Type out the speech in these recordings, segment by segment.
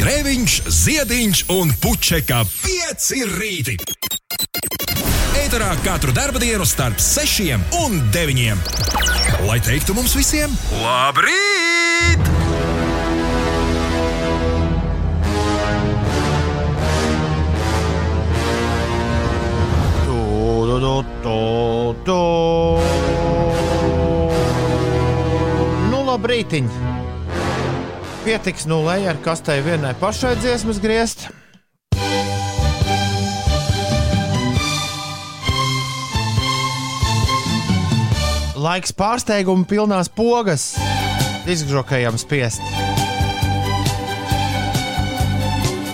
Grēviņš, Ziediņš un Puķeka 5 rīti. Eterā katru dienu starp 6 un 9. Lai teiktu mums visiem, labrīt! Do, do, do, do. Nu, labrītiņ! Pietiks nulē, ar kastei vienai pašai dziesmas griezt. Laiks pārsteigumu pilnās pogas, izgrokējam spiest.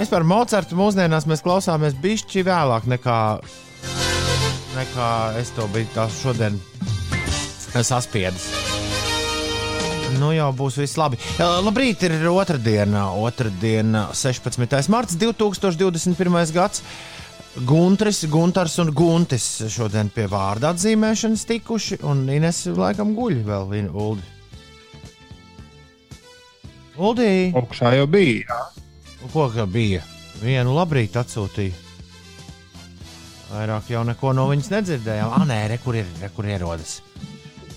Vispār Mocartu mūsdienās mēs klausāmies bišķi vēlāk nekā, nekā es to biju tā šodien saspiedis. Nu jau būs viss labi. Uh, labrīt, ir otrdiena, otrdiena 16. marts 2021. gads. Gunteris, Gunārs un Guntis šodien pie vārda atzīmēšanas tikuši, un Ines laikam guļ vēl viena Uldi. Uldi! Augšā jau bija. Ko ka bija? Vienu labrīt atsūtīja. Vairāk jau neko no viņas nedzirdējām. Ah, nē, re, kur ir, re, kur ierodas.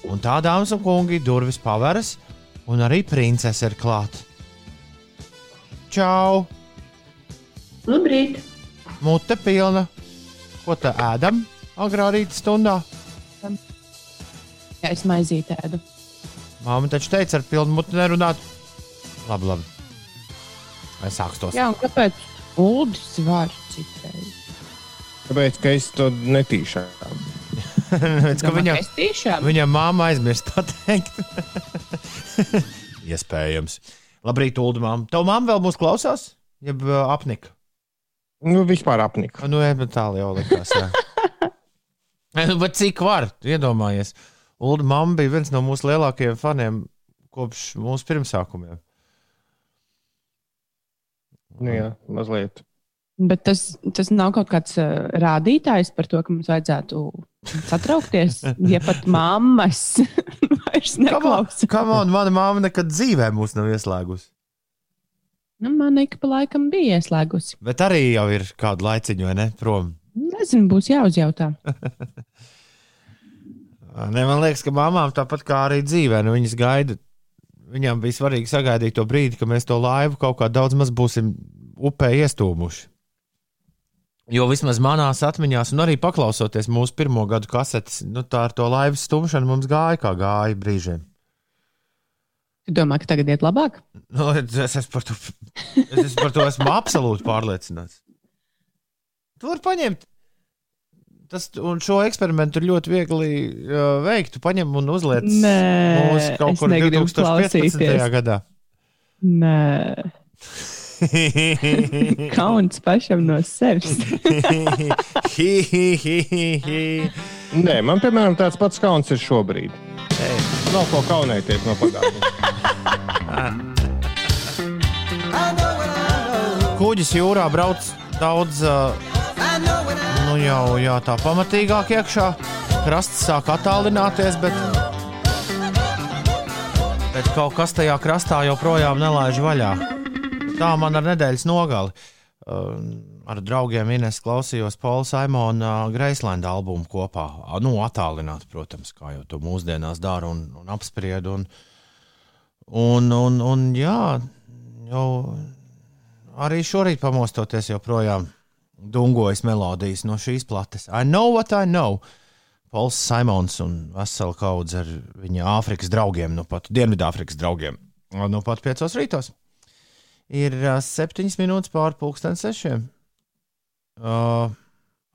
Un tā, dāmas un kungi, durvis paveras, un arī princese ir klāta. Čau! Labrīt! Mute pilna. Ko tā ēdam agrā rīta stundā? Jā, es maizīti ēdu. Māma taču teica, ar pilnu muti nerunāt. Labi, labi. Es sāku tos. Jā, un kāpēc Uldis var citreiz? Tāpēc, ka es to netīšām. Viņam, viņam māma aizmirst pateikt. Iespējams. Labrīt, Ulu māma. Tev māma vēl mūs klausās? Jeb apnika. Nu, vispār apnika. Nu, tālu jau likās. bet cik var? Iedomājies. Ulu māma bija viens no mūsu lielākajiem faniem kopš mūsu pirmsākumiem. Nu, jā, mazliet. Bet tas, tas nav kaut kāds uh, rādītājs par to, ka mums vajadzētu satraukties, ja pat mammas vairs neklausās. Kā man, mana māma nekad dzīvē mūs nav ieslēgusi. Nu, man ik pa laikam bija ieslēgusi. Bet arī jau ir kādu laiciņu, vai ne? Prom. Nezinu, būs jāuzjautā. Ne, man liekas, ka mamām tāpat kā arī dzīvē, nu, viņas gaida. Viņām bija svarīgi sagaidīt to brīdi, kad mēs to laivu kaut kā daudz maz būsim upē iestūmuši. Jo vismaz manās atmiņās, un arī paklausoties mūsu pirmo gadu kasetes, nu, tā ar to laivas stumšanu mums gāja kā gāja brīžiem. Tu domā, ka tagad iet labāk? Nu, es, es, par to, es, par to esmu absolūti pārliecināts. Tu vari paņemt. Tas, un šo eksperimentu ir ļoti viegli uh, veikt. Tu paņem un uzliec Nē, mūsu kaut kur negribu 2015. klausīties. gadā. Nē, kauns pašam no sevis. Nē, man, piemēram, tāds pats kauns ir šobrīd. Nav ko kaunēties no pagātnes. Kuģis jūrā brauc daudz, uh, nu jau jā, tā pamatīgāk iekšā. Krasts sāk attālināties, bet, bet kaut kas tajā krastā joprojām nelaiž vaļā. Tā man ar nedēļas nogali. Uh, ar draugiem Ines klausījos Paula Simona Greislanda albumu kopā. Nu, attālināt, protams, kā jau to mūsdienās dara un, un apspried. Un, un, un, un jā, jau arī šorīt pamostoties joprojām dungojas melodijas no šīs plates. I know what I know. Pols Simons un vesela kaudze ar viņa Āfrikas draugiem, nu pat Dienvidāfrikas draugiem. Nu pat piecos rītos. Ir uh, septiņas minūtes pāri pulksten sešiem. Uh,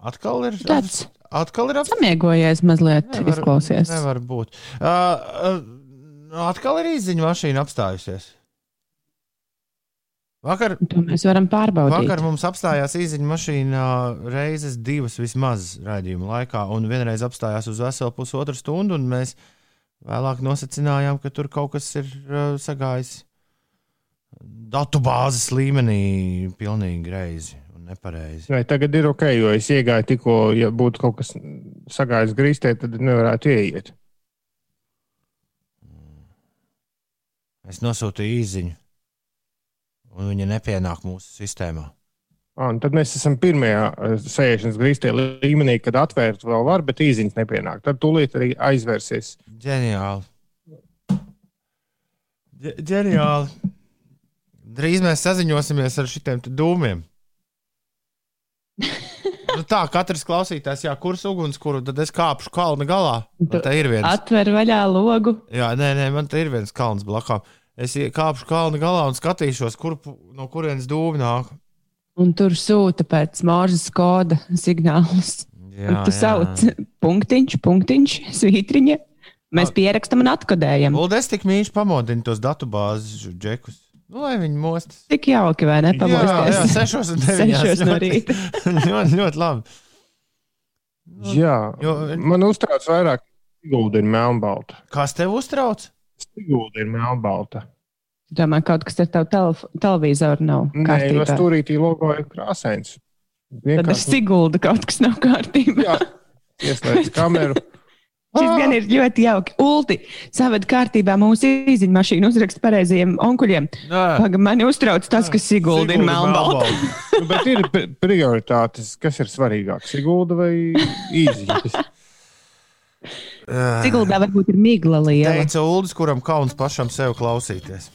atkal ir. Tāds Atkal ir apstākļi. samiegojies mazliet, izklausies. Nevar būt. Uh, uh, atkal ir izziņa mašīna apstājusies. Vakar, To mēs varam pārbaudīt. vakar mums apstājās īziņa mašīna reizes divas vismaz raidījuma laikā, un vienreiz apstājās uz veselu pusotru stundu, un mēs vēlāk nosacinājām, ka tur kaut kas ir uh, sagājis datu bāzes līmenī pilnīgi greizi un nepareizi. Vai tagad ir ok, jo es iegāju tikko, ja būtu kaut kas sagājis grīstē, tad nevarētu ieiet. Es nosūtīju īziņu. un viņa nepienāk mūsu sistēmā. Un tad mēs esam pirmajā eh, sēžamās grīztē līmenī, kad atvērt vēl var, bet īziņas nepienāk. Tad tūlīt arī aizvērsies. Ģeniāli. Ģe- Ģeniāli. Drīz mēs saziņosimies ar šitiem te dūmiem. Nu tā, katrs klausītājs, jā, kurš ugunskura, tad es kāpšu kalna galā. Man te ir viens. Atver vaļā logu. Jā, nē, nē, man te ir viens kalns blakām. Es kāpšu kalna galā un skatīšos, kur, no kurienes dūmi nāk. Un tur sūta pēc mūžas koda signālus. Jā, tu sauc punktiņš, punktiņš, svītriņa. Mēs pierakstam un atkodējam. Lūdzu, es tik mīļi pamodinu tos datubāzes džekus. Nu, lai viņi mostas. Tik jauki, vai ne? Jā, jā, Pamosties. sešos un deviņos. Sešos no ļoti- rīta. ļoti, ļoti labi. Jā, Jo- man uztrauc vairāk, ka Sigulda ir melnbalta. Kas tev uztrauc? Sigulda ir melnbalta. Domāju, kaut kas ar tavu telef televizoru nav Nē, jo kārtībā. stūrītī logo ir krāsains. Tad ar Vienkārši Siguldu kaut kas nav kārtībā. Jā, ieslēdz kameru. Šis gan ir ļoti jauki. Ulti, saved kārtībā mūsu īziņa mašīnu uzrakst pareizajiem onkuļiem. Paga, mani uztrauc tas, ka Sigulda ir melnbalta. Nu, bet ir pri- prioritātes, kas ir svarīgāk, Sigulda vai īziņas. Siguldā varbūt ir migla liela. Teica Uldis, kuram kauns pašam sev klausīties.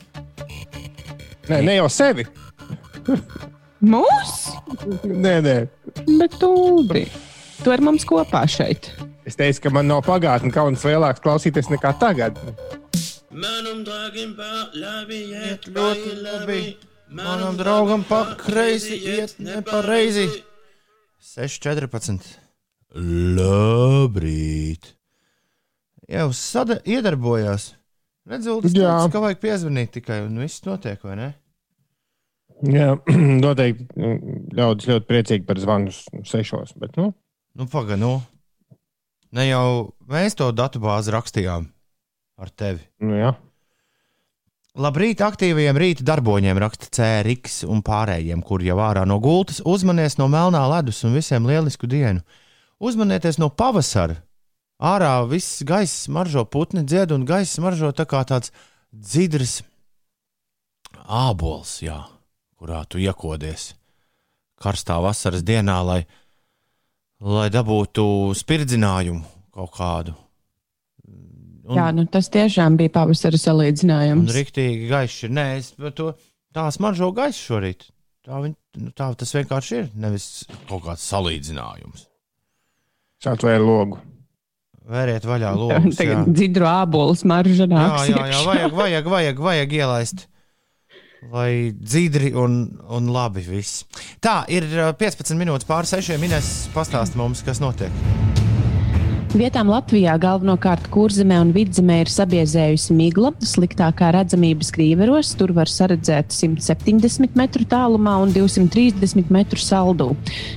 Nē, ne jau sevi. Mūsu, Nē, nē. bet Uldi. Tu ar mums kopā šeit. Es teicu, ka man nav pagātne kauns lielāks klausīties nekā tagad. Manam draugam labi iet ļoti labi. Manam draugam pa kreisi iet nepareizi. 6,14. Labrīt! Jau sada iedarbojās. Redzot, Jā. ka vajag piezvanīt tikai un viss notiek, vai ne? Jā, noteikti mm, ļaudis ļoti priecīgi par zvanu sešos. Bet, nu, Nu, pagaidi, nu. Ne jau mēs to datubāzi rakstījām ar tevi. nu, jā. Labrīt, aktīvajiem rīta darboņiem raksta CRX un pārējiem, kur jau ārā no gultas. Uzmanieties no melnā ledus un visiem lielisku dienu. Uzmanieties no pavasara. Ārā viss gaiss maržo putni dzied un gaiss maržo tā kā tāds dzidrs ābols, jā, kurā tu iekodies karstā vasaras dienā, lai, lai dabūtu spirdzinājumu kaut kādu. Un- Jā, nu tas tiešām bija pavasara Un salīdzinājums. rīktīgi gaišs ir. Nē, es to tā smaržo gaisu šorīt. Tā, viņ, nu, tā tas vienkārši ir. Nevis kaut kāds salīdzinājums. Sāc vēl logu. Vēriet vaļā logus. Tagad dzidru ābolu smarža jā, jā, jā vajag, vajag, vajag, vajag ielaist. Lai dzidri un, un labi viss. Tā ir uh, 15 minūtes pār 6 minūtes. Pastāst mums, kas notiek. Vietām Latvijā galvenokārt kurzemē un vidzemē ir sabiezējusi migla. Sliktākā redzamības krīveros tur var saredzēt 170 metru tālumā un 230 metru saldū.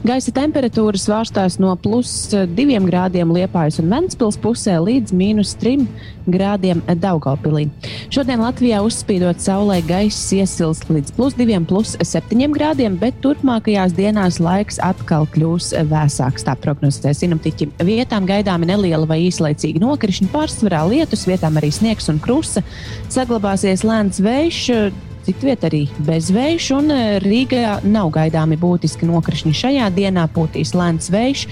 Gaisa temperatūra svārstās no plus 2 grādiem Liepājas un Ventspils pusē līdz mīnus 3 grādiem Daugaupilī. Šodien Latvijā uzspīdot saulē gaiss iesils līdz plus 2, plus 7 grādiem, bet turpmākajās dienās laiks atkal kļūs vēsāks. Tā prognozē sinoptiķi. Vietām gaidāmi neliela vai īslaicīga nokrišņa, pārsvarā lietus, vietām arī sniegs un krusta. Saglabāsies lēns vējš. Citviet arī bezvējš, un eh, Rīgā nav gaidāmi būtiski nokrišņi. Šajā dienā pūtīs lēns vējš,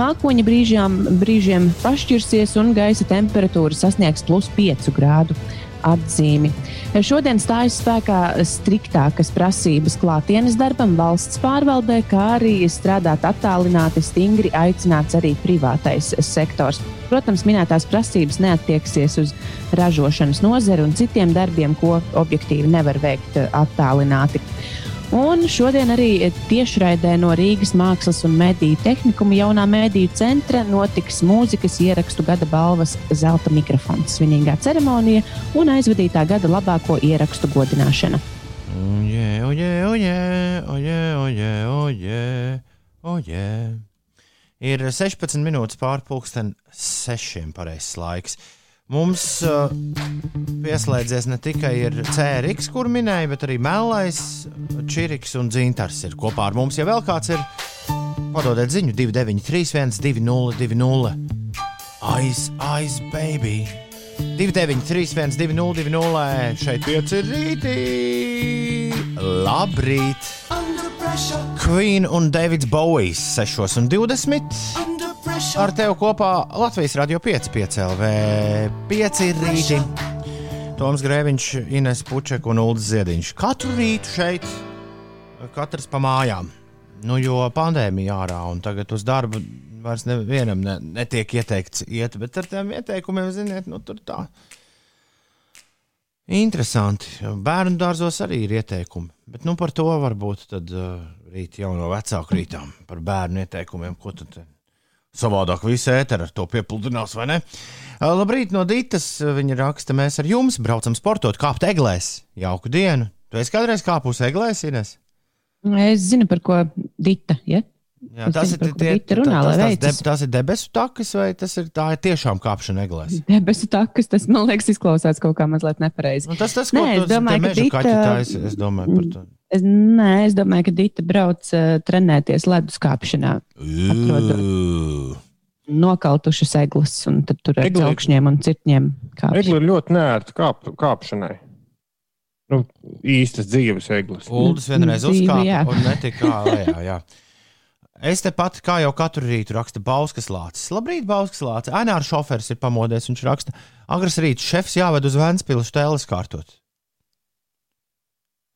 mākoņi brīžām, brīžiem pašķirsies, un gaisa temperatūra sasniegs plus 5 grādu atzīmi. Šodien stājas spēkā striktākas prasības klātienes darbam valsts pārvaldē, kā arī strādāt attālināti stingri aicināts arī privātais sektors. Protams, minētās prasības neattieksies uz ražošanas nozari un citiem darbiem, ko objektīvi nevar veikt attālināti. Un šodien arī tiešraidē no Rīgas Mākslas un Mediju tehnikuma jaunā mediju centra notiks mūzikas ierakstu gada balvas zelta mikrofons, svinīgā ceremonija un aizvadītā gada labāko ierakstu godināšana. Oje, oje, oje, oje, oje, oje, oje. Ir 16 minūtes pārpusdien, 6 pareizs laiks. Mums uh, pieslēdzies ne tikai CRX, kur minēja, bet arī Melnais, Čiriks un Dzintars ir kopā ar mums. Ja vēl kāds ir, padodiet ziņu 293, 202, aiz, aiz, baby! 293, 202, šeit pieci rītī! Labrīt! Queen un Davids Bowijs 6,20. Ar tevi kopā Latvijas radio 5,5 LV 5 rīti. Toms Grēviņš, Ines Pučeka un Ulris Ziediņš. Katru rītu šeit, katrs pa mājām. Nu, jo pandēmija ārā un tagad uz darbu vairs nevienam ne, netiek ieteikts iet, bet ar tiem ieteikumiem, ziniet, nu tur tā. Interesanti. Bērnu dārzos arī ir ieteikumi. Bet nu, par to varbūt tad, uh, rīt jau no vecāku rītām par bērnu ieteikumiem. Ko tad te savādāk visu ēteru ar to piepludinās, vai ne? Labrīt no Dītas. Viņa raksta, mēs ar jums braucam sportot, kāpt eglēs. Jauku dienu. Tu esi kādreiz kāpus eglēs, Ines? Es zinu, par ko Dita. Ja? Jā, Es tas, zinu, ir, tie, Dita runā, tas, lai tas, deb, tas ir debesu takas, vai tas ir, tā ir tiešām kāpšana eglēs? Debesu takas, tas man liekas, izklausās kaut kā mazliet nepareizi. Nu, tas tas, ko Nē, tu es domāju, ka Dita- kaķi taisa, es domāju par to. Es, nē, es domāju, ka Dita brauc uh, trenēties ledus kāpšanā. Ū. Nokautušas eglis, un tad tur ar Egli- augšņiem un cirtņiem. Egli ir ļoti nērta kāp, kāpšanai. Nu, īstas dzīves eglis. Uldis vienreiz uzkāpa un netika lejā. Jā. Es te pat, kā jau katru rītu, raksta Bauskas lācis. Labrīt, Bauskas lācis. Ainārs šofers ir pamodies. Viņš raksta, agras rīts šefs jāved uz Vēnspilsnu stēles kārtot.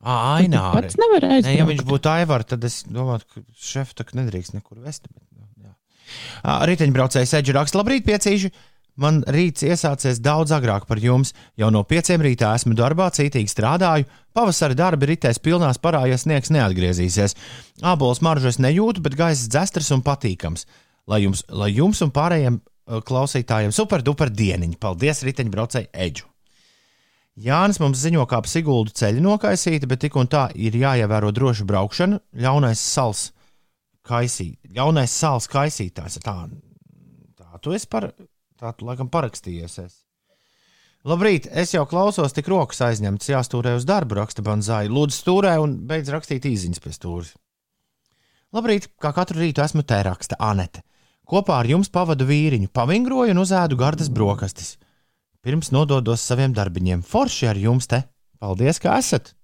Ā, Aināri. Pats nevar Ne, ja aizbraukt. viņš būtu Aivars, tad es domāju, ka šefs tā nedrīkst nekur vest. Bet, nu, Riteņbraucējs Edžers raksta, labrīt, piecīši. Man rīts iesācies daudz agrāk par jums. Jau no pieciem rītā esmu darbā, cītīgi strādāju. Pavasara darbi ritēs pilnā parā, ja sniegs neatgriezīsies. Ābols maržu es nejūtu, bet gaiss dzestras un patīkams. Lai jums, lai jums un pārējiem klausītājiem super duper dieniņi. Paldies, riteņbraucēji Edžu! Jānis mums ziņo, kā ap Siguldu ceļu nokaisīta, bet tik un tā ir jāievēro droša braukšana. Ļaunais sals, kaisī, ļaunais sals kaisītājs. Tā, tā tu esi par, tā tu laikam parakstījies. Es. Labrīt, es jau klausos, tik rokas aizņemtas, jāstūrē uz darbu, raksta Banzai. Lūdzu, stūrē un beidz rakstīt īsiņas pie stūres. Labrīt, kā katru rītu esmu te raksta Anete. Kopā ar jums pavadu vīriņu, pavingroju un uzēdu gardas brokastis pirms nododos saviem darbiņiem. Forši ar jums te. Paldies, ka esat.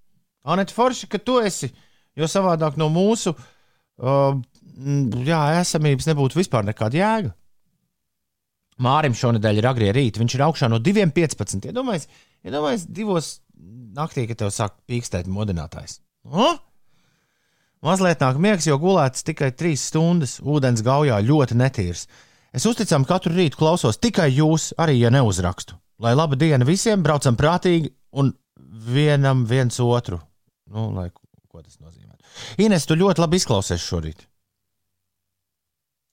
Anēt, forši, ka tu esi. Jo savādāk no mūsu uh, jā, esamības nebūtu vispār nekāda jēga. Mārim šonadēļ ir agrie rīti. Viņš ir augšā no 2,15. Iedomājieties, iedomājies, divos naktī, kad tev sāk pīkstēt modinātājs. O? Mazliet nāk miegs, jo gulēts tikai 3 stundas. Ūdens gaujā ļoti netīrs. Es uzticam katru rītu klausos tikai jūs, arī ja neuzrakstu. Lai laba diena visiem, braucam prātīgi un vienam viens otru. Nu, lai, ko tas nozīmē? Ines, tu ļoti labi izklausies šorīt.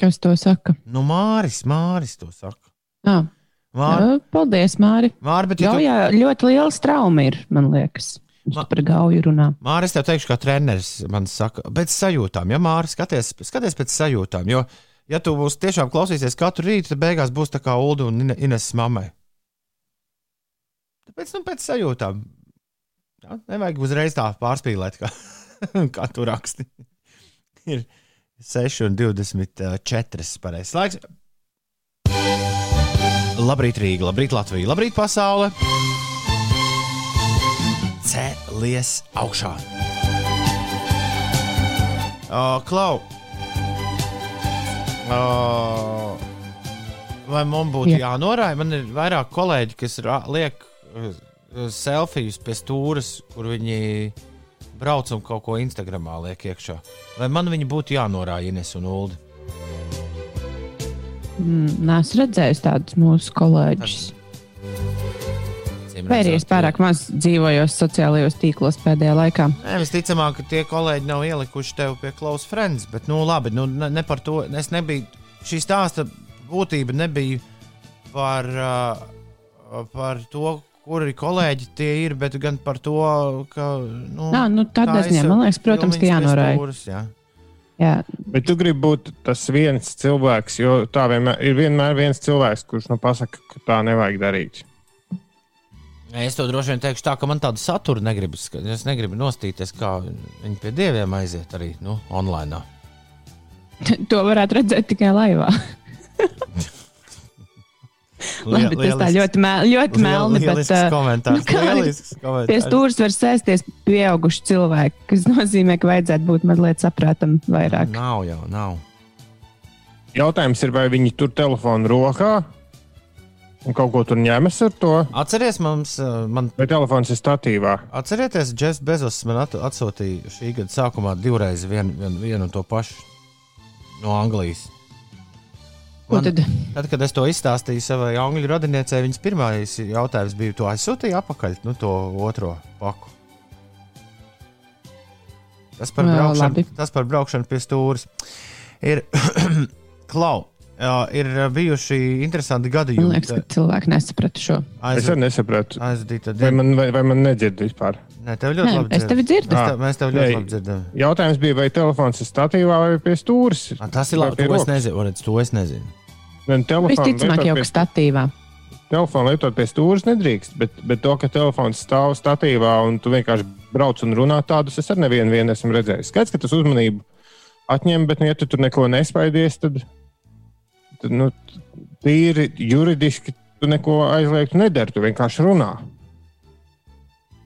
Kas to saka? Nu, Māris, Māris to saka. Ah, Māri, jā, paldies, Māri. Māri bet ja tu, Gaujā ļoti liela trauma ir, man liekas. Viņš Ma- par gauju runā. Māris, tev teikšu, kā treneris man saka, pēc sajūtām, ja Māris, skaties, skaties pēc sajūtām. Jo, ja tu būsi tiešām klausīsies katru rītu, tad beigās būs tā kā Ulu un Ine- Ines mammai. Tāpēc, nu, pēc sajūtām. Jā, nevajag uzreiz tā pārspīlēt, kā, kā tu raksti. Ir 6 un 24 pareizais laiks. Labrīt, Rīga, labrīt, Latvija, labrīt, pasaule! Cēlies augšā! Uh, Klau! Uh, vai man būtu Jā. jānorāda? Man ir vairāk kolēģi, kas liek uh, selfijas pie stūres, kur viņi brauc un kaut ko Instagramā liek iekšā. Vai man viņi būtu jānorāda Ines un Uldi? Mm, Nē, es redzēju tādus mūsu kolēģus. Vai arī es pārāk maz dzīvoju sociālajos tīklos pēdējā laikā? Nē, visticamāk, ka tie kolēģi nav ielikuši tevi pie Close Friends, bet, nu, labi, nu, ne, ne par to. Es nebiju, šī stāsta būtība nebija par, uh, par to, kuri kolēģi tie ir, bet gan par to, ka. Nu, Nā, nu, tādā taisa ziņā, man liekas, protams, ka jānorāda. jā. Jā, Bet tu gribi būt tas viens cilvēks, jo tā vienmēr ir vienmēr viens cilvēks, kurš nu pasaka, ka tā nevajag darīt. Es to droši vien teikšu tā, ka man tādu saturu negribas. ka Es negribu nostīties, kā viņi pie dieviem aiziet arī nu, online. to varētu redzēt tikai laivā. Labi, tas tā ļoti, mēl, ļoti melni, bet uh, komentārs. nu, kā- Lielisks pie komentārs. stūres var sēsties pieauguši cilvēki, kas nozīmē, ka vajadzētu būt mazliet saprātam vairāk. Nav jau, nav. Jautājums ir, vai viņi tur telefonu rokā un kaut ko tur ņemas ar to, Atcerieties, mums, uh, man vai telefons ir statīvā. Atcerieties, Jeffs Bezos man at atsūtīja šī gada sākumā divreiz vienu, vienu, vienu un to pašu no Anglijas. Ko tad? tad, kad es to izstāstīju savai angļu radiniecei, viņas pirmais jautājums bija, to aizsūtīja atpakaļ, nu, to otro paku. Tas par, Jā, braukšanu, labi. tas par braukšanu pie stūres. Ir, klau, jā, ir bijuši interesanti Man gadījumi. liekas, ka cilvēki nesaprata šo. Es arī nesapratu, Aizdīta vai diena. man, vai, vai man nedzird vispār. Nē, tev ļoti Nē, labi es tevi dzirdu. Mēs tev, mēs tev ļoti Nē. labi dzirdam. Jautājums bija, vai telefons ir statīvā vai pie stūres. Ah, Tas ir Vai labi. To es rokas. nezinu. Redz, to es nezinu. Vien telefonu Visticamāk, jau ka statīvā. Telefonu lietot pie stūres nedrīkst, bet, bet to, ka telefons stāv statīvā un tu vienkārši brauc un runā tādus, es ar nevienu vienu esmu redzējis. Skaidrs, ka tas uzmanību atņem, bet, nu, ja tu tur neko nespaidies, tad nu, tīri juridiski tu neko aizliegtu nedari, tu vienkārši runā.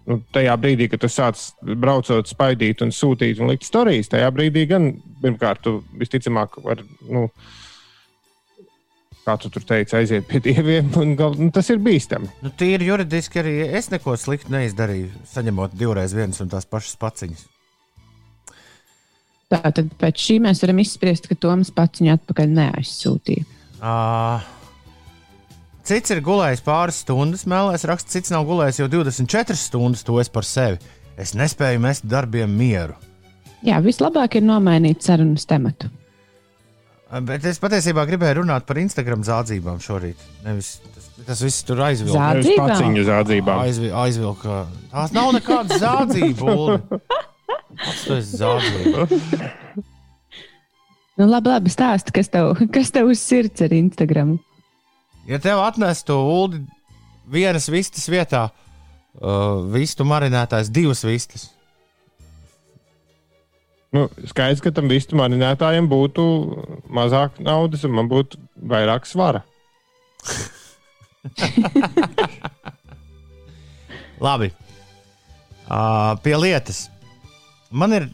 Nu, tajā brīdī, kad tu sāc braucot, spaidīt un sūtīt un likt stāstījis, tajā brīdī gan pirmkārt, tu visticamāk, var, nu, kā tu tur teici, aiziet pie dieviem, gal, nu, tas ir bīstami. Nu, tīri juridiski arī es neko sliktu neizdarīju, saņemot divreiz vienas un tās pašas paciņas. Tātad pēc šī mēs varam izspriest, ka Toms pats viņu atpakaļ neaizsūtīja. Uh, cits ir gulējis pāris stundas, mēlēs raksts, cits nav gulējis jau 24 stundas, to es par sevi. Es nespēju mest darbiem mieru. Jā, vislabāk ir nomainīt sarunas tematu. Bet es patiesībā gribēju runāt par Instagram zādzībām šorīt. Nevis, tas, tas viss tur aizvilka. Zādzībām? Aizvi, aizvilka. Tās nav nekādas zādzības. Tas ir zādzības. Nu, labi, labi stāsti, kas tev, kas tev uz sirds ar Instagram. Ja tev atnestu ulu vienas vistas vietā, uh, vistu marinētājs divas vistas. Nu, skaidrs, ka tam vistu marinētājiem būtu mazāk naudas, un man būtu vairāk svara. Labi. Uh, pie lietas. Man ir.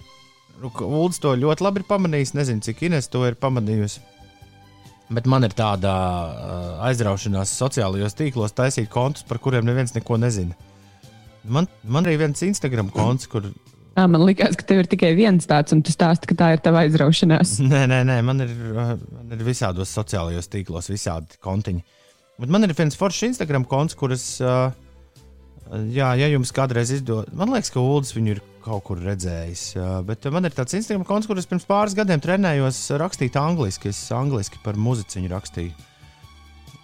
Uldis to ļoti labi ir pamanījis. Nezinu, cik Ines to ir pamanījusi. Bet man ir tāda uh, aizraušanās sociālajos tīklos taisīt kontus, par kuriem neviens neko nezina. Man, man arī viens Instagram konts, kur. À, man liekas, ka tev ir tikai viens tāds, un tu stāsti, ka tā ir tava aizraušanās. Nē, nē, nē man, ir, uh, man ir visādos sociālajos tīklos, visādi kontiņi. Bet man ir viens foršs Instagram konts, kuras. Uh, Jā, ja jums kādreiz izdodas, man liekas, ka Ulas viņu ir kaut kur redzējis. Bet man ir tāds Instagram konts, kurus pirms pāris gadiem trenējos rakstīt angliski. Es angliski par muziku rakstīju.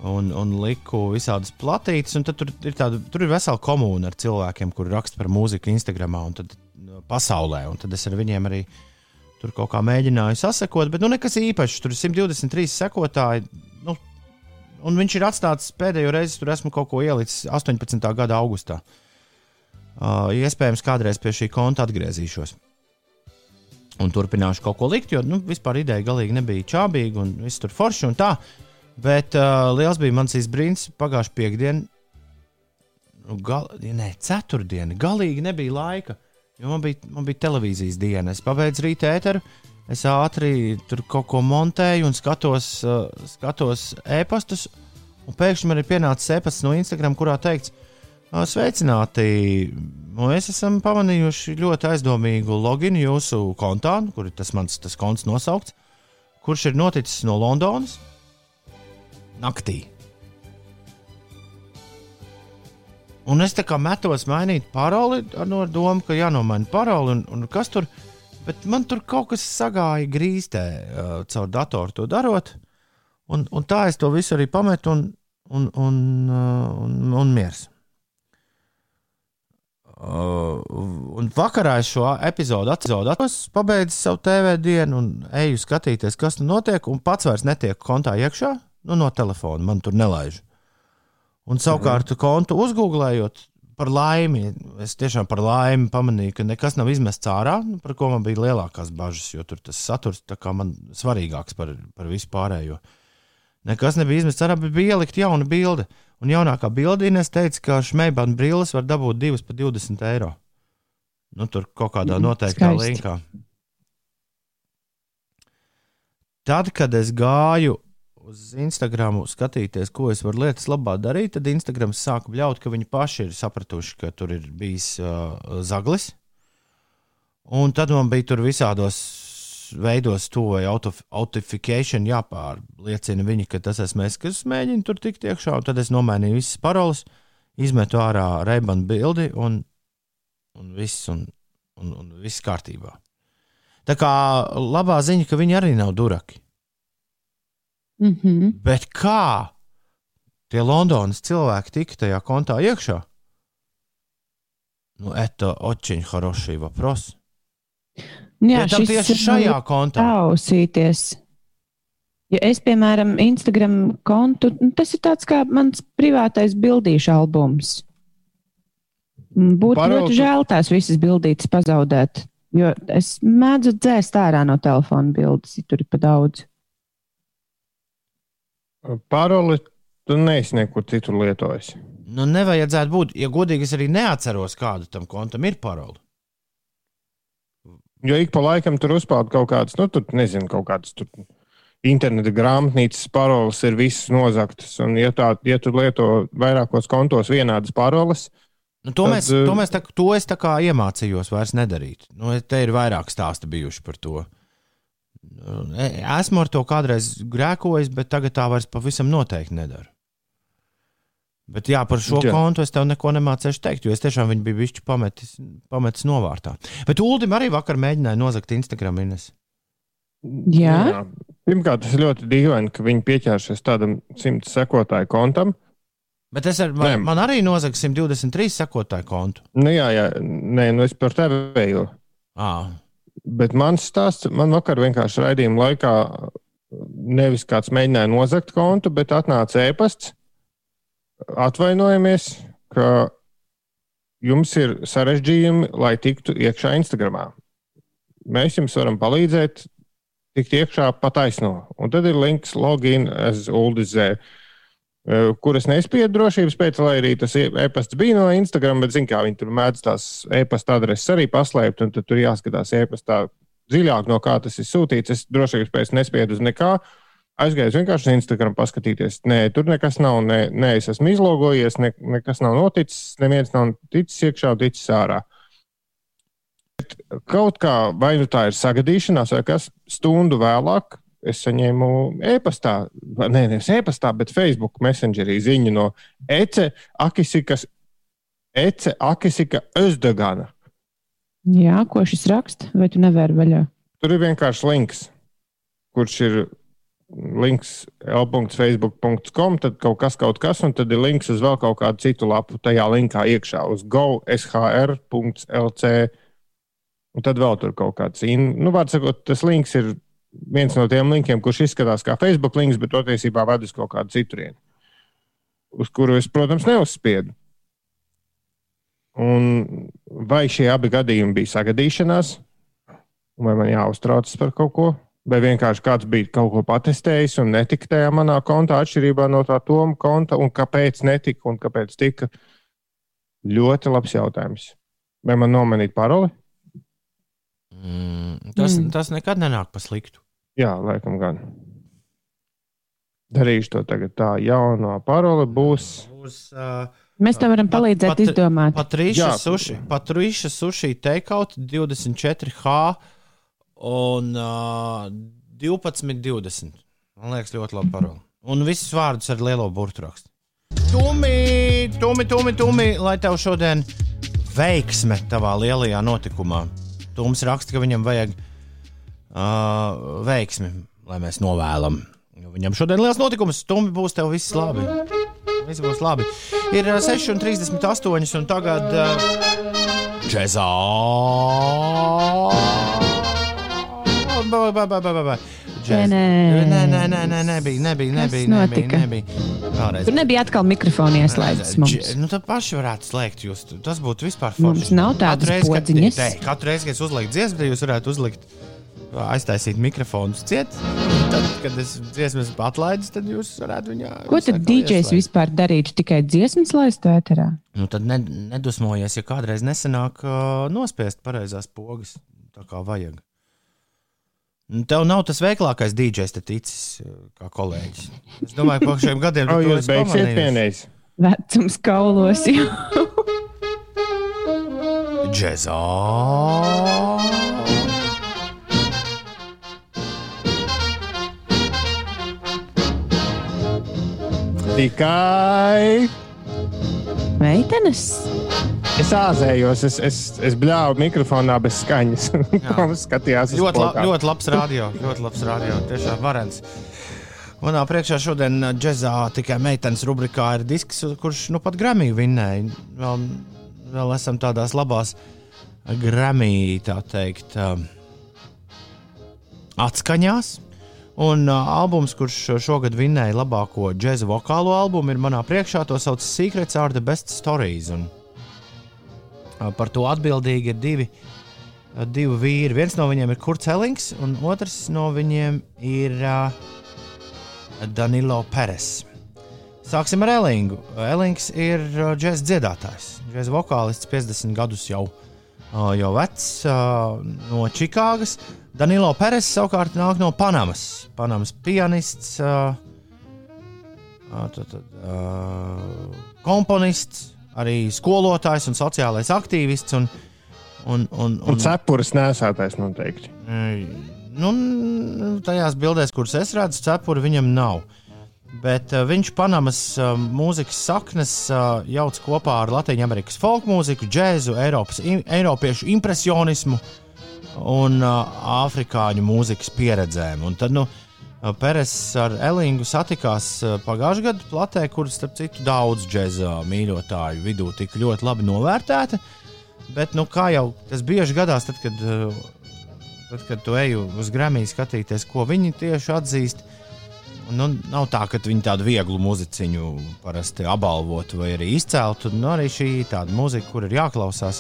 Un, un liku visādas platītes, un tur ir, tāda, tur ir vesela komūna ar cilvēkiem, kuriem raksta par mūziku Instagram un tad, no, pasaulē. Un tad es ar viņiem arī tur kaut kā mēģināju sasekot, bet nu, nekas īpašs. Tur ir 123 sekotāji. Un viņš ir atstāts pēdējo reizi, tur esmu kaut ko ielicis 18. gada augustā. Uh, iespējams, kādreiz pie šī konta atgriezīšos. Un turpināšu kaut ko likt, jo nu, vispār ideja galīgi nebija čābīga un viss tur forši un tā. Bet uh, liels bija mans izbrīns pagājušā piekdiena. Nu, gal, nē, ceturtdiena. Galīgi nebija laika, jo man bija, man bija televīzijas diena. Es pabeidzu rīta ēteru, es ātri tur kaut ko montēju un skatos, uh, skatos e-pastus. Pēkšņi man ir pienācis e-pasts no Instagram, kurā teikts, "Ā, sveicināti! Mēs esam pamanījuši ļoti aizdomīgu loginu jūsu kontā, kur ir tas mans tas konts nosaukts, kurš ir noticis no Londonas naktī. Un es tā kā metos mainīt paroli ar no domu, ka jānomaina paroli un, un kas tur. Bet man tur kaut kas sagāja grīstē uh, caur datoru to darot. Un, un tā es to visu arī pametu un, un, un, uh, un, un miers. Uh, un vakarā es šo epizodu atceros, pabeidzu savu TV dienu un eju skatīties, kas tur notiek. Un pats vairs netiek kontā iekšā nu, no telefona, man tur nelaiž. Un savukārt, mm -hmm. kontu uzgooglējot, par laimi, es tiešām par laimi pamanīju, ka nekas nav izmests ārā, nu, par ko man bija lielākās bažas, jo tur tas saturs tā kā man svarīgāks par, par visu pārējo. Nekas nebija izmests ārā, bet bija ielikt jauna bilde. Un jaunākā bilde Ines teica, ka šmeibanu brilles var dabūt divas par 20 eiro. Nu, tur kaut kādā Mm, noteiktā linkā. Tad, kad es gāju uz Instagram skatīties, ko es varu lietas labā darīt, tad Instagram sāka bļaut, ka viņi paši ir sapratuši, ka tur ir bijis uh, zaglis. Un tad man bija tur visādos veidos to vai autentification jāpārliecina viņi, ka tas esmu es, kas mēģina tur tikt iekšā. Tad es nomainīju visas paroles, izmetu ārā reibanu bildi un, un viss, un, un, un viss kārtībā. Tā kā labā ziņa, ka viņi arī nav duraki. Mm -hmm. Bet kā tie Londonas cilvēki tika tajā kontā iekšā? Nu, это очень хороший вопрос. Jā, Ja tam tieši šajā kontā. klausīties. Ja es, piemēram, Instagram kontu, nu, tas ir tāds kā mans privātais bildīšu albums. Mm, Būtu Paraugu- ļoti žēl tās visas bildītas pazaudēt, jo es mēdzu dzēst ārā no telefona bildes, ja tur ir pa daudz. Paroli tu neesi nekur citur lietojis. Nu, nevajadzētu būt. Ja godīgi, es arī neatceros, kāda tam kontam ir parole. Jo ik pa laikam tur uzpeld kaut kādas, nu, tur nezinu, kaut kādas tur interneta grāmatnīcas paroles ir visas nozagtas. Un, ja, tā, ja tu lieto vairākos kontos vienādas paroles, Nu, to, Tad, mēs, eh, to, mēs tā, to es tā kā iemācījos vairs nedarīt. Nu, te ir vairāk stāsti bijuši par to. E- Esmu ar to kādreiz grēkojis, bet tagad tā vairs pavisam noteikti nedaru. Bet jā, par šo jā. Jā. kontu es tev neko nemācīšu teikt, jo es tiešām viņu biju bijuši pametis, pametis novārtā. Bet Ulim arī vakar mēģināja nozagt Instagram. Ines. Jā, Pirmkārt, tas ir ļoti dīvaini, ka viņi pieķēršies tādam simts sekotāju kontam. Bet es ar, man, Nē. man arī nozagu 123 sekotāju kontu. Nu, jā, jā, nē, nu es par tevi jau. À, Bet mans stāsts, man vakar vienkārši raidījuma laikā nevis kāds mēģināja nozagt kontu, bet atnāca ēpasts. Atvainojamies, ka jums ir sarežģījumi, lai tiktu iekšā Instagramā. Mēs jums varam palīdzēt tikt iekšā pataisno. Un tad ir links login as Uldizē. Kur es nespēju drošības pēc, lai arī tas e- e-pasts bija no Instagram, bet, zināmā mērā, viņi tur mēdz tās e-pasta adreses arī paslēpt, un tad tur jāskatās e-pastā dziļāk, no kā tas ir sūtīts. Es drošības pēc nespēju uz nekā. Aizgāju vienkārši uz Instagram paskatīties. Nē, tur nekas nav. Nē, nē es esmu izlogojies, ne, nekas nav noticis. Neviens nav ticis iekšā, ticis ārā. Bet kaut kā, vai nu tā ir sagadīšanās, vai kas stundu vēlāk, es saņēmu e-pastā, nē, nevis e-pastā, bet Facebook messengerī ziņu no Ece Akisikas, Ece Akisika Özdegana. jā, ko šis raksta, vai tu nevari vaļā? Tur ir vienkārši links, kurš ir links l.facebook.com, tad kaut kas, kaut kas, un tad ir links uz vēl kaut kādu citu lapu tajā linkā iekšā uz go.shr.lc. Un tad vēl tur kaut kāds, in... nu, vārds sakot, tas links ir viens no tiem linkiem, kurš izskatās kā Facebook links, bet patiesībā ved uz kaut kādu citurienu, uz kuru es, protams, neuzspiedu. Un vai šie abi gadījumi bija sagadīšanās, vai man jāuztraucas par kaut ko, vai vienkārši kāds bija kaut ko patestējis un netika tajā manā kontā, atšķirībā no tā Toma konta, un kāpēc netika un kāpēc tika? Ļoti labs jautājums. Vai man nomainīt paroli? mm, tas. Mm. tas nekad nenāk pa sliktu. Jā, laikam gan. Darīšu to tagad tā, jaunā parole būs. Būs, uh, Mēs tev varam palīdzēt pat- izdomāt. Patrīša suši, Patrīša suši takeout 24H un uh, 12,20. Man liekas, ļoti labi paroli. Un visus vārdus ar lielo burtu rakstu. Tumi, tumi, tumi, tumi, lai tev šodien veiksme tavā lielajā notikumā. Tums raksta, ka viņam vajag uh, veiksmi, lai mēs novēlam. Viņam šodien liels notikums, Tumi būs tev viss labi. Viss būs labi. Ir uh, 6,38 un tagad uh, džezā. Ba, ba, ba, ba, ba, ba. Nē, nē, nē, nē, nē, nebija, nebija, nebija, nebija, nebija. Vēlreiz. Tur nebija atkal mikrofona ieslēgts Nu, tad paši varētu slēgt jūs. Tas būtu vispār Mums nav tādas reizi, kad- Katru reizi, kad es uzlieku dziesmu, jūs varētu uzlikt aiztaisīt mikrofonus ciet. Tad, kad es dziesmas atlaidu, tad jūs varētu viņu. Ko tad DJs vispār darītu? Tikai dziesmas laistu ēterā? Nu, tad ne, nedusmojies, ja kādreiz nesanāk uh, nospiest pareizās pogas, tā kā vajag. Nu, Tev nav tas veiklākais DJs, te ticis, uh, kā kolēģis. Es domāju, ka šiem gadiem esi beigsiet pamanījis. vienreiz. Vecums kaulos jau. Džezā. Tikai Meitenes? es āzējos, es, es, es bļāvu mikrofonā bez skaņas. Toms skatījās Ļoti, la, ļoti labs radio. Ļoti labs radio. Tiešām varens. Manā priekšā šodien džeksa tikai meitenes rubrikā ir disks, kurš nu pat Grammy vinnēja. Vēl, vēl esam tādās labās Grammy, tā teikt, atskaņās. Un uh, albums, kurš šogad vinnēja labāko džēza vokālo albumu, ir manā priekšā. To sauc Secrets are the best stories. Un, uh, par to atbildīgi ir divi, uh, divi vīri. Viens no viņiem ir Kurts Elings, un otrs no viņiem ir uh, Danilo Peres. Sāksim ar Elingu. Elings ir uh, džēza dziedātājs, džēza vokālists, 50 gadus jau, uh, jau vecs, uh, no Čikāgas. Danilo Peres savukārt nāk no Panamas. Panamas pianists, uh, uh, tad, uh, komponists, arī skolotājs un sociālais aktīvists. Un, un, un, Un cepures nesātais noteikti. Nu, tajās bildēs, kuras es redzu, cepuri viņam nav. Bet uh, viņš Panamas uh, mūzikas saknes uh, jauc kopā ar Latvijas Amerikas folk mūziku, džēzu, Eiropas, im, Eiropiešu impresionismu un uh, afrikāņu mūzikas pieredzēm. Un tad, nu, uh, Peres ar Elingu satikās uh, pagājušajā gadā platē, kur, starp citu, daudz džēza mīļotāju vidū tika ļoti labi novērtēta. Bet, nu, kā jau tas bieži gadās, tad, kad uh, Tad, kad tu ej uz grāmatu skatīties, ko viņi tieši atzīst, nu, nav tā, ka viņi tādu vieglu muziciņu parasti apbalvotu vai arī izceltu. Nu, arī šī ir tāda mūzika, kur ir jāklausās.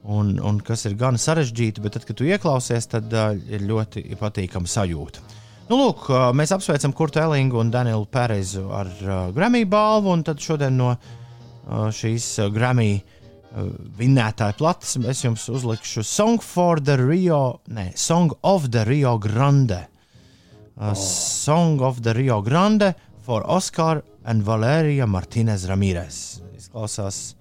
Un, un kas ir gan sarežģīta, bet tad, kad tu ieklausies, tad uh, ir ļoti patīkama sajūta. Nu, lūk, uh, mēs apsveicam Kurtu Elingu un Danielu Pērezu ar uh, Grammy balvu, un tad šodien no uh, šīs uh, Grammy uh, vinnētāja plates es jums uzlikšu Song for the Rio, ne, Song of the Rio Grande. Uh, Song of the Rio Grande for Oscar and Valērija Martīnez Ramirez. Izklausās,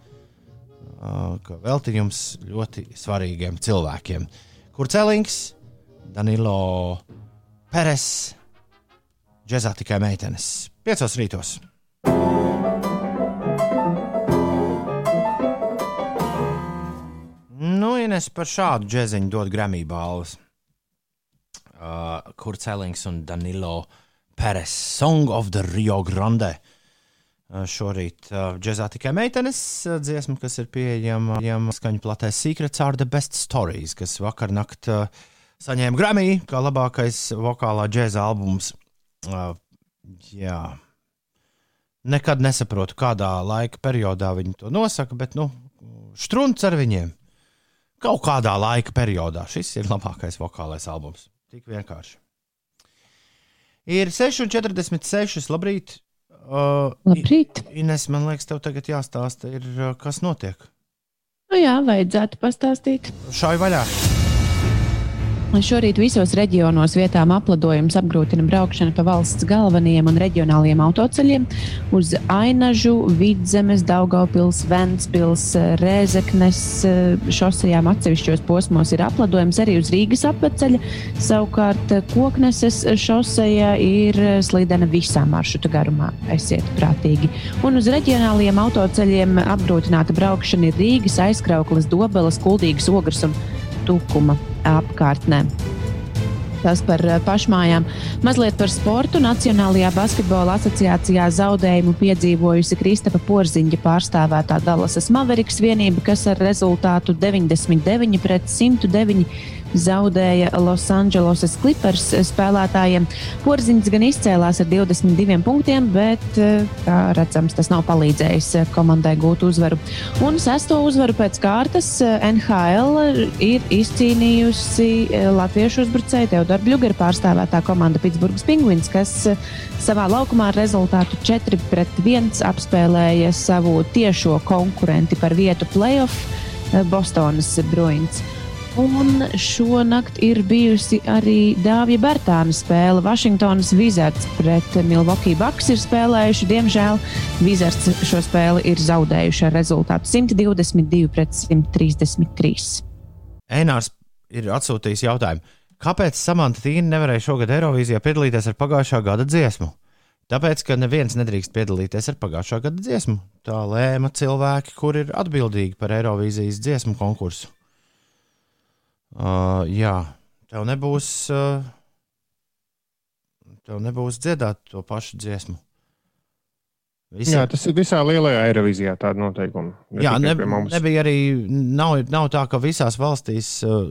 uh, ka veltījums ļoti svarīgiem cilvēkiem. Kur celings, Danilo Peres, džezā tikai meitenes. Piecos rītos. Nu, Ines par šādu džeziņu dod Grammy balvas. Uh, kur Celings un Danilo Peres, Song of the Rio Grande. Uh, šorīt uh, džezā tikai meitenes uh, dziesma, kas ir pieejama skaņu platē Secrets are the best stories, kas vakar nakt saņēma Grammy kā labākais vokālā džēza albums. Jā. Nekad nesaprotu, kādā laika periodā viņi to nosaka, bet nu, strunts ar viņiem. Kaut kādā laika periodā šis ir labākais vokālais albums. Tik vienkārši. Ir 6,46. Labrīt! Uh, Labrīt! Ines, man liekas, tev tagad jāstāsta, ir, uh, kas notiek. Nu jā, vajadzētu pastāstīt. Šai vaļā! Šorīt visos reģionos vietām aplidojums apgrūtina braukšanu pa valsts galvenajiem un reģionālajiem autoceļiem. Uz Ainažu, Vidzemes, Daugavpils, Ventspils, Rēzeknes šosejām atsevišķos posmos ir aplidojums arī uz Rīgas apveceļa. Savukārt Kokneses šoseja ir slidena visā maršruta garumā. Esiet prātīgi. Un uz reģionālajiem autoceļiem apgrūtināta braukšana ir Rīgas, aizkrauklis, Dobelas, Kuldīgas, Ogres un Tukuma apkārtnē. Tas par eh, pašmājām. Mazliet par sportu. Nacionālajā basketbola asociācijā zaudējumu piedzīvojusi Kristapa Porziņa pārstāvētā Dallasas Maveriks vienība, kas ar rezultātu 99 pret 109 zaudēja Los Angeles Clippers spēlētājiem. Porziņš gan izcēlās ar 22 punktiem, bet, kā redzams, tas nav palīdzējis komandai gūt uzvaru. Un sesto uzvaru pēc kārtas NHL ir izcīnījusi latviešu uzbrucēju Teodoru Bļugeru pārstāvētā komanda Pitsburgas Penguins, kas savā laukumā ar rezultātu 4 pret 1 apspēlēja savu tiešo konkurenti par vietu playoff eh, Bostonas Bruins. Un šonakt ir bijusi arī Dāvija Bērtāna spēle. Vašingtonas Wizards pret Milwaukee Bucks ir spēlējuši. Diemžēl Wizards šo spēli ir zaudējuši ar rezultātu 122 pret 133. Einārs ir atsūtījis jautājumu, kāpēc Samanta Tīna nevarēja šogad Eirovīzijā piedalīties ar pagājušā gada dziesmu? Tāpēc, ka neviens nedrīkst piedalīties ar pagājušā gada dziesmu. Tā lēma cilvēki, kur ir atbildīgi par Eirovīzijas dziesmu konkursu. Uh, jā, tev nebūs, uh, tev nebūs dziedāt to pašu dziesmu. Visi... Jā, tas ir visā lielajā Eirovīzijā tāda noteikuma. Ne jā, ne, nebija arī, nav, nav tā, ka visās valstīs uh,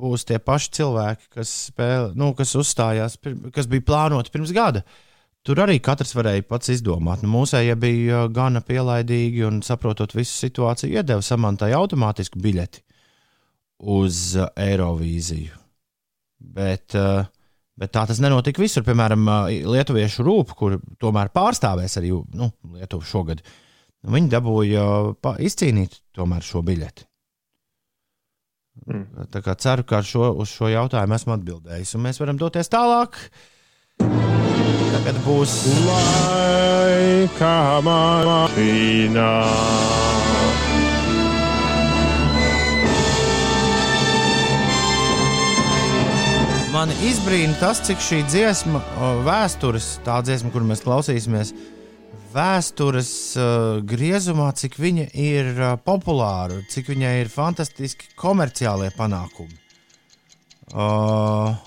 būs tie paši cilvēki, kas, spēlē, nu, kas uzstājās, kas bija plānoti pirms gada. Tur arī katrs varēja pats izdomāt. Nu, Mūsējie bija gana pielaidīgi un, saprotot visu situāciju, iedeva samantai automātisku biļeti uz Eirovīziju. Bet, bet tā tas nenotika visur. Piemēram, Lietuviešu rūpīgi, kur tomēr pārstāvēs arī nu, Lietuvu šogad. Viņi dabūja izcīnīt tomēr šo biļeti. Mm. Tā kā ceru, ka šo, uz šo jautājumu esmu atbildējis. Un mēs varam doties tālāk. Tagad būs laika mašīnā. Man izbrīna tas, cik šī dziesma, vēstures, tā dziesma, kur mēs klausīsimies, vēstures uh, griezumā, cik viņa ir uh, populāra, cik viņai ir fantastiski komerciālie panākumi. Uh,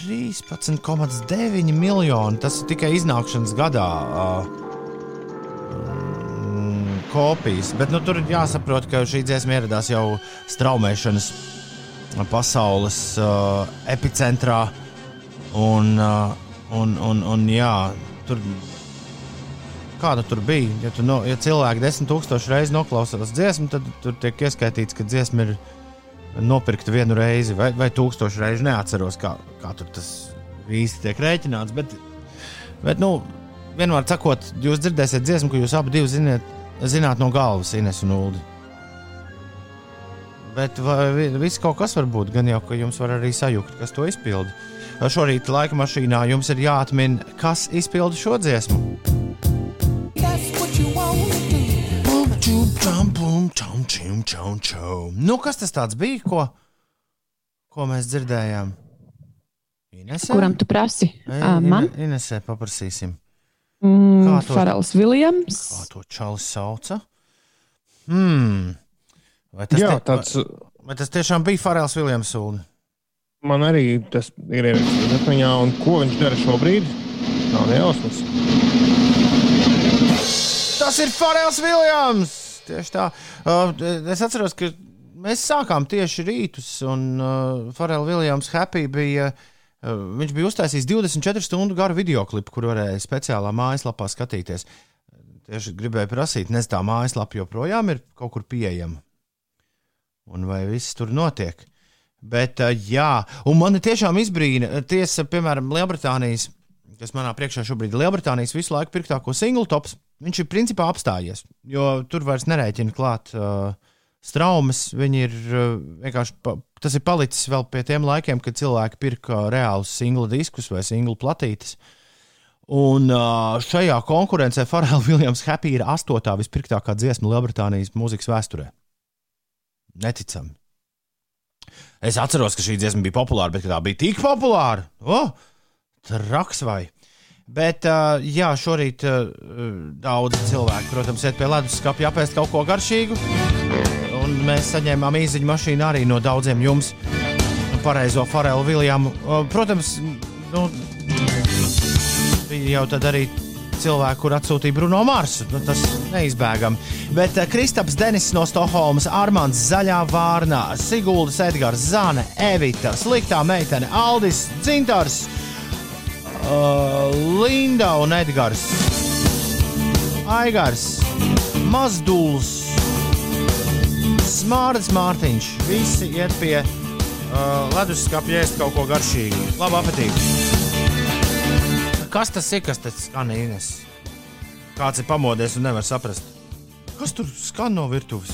13,9 miljoni. Tas ir tikai iznākšanas gadā. Uh, kopijas, bet nu, tur ir jāsaprot, ka šī dziesma ieradās jau straumēšanas pasaules uh, epicentrā. Un, uh, Un, un, un jā, tur kāda tur bija. Ja, tu, no, ja cilvēki desmit tūkstoši reizes noklausās dziesmu, tad tur tiek ieskaitīts, ka dziesma ir nopirkta vienu reizi vai, vai tūkstošu reizi. Neatceros, kā, kā tas īsti tiek rēķināts. Bet, bet nu, vienmēr sakot, jūs dzirdēsiet dziesmu, ko jūs abi zināt, zināt no galvas, Ines un Ulu. Bet vai, viss kaut kas var būt, gan jau, ka jums var arī sajūgt, kas to izpildīja. Šorīt laika mašīnā jums ir jāatmin, kas izpilda šo dziesmu. Nu, kas tas bija, ko, ko mēs dzirdējām? Inesē? Kuram tu prasi? Uh, man? Inesē paprasīsim. Mm, kā to Farals Viljams? Kā to čalis sauca? Hmm. Vai tas, Jā, te, tāds... vai, vai tas tiešām bija Farals Viljams? Ulu? Man arī tas ir ierakstīts atmiņā, un ko viņš dara šobrīd? Nav nejausmas. Tas ir Farels Viljams! Tieši tā. Uh, es atceros, ka mēs sākām tieši rītus, un uh, Farels Viljams Happy bija. Uh, viņš bija uztaisījis 24 stundu garu video klipu, kur varēja speciālā mājaslapā skatīties. Tieši gribēju prasīt, nezinu, tā mājaslapa joprojām ir kaut kur pieejama. Un vai viss tur notiek? Bet, jā, un man tiešām izbrīna, tiesa, piemēram, Lielbritānijas, kas manā priekšā šobrīd ir Lielbritānijas visu laiku pirktāko singlu tops, viņš ir principā apstājies, jo tur vairs nerēķina klāt uh, straumes. Viņi ir uh, vienkārši, pa, tas ir palicis vēl pie tiem laikiem, kad cilvēki pirka reālus singlu diskus vai singlu platītes. Un uh, šajā konkurencē Farrell Williams Happy ir astotā vispirktākā dziesma Lielbritānijas mūzikas vēsturē. Neticami. Es atceros, ka šī dziesma bija populāra, bet tā bija tik populāra. Oh, traks vai! Bet, uh, jā, šorīt daudz cilvēku, protams, iet pie leduskapja apēst kaut ko garšīgu. Mēs saņēmām īziņu mašīnu arī no daudziem jums. Pareizo Farelu Viljamu. Protams, nu, bija jau tad arī cilvēki, kur atsūtīja Bruno Marsu. Nu, tas neizbēgami. Bet uh, Kristaps Denis no Stokholmas, Armāns Zaļā Vārnā, Siguldas Edgars, Zāne, Evita, Sliktā meitene, Aldis, Dzintars, uh, Linda un Edgars, Aigars, Mazduls, Smārds Mārtiņš. Visi iet pie uh, leduskapja ēst kaut ko garšīgu. Labu apetīti! Kas tas ir, kas tas skan īnes? Kāds ir pamodies un nevar saprast? Kas tur skan no virtuves?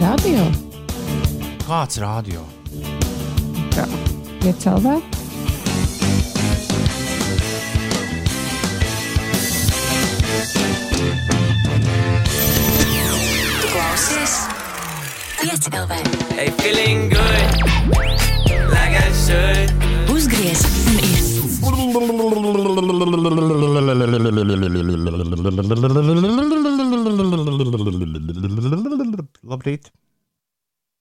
Radio. Kāds rādio? Kā? Ja cilvēki? Tu klausies? Pieci LV. Hey, feeling good, like I should. Uzgriez un ir. Labrīt!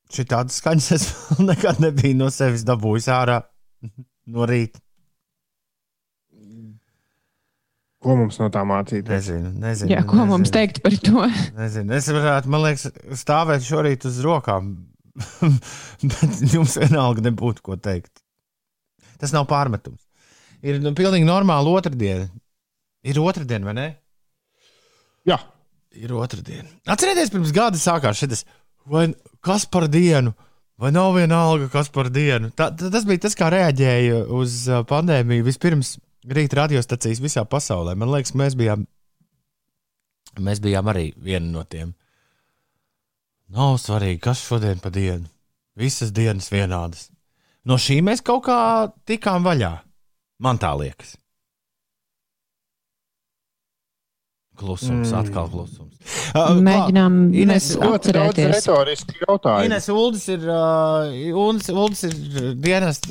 Šī tāda skaņas es nekad nebiju no sevis dabūjis ārā no rīta. Ko mums no tā mācīties? Nezinu, nezinu. Jā, ko nezinu, mums teikt par to? Nezinu. Es varētu, man liekas, stāvēt šorīt uz rokām, bet jums vienalga nebūtu ko teikt. Tas nav pārmetums. Ir nu, pilnīgi normāli otrdiena. Ir otrdiena, vai ne? Jā, Ir otrdiena. Atcerieties, pirms gada sākās šis, vai kas par dienu, vai nav vienalga, kas par dienu. Tā, tā- tas bija tas, kā reaģēja uz uh, pandēmiju. Vispirms rīta radiostacijas visā pasaulē. Man liekas, mēs bijām, mēs bijām arī viena no tiem. Nav svarīgi, kas šodien pa dienu. Visas dienas vienādas. No šī mēs kaut kā tikām vaļā. Man tā liekas. Klusums, mm. atkal klusums. Uh, Mēģinām ļoti daudz retorisku jautājumu. Ines Uldis ir, uh, Uldis, Uldis ir dienas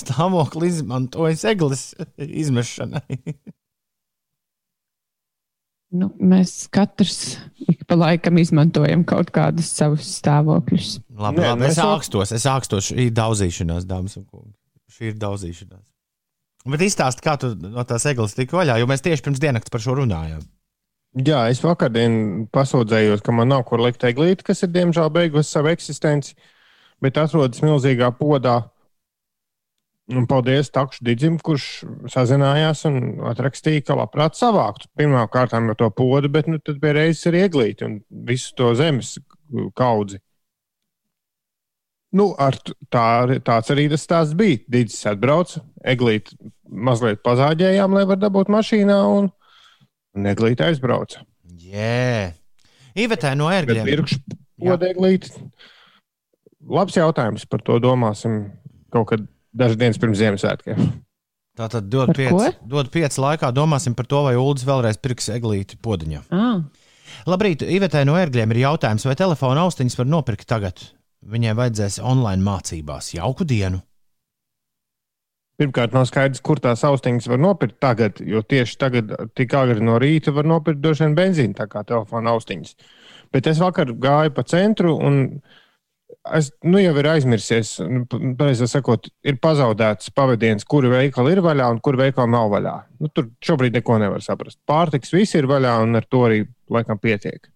stāvokli izmantojis eglis izmešanai. Nu, mēs katrs ik pa laikam izmantojam kaut kādus savus stāvokļus. labi, Nē, labi, es ākstos, es ākstos. Šī ir daudzīšanās, dāmas un kungi. Šī ir daudzīšanās. Bet izstāsti, kā tu no tās eglis tiki vaļā, jo mēs tieši pirms dienas par šo runājām. Jā, es vakardien pasūdzējos, ka man nav kur likt eglīti, kas ir diemžēl beigusi savu eksistenci, bet atrodas milzīgā podā. Un paldies Takšu Digim, kurš sazinājās un atrakstīja, ka labprāt savāktu. Pirmkārt, jau to podu, bet nu, tad bija reizes arī eglīti un visu to zemes kaudzi. Nu, tā, tāds arī tas stāsts bija. Digis atbrauca, eglīti mazliet pazāģējām, lai varētu dabūt mašīnā, un, un eglīti aizbrauca. Jē, Ivetē no ērgļiem. pirkšpodeglīti. Labs jautājums, par to domāsim kaut kad dažas dienas pirms Ziemassvētkiem. Tā tad dod pieci, dod pieci laikā, domāsim par to, vai Uldis vēlreiz pirks eglīti podiņā. Ah, Labrīt, Ivetē no ērgļiem ir jautājums, vai telefona austiņas var nopirkt tagad? Viņai vajadzēs online mācībās. Jauku dienu! Pirmkārt, nav skaidrs, kur tās austiņas var nopirkt tagad, jo tieši tagad, tik agri no rīta, var nopirkt droši vien benzīnu, tā kā telefona austiņas. Bet es vakar gāju pa centru un es nu, jau ir aizmirsies, nu, pareizāk sakot, ir pazaudēts pavadiens, kuri veikali ir vaļā un kuri veikali nav vaļā. Nu, tur šobrīd neko nevar saprast. Pārtiks viss ir vaļā un ar to arī laikam pietiek.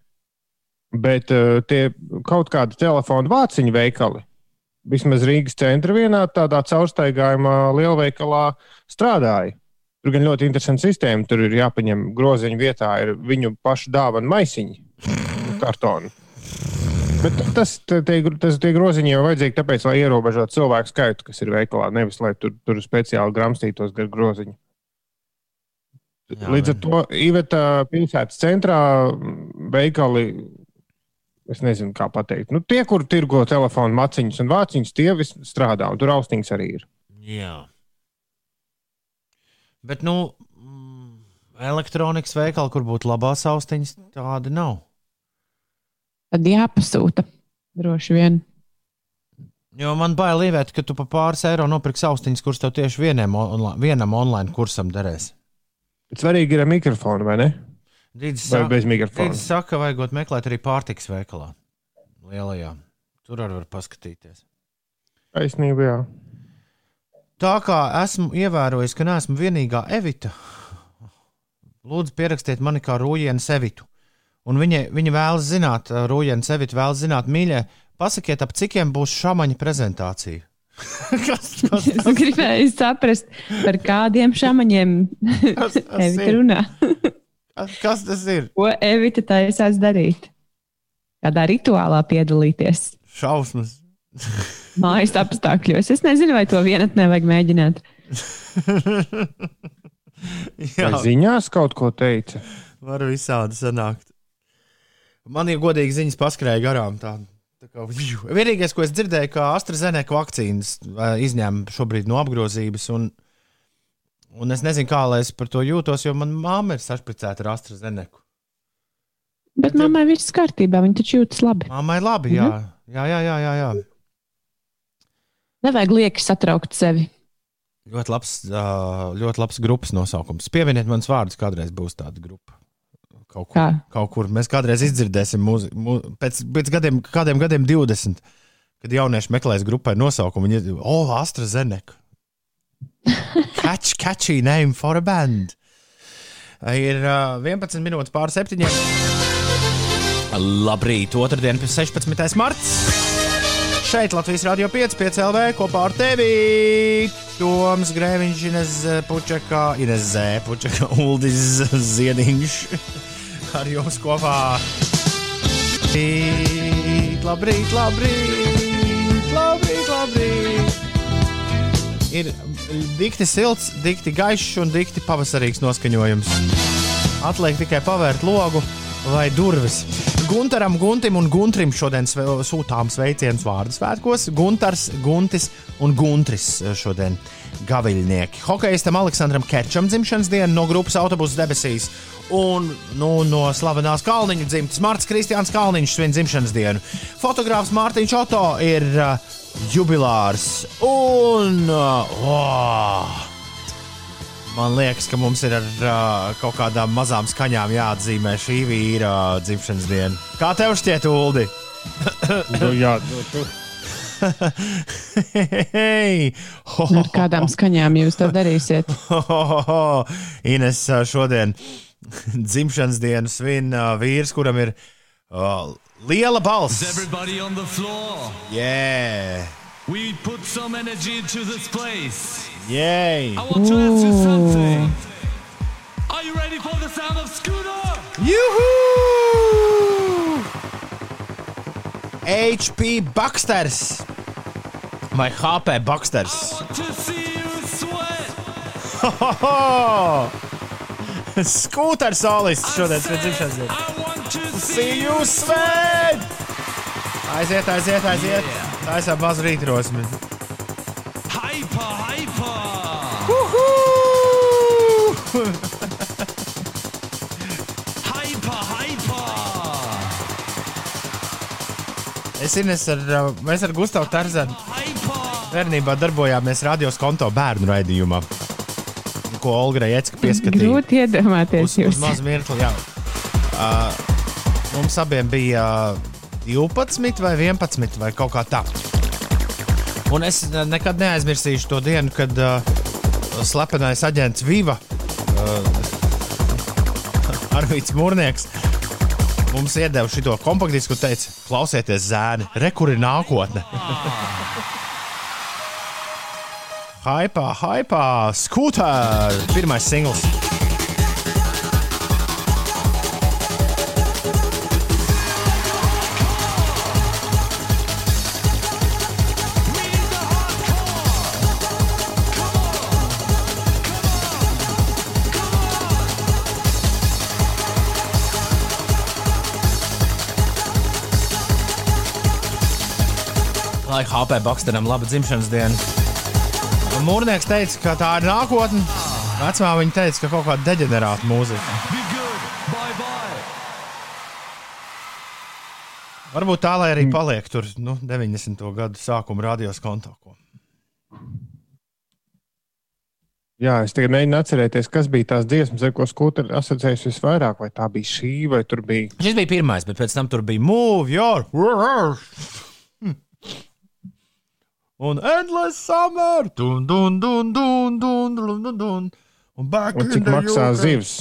Bet uh, tie kaut kādi telefonu vāciņu veikali, vismaz Rīgas centra vienā tādā caurstaigājumā lielveikalā strādāja. Tur gan ļoti interesanta sistēma. Tur ir jāpaņem groziņu vietā, ir viņu pašu dāvana maisiņi, kartoni. Bet tas, tie, tas, tie groziņi jau vajadzīgi tāpēc, lai ierobežotu cilvēku skaitu, kas ir veikalā, nevis lai tur, tur speciāli gramstītos gar groziņu. Jā, Līdz ar to Iveta pilsētas centrā veikali, es nezinu, kā pateikt, nu, tie, kur tirgo telefonu maciņus un vāciņus, tie visi strādā, un tur austiņas arī ir. Jā. Bet, nu, mm, elektronikas veikali, kur būtu labās austiņas, tāda nav. tad jāpasūta. Droši vien. Jo man bail lievēt, ka tu par pāris eiro nopirksi austiņas, kuras tev tieši vienam, onla, vienam online kursam derēs. Bet svarīgi ir ar mikrofonu, vai ne? Dīdis Vai saka, bez mikrofona? Dīdis saka, vajagot meklēt arī pārtiks veikalā. Lielajā. Tur arī var paskatīties. Taisnība, jā. Tā kā esmu ievērojis, ka neesmu vienīgā Evita, lūdzu, pierakstiet mani kā Rūjienu Sevitu. Un viņa, viņa vēlas zināt, Rūjienu Sevitu vēlas zināt, mīļie, pasakiet, ap cikiem būs šāmaņa prezentācija. kas, kas, Es gribēju saprast, par kādiem šāmaņiem tas Evita ir? runā. Kas, kas tas ir? Ko Evita taisās darīt? Kādā rituālā piedalīties? Šausmas. Mājas apstākļos. Es nezinu, vai to vienatnē vajag mēģināt. Jā, Vai ziņās kaut ko teica? var visādi sanākt. Man ir godīgi ziņas paskrēja garām. Tā, tā kā. Vienīgais, ko es dzirdēju, ka AstraZeneca vakcīnas izņēma šobrīd no apgrozības. Un, un es nezinu, kā lai es par to jūtos, jo manā māte ir sašpricēta ar AstraZeneca. Bet mammai viss kārtībā, viņa taču jūtas labi. Māmai labi, jā. Jā, jā, jā, jā, jā. Nevajag lieki satraukt sevi. Ļoti labs, ļoti labs grupas nosaukums. Pievieniet manus vārdus, kādreiz būs tāda grupa. Kaut kur, Kā? kaut kur mēs kādreiz izdzirdēsim, mūzi, mū, pēc, pēc gadiem, kādiem gadiem, 20, kad jaunieši meklēs grupai nosaukumu. Viņi ir, oh, AstraZeneca. Catch, catchy name for a band. Ir uh, 11 minūtes pār 7. Labrīt, otrdien, 16. marts. Šeit Latvijas Rādio 5, 5 LV kopā ar tevi. Toms Grēviņš, Ines Pučakā, Ines Zē, Pučakā, Uldis Ziediņš. Ar jums kopā. Labrīt, labrīt, labrīt, labrīt, labrīt. Ir dikti silts, dikti gaišs un dikti pavasarīgs noskaņojums. Atliek tikai pavērt logu vai durvis. Gunteram, Guntim un Guntrim šodien sve, sūtām sveicienus vārdu svētkos. Gunters, Guntis un Guntris šodien gaviļnieki. Hokejistam Aleksandram Kečam dzimšanas diena no grupas autobusu debesīs. Un nu, no slavenās Kalniņa dzimtas Marts Kristiāns Kalniņš svin dzimšanas dienu. Fotogrāfs Mārtiņš Oto ir uh, jubilārs. Un uh, oh, Man liekas, ka mums ir ar uh, kaut kādām mazām skaņām jāatzīmē šī vīra uh, dzimšanas diena. Kā tev šķiet, Uldi? Nu, jā, nu, tu, Hei! Ho, ho, Ar kādām skaņām jūs to darīsiet? ho, ho, ho. Ines uh, šodien dzimšanas dienu svin vīrs, kuram ir uh, liela balss. Everybody on the floor. Yeah! We put some energy into this place. Yay! I want to ask you something. Are you ready for the sound of Scooter? Juhu! HP Baksters vai HP Baksters? Skūters solists šodien pēc dzimšanas dienas. See you svēt! Aiziet, aiziet, aiziet. Tā ir maza rītrosme. hyper, hyper. Hyper, hyper. Es Ines ar, uh, mēs ar Gustavu Tarzanu. Bērnībā darbojāmies radios konto bērnu raidījumā, ko Olga Jēcka pieskatīja. Grūti iedomāties uz, uz jūs. mazu mirkli. Jā. Uh, mums abiem bija uh, 12 vai 11 vai kaut kā tā. Un es nekad neaizmirsīšu to dienu, kad uh, slepenais aģents Viva, uh, Arvīts Mūrnieks, mums iedeva šo kompaktdisku un teica, klausieties, zēni, re, kur ir nākotne. Hypā, hypā, skūtā, pirmais singls. Lai HP Baksteram laba dzimšanas diena. Mūrnieks teica, ka tā ir nākotne. Vecumā viņa teica, ka kaut kāda deģenerāta mūzika. Bye bye. Varbūt tā, lai arī paliek tur nu, 90. gadu sākuma radios konto. ko. jā, es tagad mēģinu atcerēties, kas bija tās dziesmas, ar ko skūpsturi asociējas visvairāk. Vai tā bija šī, vai tur bija. Šis bija pirmais, bet pēc tam tur bija Move Your. Un Endless Summer! Dun, dun, dun, dun, dun, dun, dun, dun. Un back Un in cik the maksā zivs?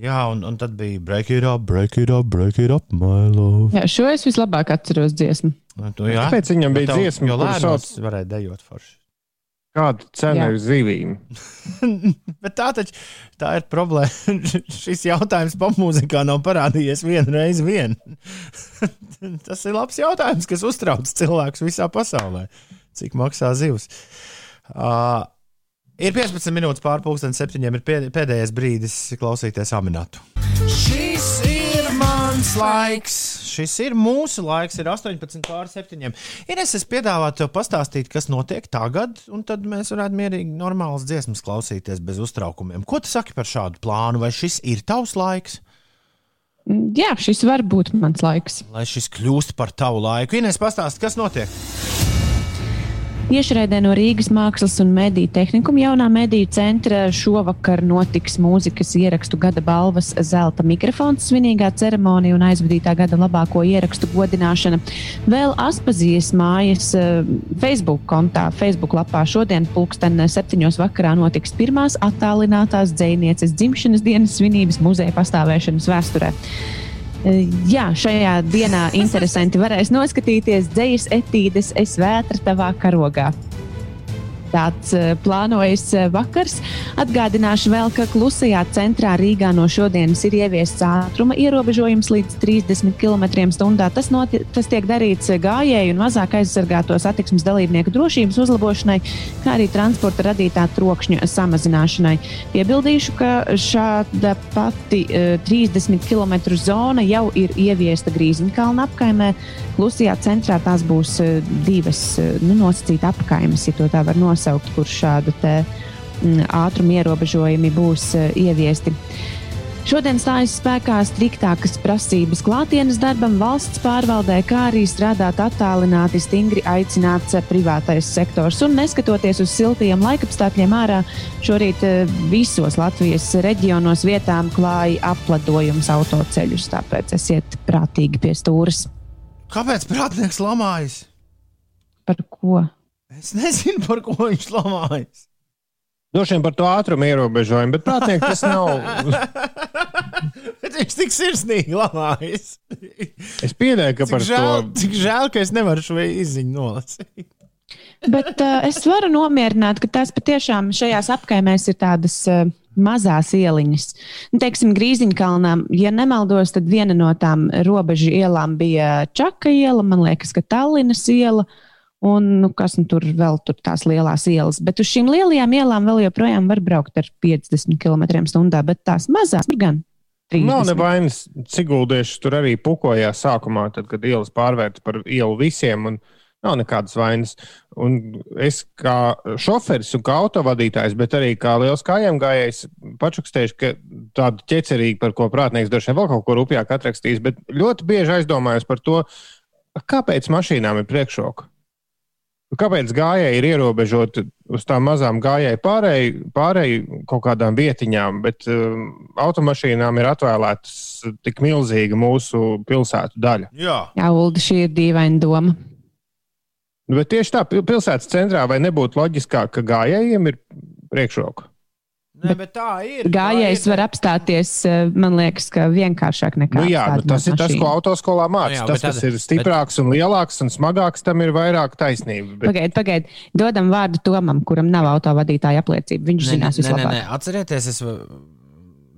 Jā, un, un tad bija break it up, break it up, break it up, my love. Jā, šo es vislabāk atceros dziesmu. Nu, Tu, jā, Kāpēc viņam bija tev- dziesma, lēnos sauc- varēja dejot forši. Kāda cena Jā. ir zivīm? Bet tā taču tā ir problēma. Šis jautājums popmūzikā nav parādījies vienu reizi vien. Tas ir labs jautājums, kas uztrauc cilvēkus visā pasaulē. Cik maksā zivs? Uh, ir 15 minūtes pārpusdienas septiņiem. Ir pēd- pēdējais brīdis klausīties aminātu. Šis ir mans laiks. Šis ir mūsu laiks, ir 18 pār 7. Ines, es piedāvātu tev pastāstīt, kas notiek tagad, un tad mēs varētu mierīgi normālas dziesmas klausīties bez uztraukumiem. Ko tu saki par šādu plānu? Vai šis ir tavs laiks, Mm, Jā, šis var būt mans laiks. lai šis kļūst par tavu laiku? Ines, pastāsti, kas notiek? Iešraidē no Rīgas Mākslas un Mediju tehnikuma jaunā mediju centra šovakar notiks mūzikas ierakstu gada balvas zelta mikrofons, svinīgā ceremonija un aizvadītā gada labāko ierakstu godināšana. Vēl Aspazijas mājas eh, Facebook kontā, Facebook lapā šodien pulksten septiņos vakarā notiks pirmās attālinātās dzēnieces dzimšanas dienas svinības muzeja pastāvēšanas vēsturē. Eh, Jā, šajā dienā interesanti varēs noskatīties dzīslas etīdes, es vētra tavā karogā. Tāds uh, plānojas uh, vakars. Atgādināšu vēl, ka klusajā centrā Rīgā no šodienas ir ieviests ātruma ierobežojums līdz 30 km/h. Tas, noti, tas tiek darīts uh, gājēju un mazāk aizsargāto satiksmes dalībnieku drošības uzlabošanai, kā arī transporta radītā trokšņa samazināšanai. Piebildīšu, ka šāda pati uh, 30 km zona jau ir ieviesta Grīziņkalna apkaimē. Klusajā centrā tās būs uh, divas uh, nu, nosacītas apkaimes, ja to tā var nosaukt, kur šādu te, mm, ātruma ierobežojumi būs uh, ieviesti. Šodien stājas spēkā striktākas prasības klātienes darbam, valsts pārvaldē, kā arī strādāt attālināti, stingri aicināts privātais sektors. Un neskatoties uz siltajiem laikapstākļiem ārā, šorīt eh, visos Latvijas reģionos vietām klāja apledojums autoceļus, tāpēc esiet prātīgi pie stūres. Kāpēc prātnieks lamājas? Par ko? Es nezinu, par ko viņš lamājas. Droši vien par to ātrumu ierobežojumu, bet prātīgi tas nav. Bet viņš tik sirsnīgi lamājas. Es pieļauju, ka Cik par žēl, to cik žēl, ka es nevaru šo izziņu nolasīt. Bet uh, es varu nomierināt, ka tās patiešām šajās apkaimēs ir tādas uh, mazās ieliņas. Nu, teiksim, Grīziņkalnā, ja nemaldos, tad viena no tām robežu ielām bija Čaka iela, man liekas, ka Tallinas iela. Un nu, kas nu, tur vēl tur tās lielās ielas. Bet uz šīm lielajām ielām vēl joprojām var braukt ar 50 km/h. Bet tās mazās tur gan. 30. nav nevainas. Ciguldieši tur arī pukojās sākumā, tad, kad ielas pārvērta par ielu visiem. Un... Nav nekādas vainas. Un es kā šoferis un kā autovadītājs, bet arī kā liels kājām gājējs, pačukstējuši, ka tādu ķecerīgu, par ko prātnieks droši vien vēl kaut ko rupjāk atrakstīs, bet ļoti bieži aizdomājos par to, kāpēc mašīnām ir priekšroka. Kāpēc gājēji ir ierobežoti uz tām mazām gājēju pārēju, pārēju kaut kādām vietiņām, bet um, automašīnām ir atvēlētas tik milzīga mūsu pilsētu daļa? Jā, Jā, Ulda, šī ir dīvaina doma. Bet tieši tā, pil- pilsētas centrā vai nebūtu loģiskāk, ka gājējiem ir priekšroka? Nē, bet tā ir. Gājējs ir. var apstāties, eh, man liekas, ka vienkāršāk nekā. Nu, jā, nu, tas ir tas, ko autoskolā Nu mācās. jā, tas, bet kas tad- ir stiprāks un lielāks un smagāks, tam ir vairāk taisnība. Bet... Pagaidiet, pagaidiet. Dodam vārdu Tomam, kuram nav autovadītāja apliecība. Viņš Nē, zinās nē, nē, vislabāk. nē. Atcerieties, es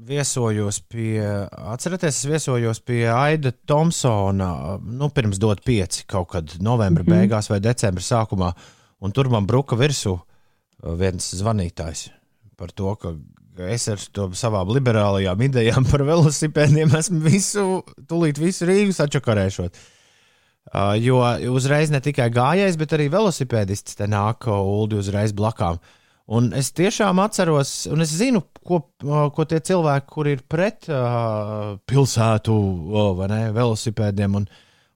viesojos pie, atcerieties, es viesojos pie Aida Thompsona, nu, pirms dot pieci kaut kad novembra mm -hmm. beigās vai decembra sākumā, un tur man bruka virsū viens zvanītājs par to, ka es ar to savām liberālajām idejām par velosipēdiem esmu visu, tūlīt visu Rīgu sačakarēšot. Uh, jo uzreiz ne tikai gājējs, bet arī velosipēdists te nāk uh, Ulu uzreiz blakām. Un es tiešām atceros, un es zinu, ko, uh, ko tie cilvēki, kur ir pret uh, pilsētu uh, vai ne, velosipēdiem un,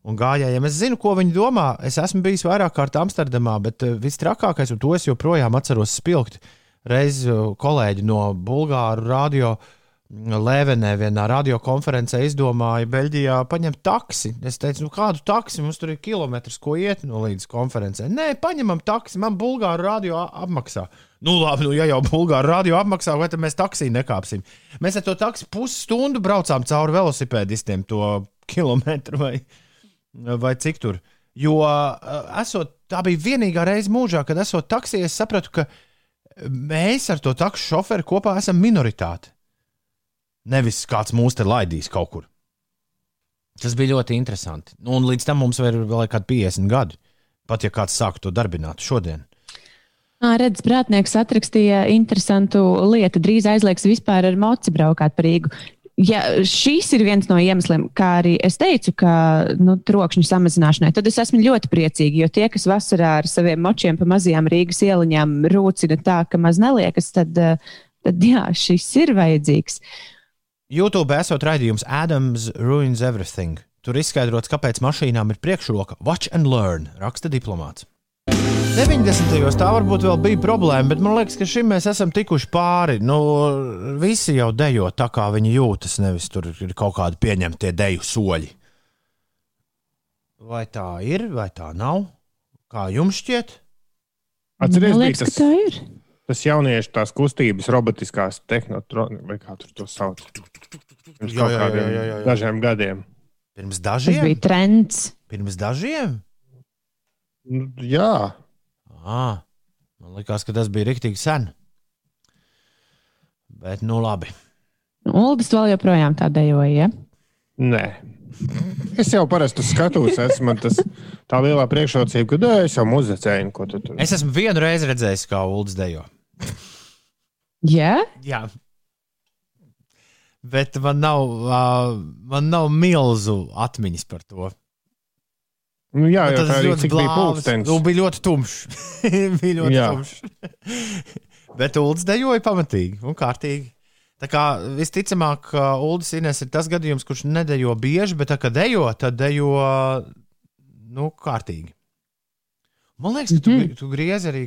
un gājējiem, es zinu, ko viņi domā. Es esmu bijis vairāk kārt Amsterdamā, bet uh, viss trakākais, un to es joprojām atceros spilgti. Reiz uh, kolēģi no Bulgāru radio Lēvenē vienā radiokonferencē izdomāja Beļģijā paņemt taksi. Es teicu, nu kādu taksi mums tur ir kilometrs, ko iet no līdz konferencē. Nē, paņemam taksi, man Bulgāru radio apmaksā. Nu, labi, nu, ja jau Bulgāru radio apmaksā, vai tad mēs taksī nekāpsim? Mēs ar to taksi pusstundu braucām cauri velosipēdistiem to kilometru vai, vai cik tur. Jo eh, esot, tā bija vienīgā reize mūžā, kad esot taksī, es sapratu, ka mēs ar to taksu šoferu kopā esam minoritāte. Nevis kāds mūs te laidīs kaut kur. Tas bija ļoti interesanti. Nu, un līdz tam mums vēl ir vēl kādi 50 gadi. Pat ja kāds sāktu to darbināt šodien. Redz, prātnieks atrakstīja interesantu lietu. Drīz aizliegs vispār ar moci braukāt par Rīgu. Ja šis ir viens no iemesliem, kā arī es teicu, ka nu, trokšņa samazināšanai, tad es esmu ļoti priecīga. Jo tie, kas vasarā ar saviem močiem pa mazajām Rīgas ieliņām rūcina tā, ka maz neliekas, tad, tad jā, šis ir vajadzīgs. YouTube esot raidījums Adams Ruins Everything. Tur izskaidrots, kāpēc mašīnām ir priekšroka Watch and Learn, raksta diplomāts. 90. gados tā varbūt vēl bija problēma, bet man liekas, ka šim mēs esam tikuši pāri. Nu, visi jau dejo tā, kā viņi jūtas, nevis tur ir kaut kādi pieņemtie deju soļi. Vai tā ir, vai tā nav? Kā jums šķiet? Atcerieties, liekas, tas, ka tā ir. tas jauniešu tās kustības, robotiskās tehnoloģijas, vai kā tur to sauc. Pirms Jā, jā, jā, jā, jā, dažiem gadiem. Pirms Tas dažiem? bija trends. Pirms dažiem? Nu, jā, À, man liekas, ka tas bija rīktīgi sen. Bet, nu labi. Uldis vēl joprojām tā dejoja. Ja? nē. Es jau parasti skatos, esmu man tas tā lielā priekšrocība, ka "Ē, es jau muzicēju, ko tu tur. Es esmu vienu reizi redzējis, kā Ulrichs dejo. Jā, Jā. Bet man nav, uh, man nav milzu atmiņas par to. Nu, jā, jau arī ļoti bija pulkstenis. Nu, bija ļoti tumšs. bija ļoti Jā. tumšs. Bet Ulrichs dejoja pamatīgi un kārtīgi. Tā kā visticamāk, Ulrichs Ines ir tas gadījums, kurš nedejo bieži, bet tā kā dejo, tad dejo nu, kārtīgi. Man liekas, ka tu, Mhm. tu griezi arī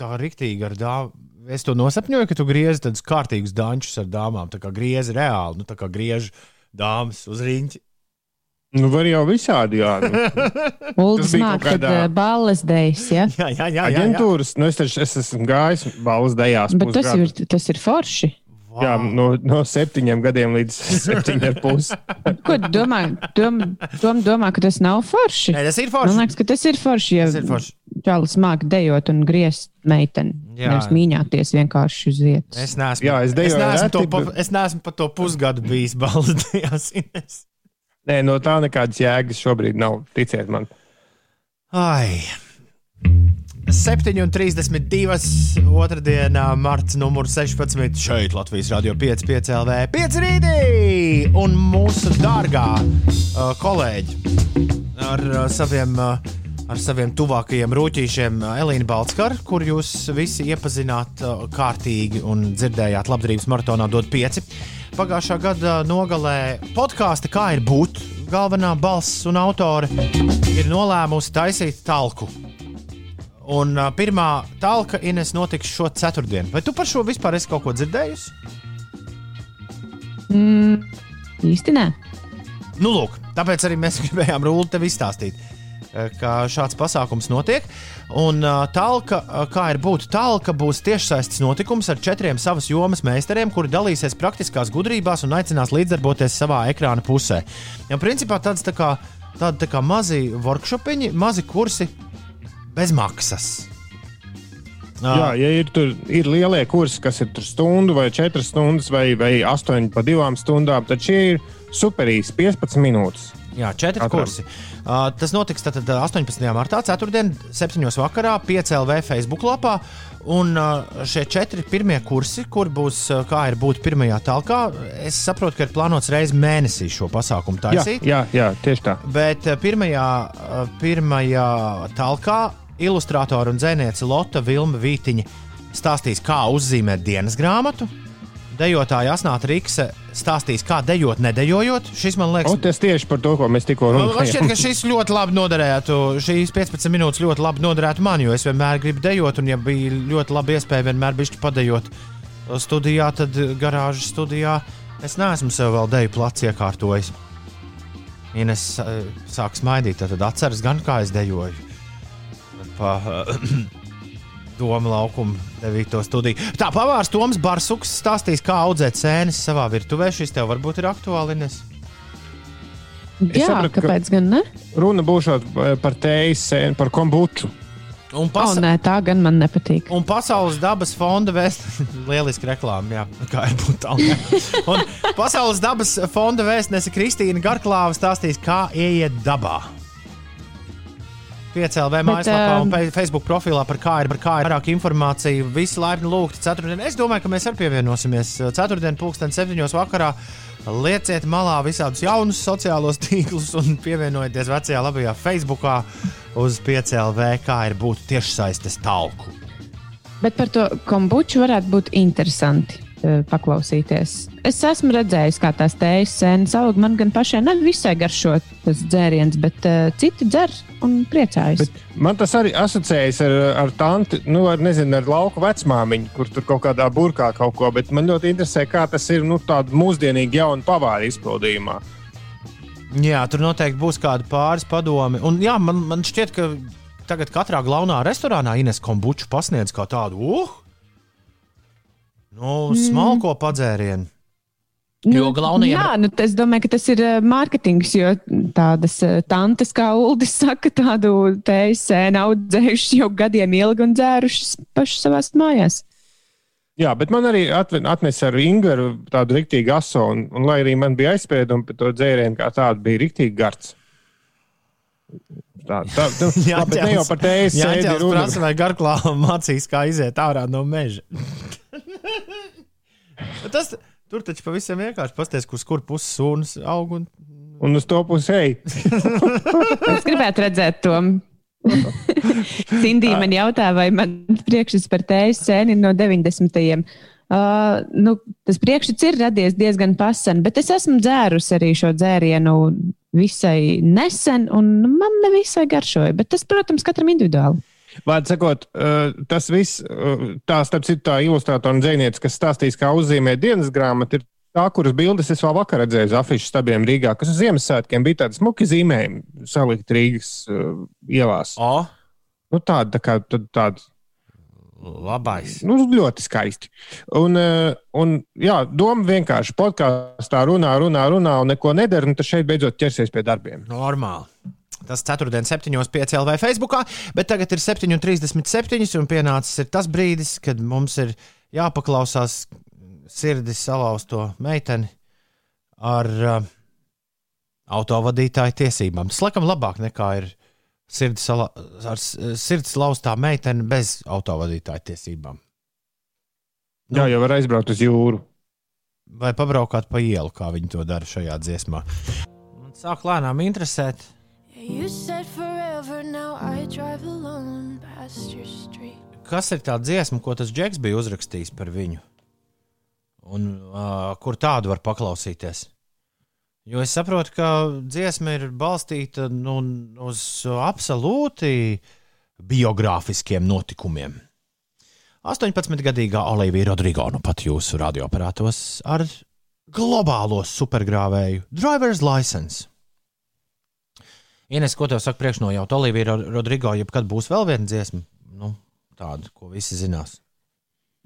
tā rīktīgi ar dāmu. Es to nosapņoju, ka tu griezi tādus kārtīgus dančus ar dāmām. Tā kā griezi reāli, nu, tā kā griež dāmas uz riņķi. Nu, var jau visādi, jā. Nu, bija māk, kaut kad kādā- uh, balles dejas. Ja? Jā, jā, jā. jā, jā. aģentūras, nu, es, taču, es esmu gājis balvas dejās. Bet tas ir, tas ir forši. Jā, no, no septiņiem gadiem līdz septiņiem pusi. Ko tu domā? Dom, dom, domā, ka tas nav forši. Nē, tas ir Man forši. liekas, ka tas ir forši, ja Tas ir forši. čalis māk dejot un griezt meiteni. Jā. Nevis mīņāties vienkārši uz vietas. Es neesmu, Jā, es es dejoju neesmu, to, reti, pa, bet- es neesmu pa to pusgadu bijis balsojis. Nē, no tā nekādas jēgas šobrīd nav. Ticiet man. Ai. 7,32. otrdienā, marts, numurs 16. šeit Latvijas Rādio 5, 5 LV, 5 rītī! Un mūsu dārgā uh, kolēģi ar uh, saviem. Uh, Ar saviem tuvākajiem rūtīšiem Elīnu Balskaru, kur jūs visi iepazināt kārtīgi un dzirdējāt labdarības maratonā, dod pieci. Pagājušā gada nogalē podkāstu Kā ir būt, galvenā balss un autore ir nolēmusi taisīt talku. Un pirmā talka Ines notiks šo ceturtdienu. Vai tu par šo vispār esi kaut ko dzirdējusi? Mm, īsti nē. Nu, lūk, tāpēc arī mēs gribējām Rūlu tev izstāstīt, ka šāds pasākums notiek. Un uh, talka, uh, kā ir būt talka, būs tiešsaistes notikums ar četriem savas jomas meistariem, kuri dalīsies praktiskās gudrībās un aicinās līdzdarboties savā ekrāna pusē. Ja, principā tāds tā kā, tādi tā kā mazi workshopiņi, mazi kursi bez maksas. Jā, ja ir, tur, ir lielie kursi, kas ir stundu vai 4 stundas vai, vai 8 pa 2 stundām, tad šie ir superīsi 15 minūtes. Jā, četri Katram. kursi. Uh, tas notiks tātad 18. martā, 4. 7. vakarā, 5 LV Facebook lapā. Un uh, šie četri pirmie kursi, kur būs uh, kā ir būt pirmajā talkā, es saprotu, ka ir plānots reizes mēnesī šo pasākumu Jā, taisīt. jā, jā, tieši tā. Bet uh, pirmajā, uh, pirmajā talkā ilustrātora un dzēniece Lotte Vilma Vītiņa stāstīs, kā uzzīmēt dienas grāmatu. Dejotāja Asnāta Rīkse stāstīs, kā dejot, nedējojot. Šis man liekas, tas tieši par to, ko mēs tikko Man šķiet, runājām. ka šis ļoti labi noderētu. Šīs 15 minūtes ļoti labi noderētu man, jo es vienmēr gribu dejot, un, ja bija ļoti labi iespēja vienmēr bišķi padejot, studijā, tad garāžas studijā es neesmu sev vēl deju placu iekārtojis. Ines uh, sāk smaidīt, tad atceras gan kā es dejoju. Pa Doma laukuma 9. studiju. Tā pavārs Toms Barsuks stāstīs, kā audzēt sēnes savā virtuvē. Šis tev varbūt ir aktuāli. Ines? Jā, sapratu, kāpēc gan ne? Runa būs par tējas sēnu, par kombuču. Un, pasa nē, tā gan man nepatīk. un Pasaules dabas fonda vēstniece, lieliski reklāma, jā, kā ir būt tālāk. Un Pasaules dabas fonda vēstniece Kristīna Garklāva stāstīs, kā ieiet dabā. Piecēlē mājaslapā un ā, pe- Facebook profilā par kā ir, par kā ir vairāk informāciju. Visi laipni lūgti ceturtdien. Es domāju, ka mēs arī pievienosimies ceturtdien, pulksten septiņos vakarā. Lieciet malā visādus jaunus sociālos tīklus un pievienojieties vecajā labajā Facebookā uz piecēlē, kā ir būt tiešsaistes talku. Bet par to kombuču varētu būt interesanti paklausīties. Es esmu redzējis, kā tās tējas sēnes aug. Man gan pašai nav visai garšo tas dzēriens, bet uh, citi dzer un priecājas. Bet man tas arī asociējas ar, ar tanti, nu, ar, nezinu, ar lauku vecmāmiņu, kur tur kaut kādā burkā kaut ko. Bet man ļoti interesē, kā tas ir nu, tādā mūsdienīgi jaunu pavāru izpildījumā. Jā, tur noteikti būs kādi pāris padomi. Un jā, man, man šķiet, ka tagad katrā galvenā restorānā Ines kombuču pasniedz kā tādu uh, nu, smalko padzērienu. Jo galvenajiem- Jā, nu, es domāju, ka tas ir uh, mārketings, jo tādas uh, tantes, kā Uldis saka, tādu sēnu audzējušas jau gadiem ilgi un dzērušas pašas savās mājās. Jā, bet man arī atnesa ar Ingūru tādu rīktīgu aso, un, un lai arī man bija aizspriedumi par to dzērienu, kā tādu bija rīktīgi gards. Tā, tā, tā, Jā, labi, ne jau par tējas Jā, sēdi ķels runa. prasa, vai garklāva mācīs, kā iziet ārā no meža. Tas, tur taču pavisam vienkārši pasties, kurš kur puses sūnas aug. Un... Un uz to pusi ej. Es gribētu redzēt to. Cindija man jautā, vai man priekšstats par tējas sēni ir no 90. Uh, nu, tas priekšstats ir radies diezgan pasen, bet es esmu dzērusi arī šo dzērienu visai nesen, un man nevisai garšoja. Bet tas, protams, katram individuāli. Vārds sakot, tas viss, tā starp citu, tā ilustrātora un dzēniece, kas stāstīs, kā uzzīmē dienas grāmatu, ir tā, kuras bildes es vēl vakar redzēju uz afišu stabiem Rīgā, kas uz Ziemassvētkiem bija tādi smuki zīmējumi salikt Rīgas ielās. O, Nu, tāda, tā kā, tad tāda labais. nu, ļoti skaisti. Un, uh, un jā, doma vienkārši podkāstā runā, runā, runā un neko nedara, un tad šeit beidzot ķersies pie darbiem. Normāli. Tas ceturtdien, 7.5. LV Facebook, bet tagad ir 7.37. un pienācis ir tas brīdis, kad mums ir jāpaklausās sirdis salauzto meiteni ar uh, autovadītāju tiesībām. Tas laikam labāk nekā ir sirds, sala, ar s- sirds laustā meitene bez autovadītāju tiesībām. Jā, jau var aizbraukt uz jūru. Vai pabraukāt pa ielu, kā viņi to dara šajā dziesmā. Man sāk lēnām interesēt. Kas ir tā dziesma, ko tas Džeks bija uzrakstījis par viņu? Un uh, kur tādu var paklausīties? Jo es saprotu, ka dziesma ir balstīta nu, uz absolūti biogrāfiskiem notikumiem. 18-gadīgā Olivija Rodrigo nu pat jūsu radioaparātos ar globālo supergrāvēju Driver's License. Ines, ko tev saka priekšnojauta Olivija Ro- Rodrigo, jebkad būs vēl viena dziesma? Nu, tāda, ko visi zinās.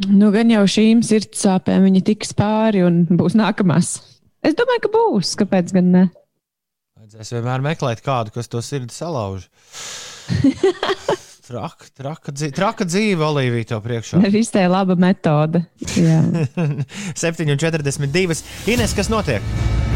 Nu, gan jau šīm sirds sāpēm viņi tiks pāri un būs nākamās. Es domāju, ka būs. Kāpēc gan ne? Vajadzēs vienmēr meklēt kādu, kas to sirdi salauž. Traka, traka, dzīve, traka dzīve, Olivija, tev priekšā. Ir iztēla laba metode. Jā. 7,42. Ines, kas notiek?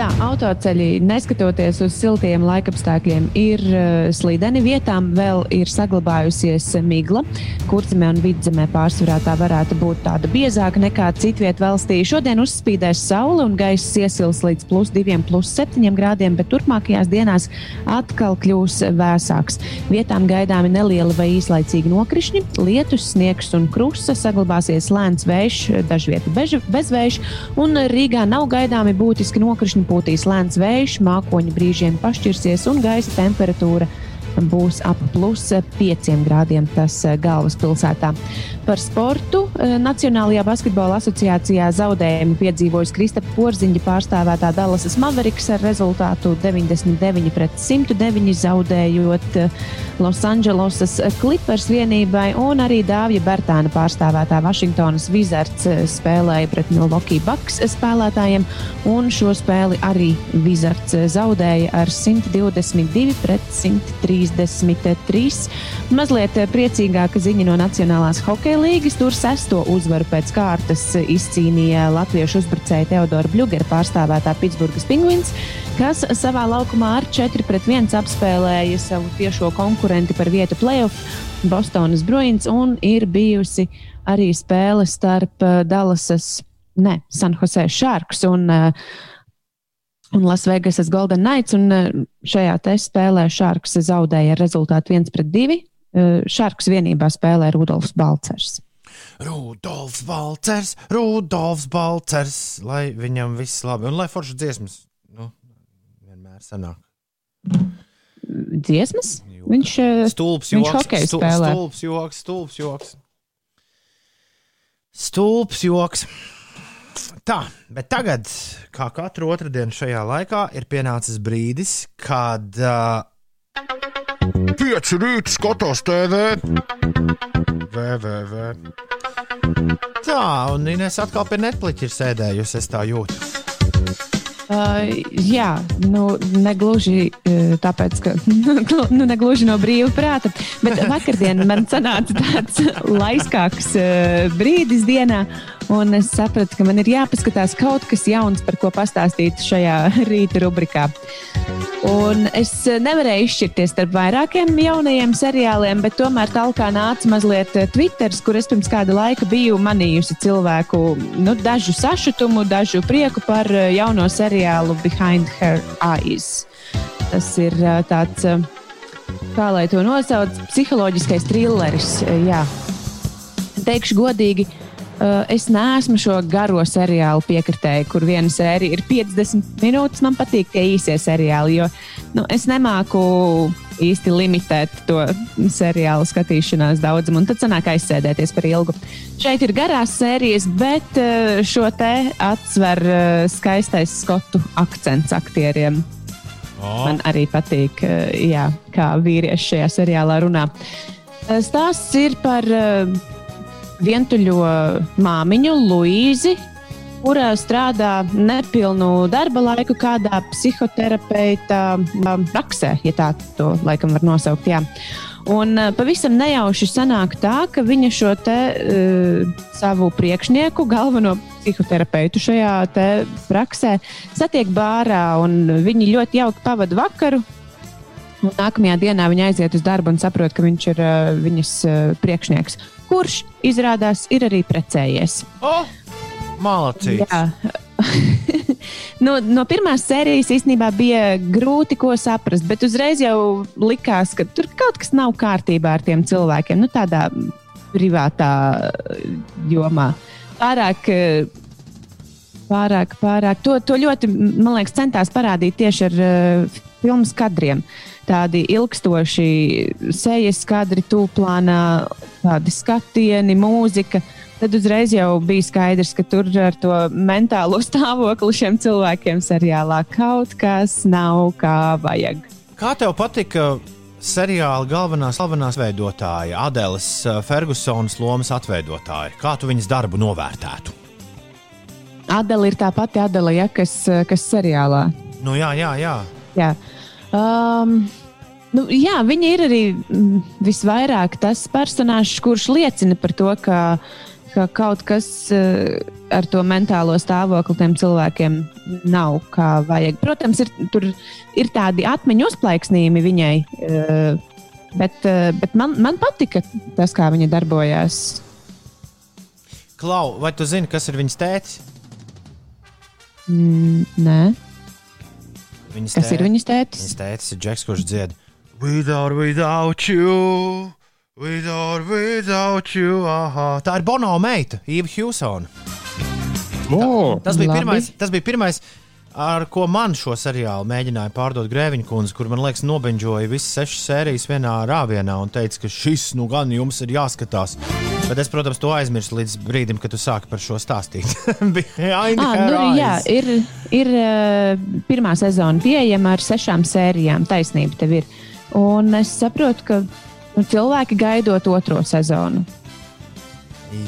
Tā, autoceļi, neskatoties uz siltiem laikapstākļiem, ir uh, slīdeni. Vietām vēl ir saglabājusies migla. Kurzemē un vidzemē pārsvarā tā varētu būt tāda biezāka nekā citviet valstī. Šodien uzspīdēs saule un gaiss iesils līdz plus 2, plus 7 grādiem, bet turpmākajās dienās atkal kļūs vēsāks. Vietām gaidāmi nelieli vai īslaicīgi nokrišņi, lietus, sniegs un krusta, saglabāsies lēns vējš, dažviet bež- bezvējš, un Rīgā nav gaidāmi būtiski nokrišņi, pūtīs lēns vējš, mākoņi brīžiem pašķirsies un gaisa temperatūra būs ap plus 5 grādiem. Tas eh, galvaspilsētā. Par sportu eh, Nacionālajā basketbola asociācijā zaudējumu piedzīvojas Kristapa Porziņa pārstāvētā Dallasas Mavericks ar rezultātu 99 pret 109 zaudējot eh, Losandželosas Clippers vienībai un arī Dāvija Bertāna pārstāvētā Vašingtonas Wizards spēlēja pret Milwaukee Bucks spēlētājiem un šo spēli arī Wizards zaudēja ar 122 pret 133. Mazliet priecīgāka ziņa no Nacionālās hokeja līgas. Tur sesto uzvaru pēc kārtas izcīnīja latviešu uzbrucēja Teodora Bļugera pārstāvētā Pitsburgas Penguins, kas savā laukumā ar 4 pret 1 apspēlēja savu tiešo konkurentu par vietu playoff Bostonas Bruins un ir bijusi arī spēle starp eh, Dallasas, ne, San Jose Sharks un uh, un Lasvegasas Golden Knights. Un eh, šajā spēlē Šārks zaudēja ar rezultātu 1 pret 2. Šārks vienībā spēlē Rudolfs Balcers. Rudolfs Balcers, Rudolfs Balcers, lai viņam viss labi un lai foršas dziesmas nu, vienmēr sanāk. Dziesmas? Joks. Viņš, eh, Stulbs viņš joks, stu- spēlē. Stulbs joks, stulbs joks. Stulbs joks. Tā, bet tagad, kā katru otrdienu šajā laikā, ir pienācis brīdis, kad uh, pieci rīta skatos TV. VVV. Tā, un Inês atkal pie Netflix ir sēdējusi, es tā jūtu. Uh, jā, nu, negluži uh, tāpēc, ka nu, negluži no brīva prāta. Bet vakardien man sanāca tāds laiskāks uh, brīdis dienā, un es sapratu, ka man ir jāpaskatās kaut kas jauns, par ko pastāstīt šajā rīta rubrikā. Un es nevarēju izšķirties starp vairākiem jaunajiem seriāliem, bet tomēr tālāk nāca mazliet Twitter, kur es pirms kāda laika biju manījusi cilvēku nu, dažu sašutumu, dažu prieku par eh, jauno seriālu Behind Her Eyes. Tas ir eh, tāds, eh, kā lai to nosauc, psiholoģiskais trilleris. eh, Jā. Teikšu godīgi, es neesmu šo garo seriālu piekritēju, kur viena sērija ir 50 minūtes. Man patīk tie īsie seriāli, jo nu, es nemāku īsti limitēt to seriālu skatīšanās daudzumu, un tad sanāk aizsēdēties par ilgu. Šeit ir garās sērijas, bet uh, šo te atsver uh, skaistais skotu akcents aktieriem. Man arī patīk, jā, kā vīrieši šajā seriālā runā. Stāsts ir par uh, vientuļo māmiņu, Luīzi, kura strādā nepilnu darba laiku kādā psihoterapeita um, praksē, ja tā to laikam var nosaukt. Jā. Un uh, pavisam nejauši sanāk tā, ka viņa šo te uh, savu priekšnieku, galveno psihoterapeitu šajā praksē, satiek bārā, viņi ļoti jauki pavada vakaru. Un nākamajā dienā viņa aiziet uz darbu un saprot, ka viņš ir uh, viņas uh, priekšnieks, kurš izrādās ir arī precējies. Oh, Malacīts! Jā. no, no pirmās sērijas īstenībā bija grūti ko saprast, bet uzreiz jau likās, ka tur kaut kas nav kārtībā ar tiem cilvēkiem, nu, tādā privātā jomā. Pārāk, eh, pārāk, pārāk. To, to ļoti, man liekas, centās parādīt tieši ar uh, filmas kadriem. Tādi ilgstoši sejas kadri, tūplānā, tādi skatieni, mūzika. Tad uzreiz jau bija skaidrs, ka tur ar to mentālo stāvokli šiem cilvēkiem seriālā kaut kas nav kā vajag. Kā tev patika seriāla galvenās, galvenās veidotāja, Adēlas Fergusonas lomas atveidotāja? Kā tu viņas darbu novērtētu? Adela ir tā pati Adela, ja, kas, kas seriālā. Nu, jā, jā, jā. Jā. Um, nu, jā, viņa ir arī mm, visvairāk tas personāžs, kurš liecina par to, ka, ka kaut kas uh, ar to mentālo stāvokli tiem cilvēkiem nav kā vajag. Protams, ir, tur ir tādi atmiņu uzplaiksnījumi viņai, uh, bet, uh, bet man, man patika tas, kā viņa darbojās. Klau, vai tu zini, kas ir viņas tētis? Mm, nē, Viņas kas ir viņas tētis? Viņas tētis ir Džeks, kurš dzied. Without, without you, without, without you. Aha. Tā ir Bono meita, Īva Hjūsona. O, Tas bija pirmais, tas bija pirmais ar ko man šo seriālu mēģināja pārdot Grēviņa kundze, kur man liekas, nobeņģoja visas sešas sērijas vienā rāvienā un teica, ka šis nu gan jums ir jāskatās. Bet es, protams, to aizmirsu līdz brīdim, kad tu sāki par šo stāstīt. Her nu, jā, ir, ir uh, pirmā sezona pieejama ar sešām sērijām. Taisnība tev ir. Un es saprotu, ka nu, cilvēki gaidot otro sezonu.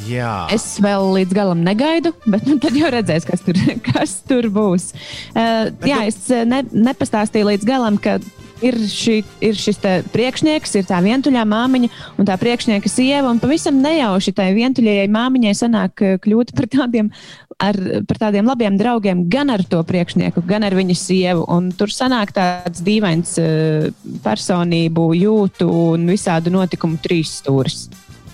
Jā. Es vēl līdz galam negaidu, bet nu, tad jau redzēs, kas tur, kas tur būs. Uh, jā, nu- es uh, ne, nepastāstīju līdz galam, ka ir, šī, ir šis priekšnieks, ir tā vientuļā māmiņa un tā priekšnieka sieva. Un pavisam nejauši tai vientuļajai māmiņai sanāk uh, kļūt par tādiem, ar, par tādiem labiem draugiem gan ar to priekšnieku, gan ar viņa sievu. Un tur sanāk tāds dīvains personību, jūtu un visādu notikumu trīs stūris.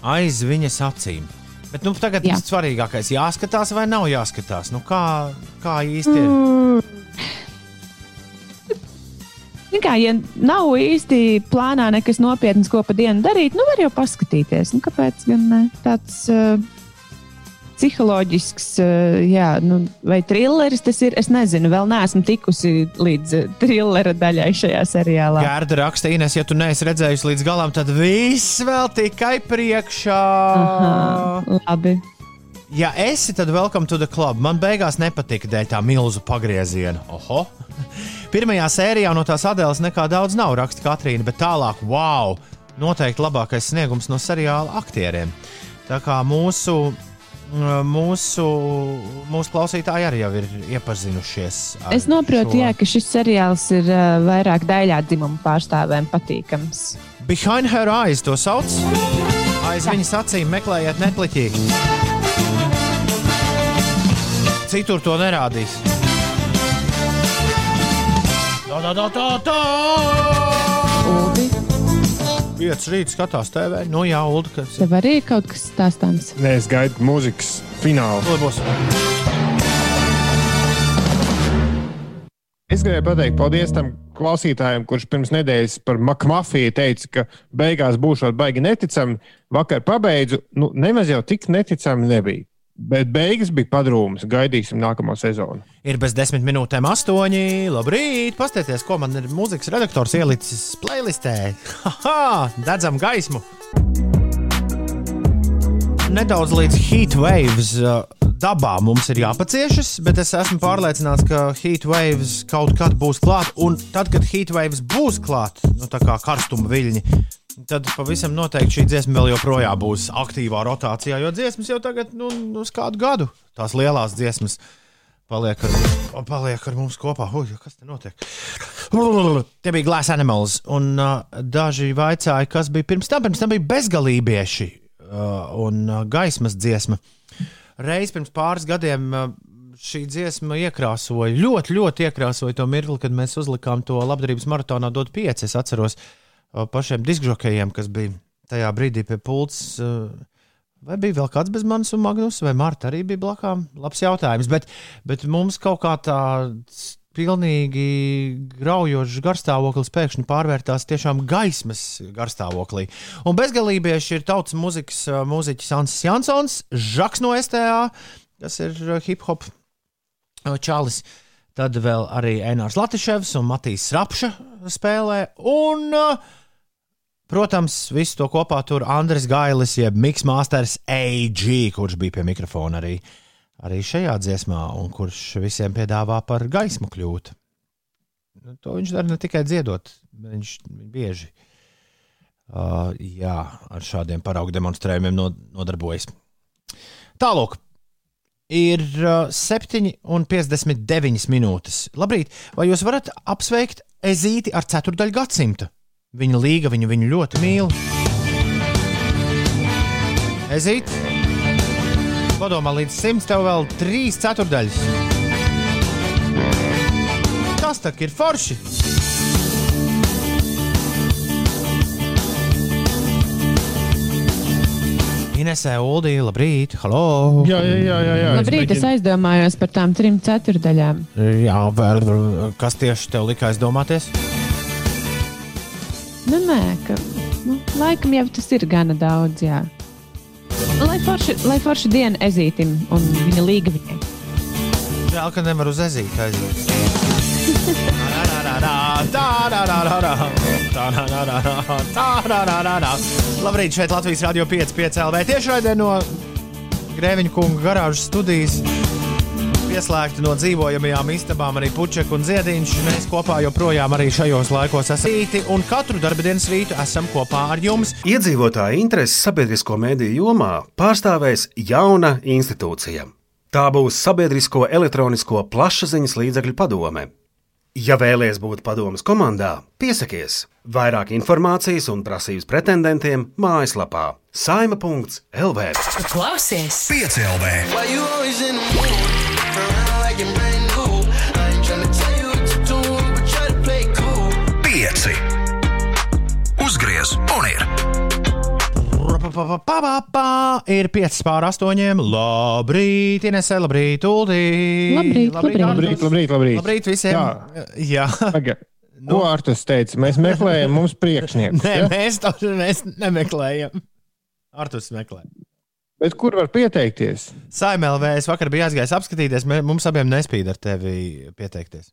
Aiz viņas acīm. Bet nu, tagad Jā. svarīgākais ir jāskatās vai nav jāskatās. Nu, kā, kā īsti ir? Nu Kā, ja nav īsti plānā nekas nopietns, ko pa dienu darīt, nu var jau paskatīties. Nu, kāpēc gan ne? Tāds uh, psiholoģisks, uh, jā, nu, vai trilleris tas ir? Es nezinu, vēl neesmu tikusi līdz uh, trillera daļai šajā seriālā. Gārda raksta, Ines, ja tu neesi redzējusi līdz galam, tad viss vēl tikai priekšā. Aha, labi. Ja esi, tad welcome to the club. Man beigās nepatika dēļ tā milzu pagrieziena. Oho! Pirmajā sērijā no tās adēles nekā daudz nav, raksta Katrīna, bet tālāk, wow! Noteikti labākais sniegums no seriāla aktieriem. Tā kā mūsu, mūsu, mūsu klausītāji arī jau ir iepazinušies. Es saprotu, šo. jā, ka šis seriāls ir uh, vairāk daļā dzimumu pārstāvēm patīkams. Behind her eyes to sauc. Aiz viņas acīm meklējiet nepliķīgi. Citur to nerādīs. Tā, tā, tā, tā, tā! Uldi, Pieci rīt skatās TV. Nu, jā, Ulu, kas tev arī ir kaut kas stāstāms. Nē, es gaidu mūzikas finālu. būs? Es gribēju pateikt paldies tam klausītājam, kurš pirms nedēļas par makmafiju teica, ka beigās būšot baigi neticami. Vakar pabeidzu, nu, nemaz jau tik neticami nebija. Bet beigas bija padrūmas. Gaidīsim nākamo sezonu. Ir bez desmit minūtēm astoņi. Labrīt! Pastieties, ko man ir mūzikas redaktors ielicis playlistē. Haha! Dedzam gaismu! Nedaudz līdz heat waves uh, dabā mums ir jāpaciešas, bet es esmu pārliecināts, ka heat waves kaut kad būs klāt. Un tad, kad heat waves būs klāt, nu, tā kā karstuma viļņi, tad pavisam noteikti šī dziesma vēl joprojām būs aktīvā rotācijā, jo dziesmas jau tagad, nu, uz kādu gadu tās lielās dziesmas paliek ar, paliek ar mums kopā. Ui, kas te notiek? Tie bija Glass Animals, un uh, daži vaicāja, kas bija pirms tam. Pirms tam bija bezgalībieši uh, un uh, gaismas dziesma. Reiz pirms pāris gadiem uh, šī dziesma iekrāsoja, ļoti, ļoti iekrāsoja to mirkli, kad mēs uzlikām to labdarības maratonā dot pieci. Es atceros uh, pašiem diskžokējiem, kas bija tajā brīdī pie pults. Uh, Vai bija vēl kāds bez manis un Magnus, vai Marta arī bija blakām? Labs jautājums. Bet, bet mums kaut kā tāds pilnīgi graujošs garstāvoklis pēkšņi pārvērtās tiešām gaismas garstāvoklī. Un bezgalībieši ir tautas mūzikas uh, mūziķis Ansis Jansons, Žaks no STA, kas ir uh, hip hop uh, čalis. Tad vēl arī Enārs Latiševs un Matīs Rapša spēlē. Un, uh, Protams, visu to kopā tur Andris Gailis, jeb Miks Masters AG, kurš bija pie mikrofona arī, arī šajā dziesmā, un kurš visiem piedāvā par gaismu kļūt. Nu, To viņš dara ne tikai dziedot, viņš bieži uh, jā, ar šādiem paraugu demonstrējumiem no, nodarbojas. Tālāk. Ir uh, 7,59 minūtes. Labrīt, vai jūs varat apsveikt Ezīti ar ceturdaļu gadsimtu? Viņa līga viņu, viņu ļoti mīl. Ezīt, padomā, līdz simts tev vēl trīs ceturdaļas. Tas tā ir forši. Inesē, Uldī, labrīt, halo! Jā, jā, jā. jā, jā. Labrīt, es aizdomājos par tām trim ceturdaļām. Jā, vēl, kas tieši tev lika aizdomāties? Nu, nē, ka, nu, laikam jau tas ir gana daudz. Jā. Lai forši, lai forši diena ezītim un viņa līga viņai. Žēl, ka nevar uz ezīti aiziet. Labrīt, šeit Latvijas Rādio 5, 5 LV tiešraidē no Grēviņa kunga garāžas studijas. Pieslēgti no dzīvojamajām istabām arī Puķeka un Ziediņš. Mēs kopā joprojām arī šajos laikos esam rīti, un katru darbdienas rītu esam kopā ar jums. Iedzīvotāju intereses sabiedrisko mediju jomā pārstāvēs jauna institūcija. Tā būs Sabiedrisko elektronisko plašsaziņas līdzekļu padome. Ja vēlaties būt padomas komandā, piesakies! Vairāk informācijas un prasības pretendentiem mājaslapā saima.lv. Klausies! 5 LV. Ir 5 pār 8. Labrīt, Inese, labrīt, Uldī! Labrīt, labrīt. Labrīt, labrīt, labrīt. Labrīt visiem! Jā. Jā. Paga. Ko Artus teica? Mēs meklējam mums priekšnieku. Nē, mēs to mēs nemeklējam. Artus meklē. Bet kur var pieteikties? Saimēlvē es vakar biju aizgājis apskatīties, mums abiem nespīd ar tevi pieteikties.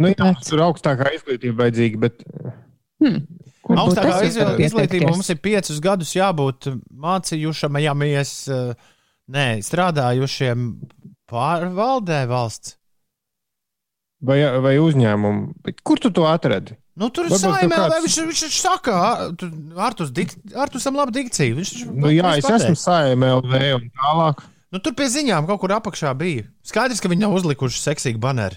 Nu, jā, Kāpēc? tur augstākā izglītība vajadzīga, bet Būtu Augstākā izglītība mums ir piecus gadus jābūt mācījušamies, nē, strādājušiem pārvaldē valsts. vai, vai uzņēmumu. Bet kur tu to atradi? Nu, tur ir saimē, kāds- viņš, viņš, viņš saka, Artus, dik, Artusam laba dikcija. Viņš, Nu, jā, es esmu pateicis. saimēlvē un tālāk. Nu, tur pie ziņām kaut kur apakšā bija. Skaidrs, ka viņi nav uzlikuši seksīgu baneru.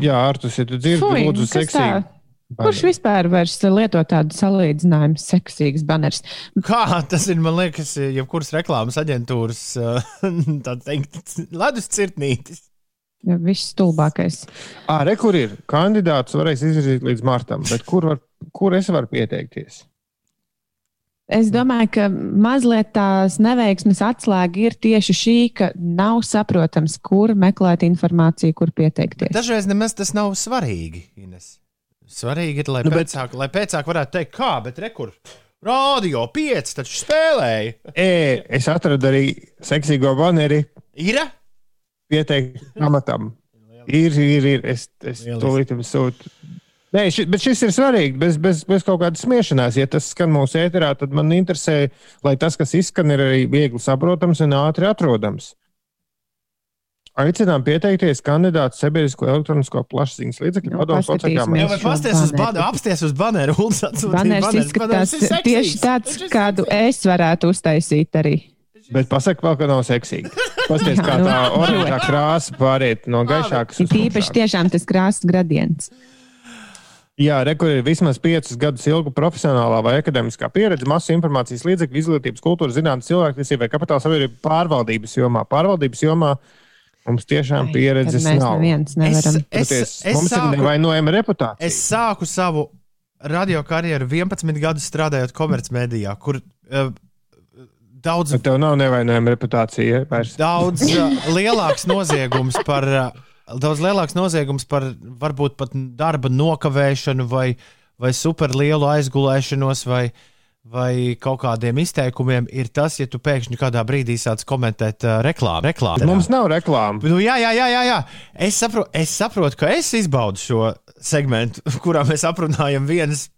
Jā, Artus, ja tu dzirdi, lūdzu, kas tā? Seksīgi. Kurš vispār vairs lieto tādu salīdzinājumu, seksīgs banners? Kā tas ir, man liekas, jebkuras reklāmas aģentūras, tā teikt, ledus cirtnītis. Ja, Viss stulbākais. Ā, re, kur ir? Kandidāts varēs izvirzīt līdz martam, bet kur, var, kur es varu pieteikties? Es domāju, ka mazliet tās neveiksmes atslēga ir tieši šī, ka nav saprotams, kur meklēt informāciju, kur pieteikties. Dažreiz nemaz tas nav svarīgi. Ines. Svarīgi ir, lai, Nu, nu, bet- pēcāk, lai pēcāk varētu teikt, kā, bet rekur. Radio 5 taču spēlēja. E, es atradu arī seksīgo baneri Ir? pieteikt amatam. Ir, ir, ir. Es, es tūlīt jums sūtu. Nē, ši, bet šis ir svarīgi. Bez, bez, bez kaut kādas smiešanās. Ja tas skan mūsu ēterā, tad man interesē, lai tas, kas izskan, ir arī viegli saprotams un ātri atrodams. Aicinām pieteikties kandidātu sabiedrisko elektronisko plašsaziņas līdzekļu Nu, padomu sociālajām Jā, šo pasties uz baneru. apsties uz baneru, baneru. izskatās ir tieši tāds, ir kādu es varētu uztaisīt arī. Bet pasaka vēl, ka nav seksīgi. Pasties, kā tā nu, oranžā krāsa pāriet no gaišākas uz Tīpaši tumšāku. tiešām tas krāsas gradients. Jā, rekur ir vismaz piecus gadus ilga profesionālā vai akadēmiskā pieredze, masu informācijas līdzekļu, izglītības, kultūras, zinātnīs, cilvēktiesību vai kapitāla sabiedrību pārvaldības jomā. Pārvaldības jomā mums tiešām Ai, pieredzes mēs nav. Es, Toties, es, mums ir sāku, nevainojama reputācija. es sāku savu radio karjeru 11 gadus strādājot komercmedijā, kur uh, daudz Bet tev nav nevainojama reputācija. ja, vairs? daudz uh, lielāks noziegums par. Uh, Daudz lielāks noziegums par varbūt pat darba nokavēšanu, vai, vai superlielu aizgulēšanos, vai, vai kaut kādiem izteikumiem ir tas, ja tu pēkšņi kādā brīdī sāc komentēt uh, reklāmu. reklāmu. Mums nav reklāmas. Nu, jā, jā, jā, jā, jā. Es, saprotu, es saprotu, ka es izbaudu šo segmentu, kurā mēs aprunājam vienas,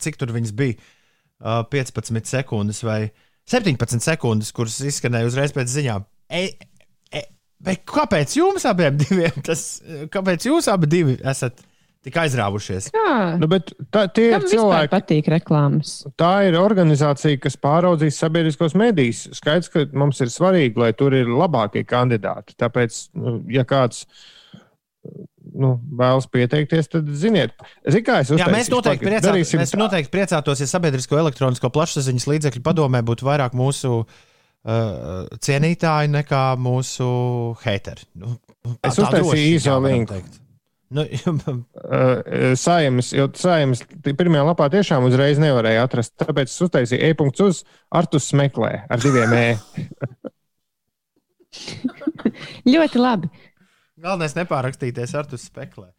cik tur viņas bija, uh, 15 sekundes vai 17 sekundes, kuras izskanēja uzreiz pēc ziņām. E, e, bet kāpēc jums abiem diviem tas, kāpēc jūs abi esat tik aizrāvušies? Jā, Nu, bet tā, tie kam ir cilvēki. patīk reklāmas? Tā ir organizācija, kas pāraudzīs sabiedriskos medijus. Skaidrs, ka mums ir svarīgi, lai tur ir labākie kandidāti. Tāpēc, nu, ja kāds nu, vēlas pieteikties, tad ziniet, Zini, kā es Jā, mēs noteikti, darīsim mēs tā. noteikti priecātos, ja sabiedrisko elektronisko plašsaziņas līdzekļu padomē būtu vairāk mūsu uh, cienītāji nekā mūsu hateri. Nu, Es uztaisīju īso linku. Nu, Uh, Saimas, jo saimas pirmajā lapā tiešām uzreiz nevarēja atrast. Tāpēc es uztaisīju e-punktu uz Artus meklē ar diviem e. Ļoti labi. galvenais nepārakstīties ar tu speklē.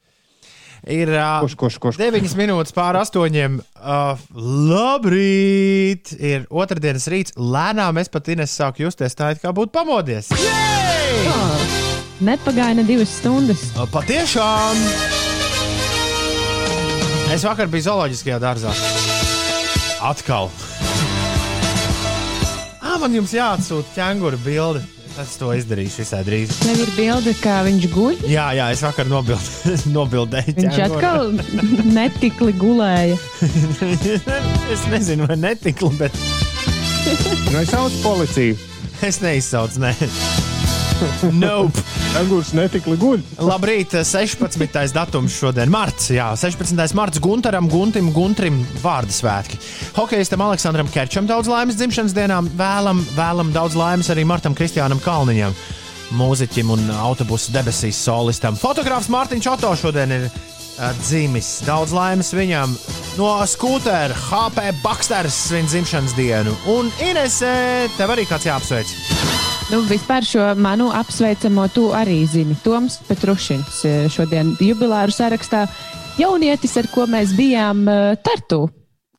Ir uh, Kurš, kurš, kurš? 9 minūtes pār 8. Uh, labrīt! Ir otrdienas rīts. Lēnām es pat Ines sāku justies tā, it kā būtu pamodies. Yay! Nepagaina divas stundas. Patiešām! Es vakar biju zooloģiskajā dārzā. Atkal. Ah, man jums jāatsūta ķēngura bilde. Es to izdarīšu visai drīz. Tev ir bilde, kā viņš guļ. Jā, jā, es vakar nobild, nobildēju. Viņš ķēnguru. atkal netikli gulēja. es nezinu, vai netiklu, bet Nu, es saucu policiju. es neizsaucu. Ne. Nope. Angurs netikli guļ. Labrīt, 16. datums šodien, marts. Jā, 16. marts Gunteram, Guntim, Guntrim vārdu svētki. Hokejistam Aleksandram Kerčam daudz laimes dzimšanas dienā, vēlam, vēlam daudz laimes arī Martam Kristiānam Kalniņam, mūziķim un autobusu debesīs solistam. Fotogrāfs Mārtiņš Oto šodien ir dzimis. Daudz laimes viņam no skūtera HP Baksters svin dzimšanas dienu. Un Inese, tev arī kāds jāapsveic. Nu, vispār šo manu apsveicamo tu arī zini. Toms Petrušins eh, šodien jubilāru sarakstā. Jaunietis, ar ko mēs bijām uh, Tartu.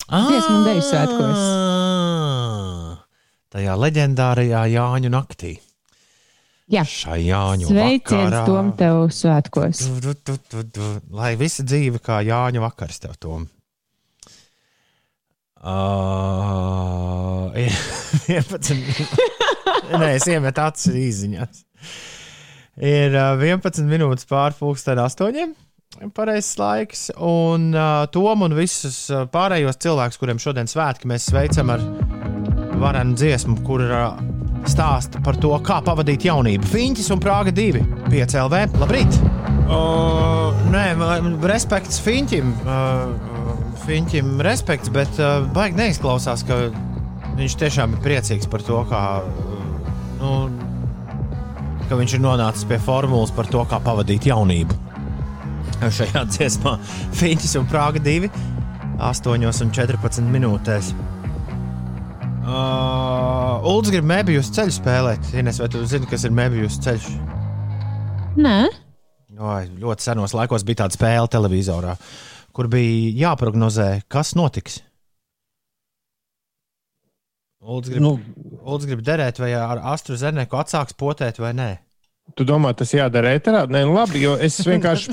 Dziesmu un deju svētkos. Ah, Tajā leģendārajā Jāņu naktī. Jā. Jāņu Sveiciens vakarā. Tom tev svētkos. Du, du, du, du, du. Lai visa dzīve kā Jāņa vakars tev tom. Uh, 11. Nē, es iemetu acis īsiņās. Ir uh, 11 minūtes pārpusdien astoņiem. Pareizs laiks. Un uh, Tomu un visus uh, pārējos cilvēkus, kuriem šodien svētki, mēs sveicam ar varenu dziesmu, kur uh, stāsta par to, kā pavadīt jaunību. Fiņķis un Prāga 2, 5 LV. Labrīt! Uh, nē, respekts Fiņķim. Uh, Fiņķim respekts, bet uh, baigi neizklausās, ka viņš tiešām ir priecīgs par to, kā, uh, nu, ka viņš ir nonācis pie formulas par to, kā pavadīt jaunību. Šajā dziesmā Fiņķis un Prāga 2, 8,14 minūtēs. Uh, Ulds grib mēbijus ceļu spēlēt. Ines, vai tu zini, kas ir mēbijus ceļš? Nē, Oi, ļoti senos laikos bija tāda spēle televizorā, kur bija jāprognozē, kas notiks. Ulds grib, nu, Ulds grib derēt, vai ar Astru Zeneku atsāks potēt vai nē. Tu domā, tas jādara ēterā? Nē, nu labi, jo es vienkārši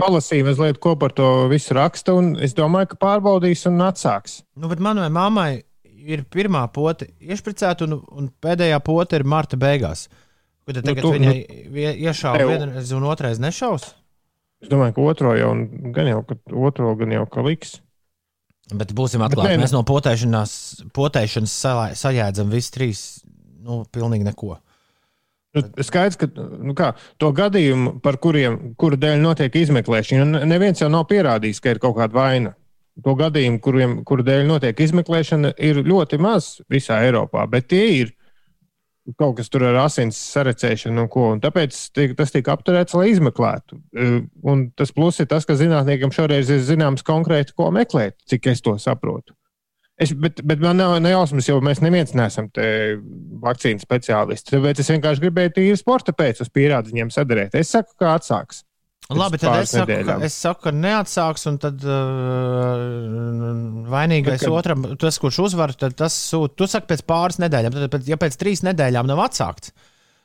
palasīju mazliet, ko par to visu raksta, un es domāju, ka pārbaudīs un atsāks. Nu, bet manai mammai ir pirmā pote iešpricēta, un, un pēdējā pote ir marta beigās. Kur tad Nu, tagad tu- nu, viņai nu, iešāva vienreiz un otrais nešaus? Es domāju, ka otro jau, gan jau, ka otro gan jau ka liks. Bet būsim Bet atklāti. nē, nē. Mēs no potēšanas, potēšanas sajēdzam visi trīs. Nu, pilnīgi neko. Nu, Skaidrs, ka nu kā, to gadījumu, par kuriem, kuru dēļ notiek izmeklēšana, neviens jau nav pierādījis, ka ir kaut kāda vaina. To gadījumu, kuriem, kuru dēļ notiek izmeklēšana, ir ļoti maz visā Eiropā, bet tie ir kaut kas tur ar asins sarecēšanu un ko. Un tāpēc tiek, tas tika apturēts, lai izmeklētu. Eh, Un tas pluss ir tas, ka zinātniekiem šoreiz ir zināms konkrēti, ko meklēt, cik es to saprotu. Es, bet, bet man nav nejausmas, jo mēs neviens neesam vakcīnu speciālisti. Tāpēc es vienkārši gribēju tīri sporta pēc uz pierādziņiem sadarīt. Es saku, ka atsāks. Labi, Pēc tad es saku, ka, nedēļām. es saku, ka neatsāks, un tad uh, vainīgais Bet kad- otram, tas, kurš uzvar, tad tas sūta. Tu saki pēc pāris nedēļām, tad, pēc- ja pēc trīs nedēļām nav atsākts,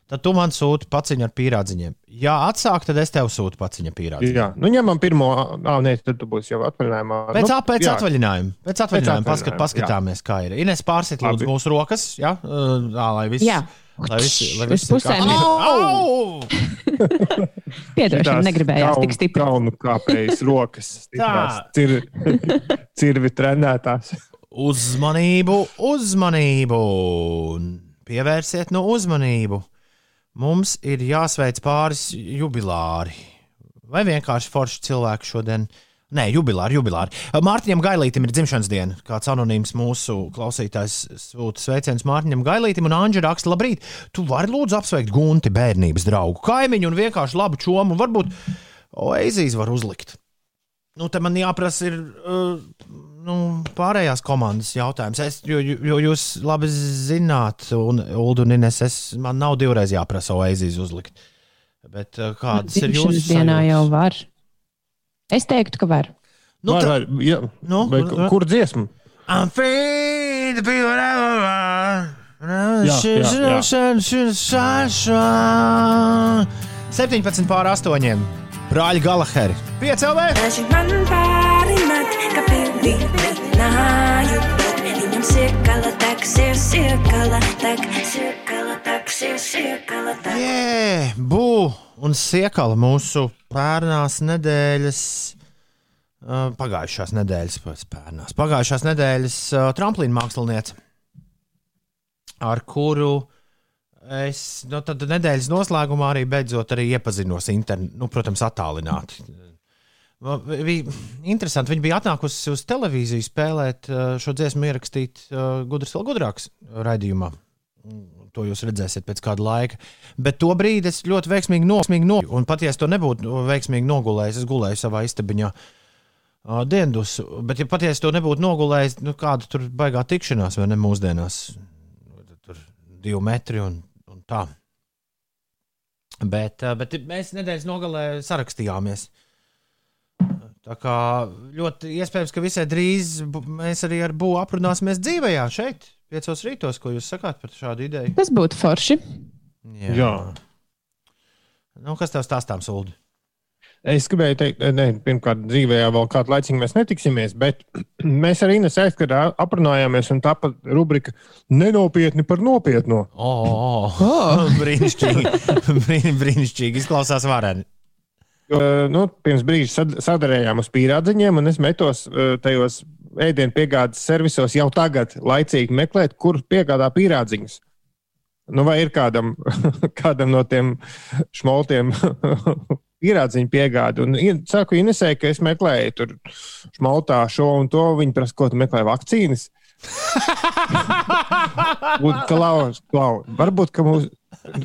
tad tu man sūti paciņu ar pīrādziņiem. Ja atsāk, tad es tev sūtu paciņu ar pīrādziņiem. Jā, nu ņemam pirmo, ah, nē, tad tu būsi jau atvaļinājumā. Pēc, nu, pēc jā. atvaļinājuma. Pēc atvaļinājuma paskat, atvaļinājuma, paskatāmies, kā ir. Ines pārsit lūdzu mūsu rokas, jā, uh, tā, lai viss. Jā. Lai visi, lai visi pusēm ir- Au! piedošana negribējās tik stipri. Kaunu kāpējas rokas. stiprās, Cir, cirvi trenētās. Uzmanību, uzmanību! Pievērsiet no uzmanību! Mums ir jāsveic pāris jubilāri. Vai vienkārši forši cilvēki šodien? Nē, jubilāri, jubilāri. Mārtiņam Gailītam ir dzimšanas diena. Kāds anonīms mūsu klausītājs sūta sveicienus Mārtiņam Gailītam un Anģa raksta, labrīt, tu vari lūdzu apsveikt Gunti, bērnības draugu, kaimiņu un vienkārši labu čomu, varbūt Oazijas var uzlikt. Nu, te man jāprasa, ir uh, nu, pārējās komandas jautājums. Es, jo, jo jūs labi zināt, un Ulu un Ines, es, man nav divreiz jāprasa Oazijas uzlikt. Bet uh, kādas ir jūsu dienā jau var. Es teiktu, ka var. Nu, var, var, jā. Nu, Vai, nu, kur dziesma? I'm free to be whatever Jā, jā, jā. want. 17 pār 8. Brāļi Galaheri. 5 LV! Daži man pārināt, ka pildīju. Viņam siekala taksies, siekala tak, siekala Jē, bū un siekala mūsu pērnās nedēļas. uh, Pagājušās nedēļas, pērnās, pagājušās nedēļas uh, tramplīna māksliniece, ar kuru es nu, tad nedēļas noslēgumā arī beidzot arī iepazinos, interne, nu, protams, attālināti. Bija interesanti. Viņa bija atnākusi uz televīziju spēlēt uh, šo dziesmu, ierakstīt uh, Gudrs, vēl gudrāks raidījumā. To jūs redzēsiet pēc kāda laika. Bet to brīdi es ļoti veiksmīgi nogulēju. Un pat ja es to nebūtu veiksmīgi nogulējis, es gulēju savā istabiņā uh, dienas. Bet, ja pat ja es to nebūtu nogulējis, nu, kāda tur baigā tikšanās, vai ne mūsdienās, tur divi metri un, un tā. Bet, uh, bet mēs nedēļas nogalē sarakstījāmies. Tā kā ļoti iespējams, ka visai drīz mēs arī ar Būvu aprunāsimies dzīvē, šeit, piecos rītos. Ko jūs sakāt par šādu ideju? Tas būtu forši. Jā. Jā. Nu, kas tev stāstām, Sūdi? Es gribēju teikt, ne, pirmkārt, dzīvē jau vēl kādu laiku mēs netiksimies, bet mēs arī nesēžam, kad aprunājāmies, un tāpat rubrika nenopietni par nopietnu. Oh, oh, oh. brīnišķīgi. Brīn, brīnišķīgi. Izklausās vareni. Jo, nu, pirms brīža sad- sadarējām uz pīrādziņiem, un es metos eh, tajos ēdienu piegādes servisos jau tagad, laicīgi meklēt, kur piegādā pīrādziņus. Nu, vai ir kādam, kādam no tiem šmoltiem pīrādziņu piegāde? Un saku Inesē, ka es meklēju tur šmoltā šo un to. Viņi prasa, ko tu meklē vakcīnas. Un Klaus, Klaus, varbūt, ka mums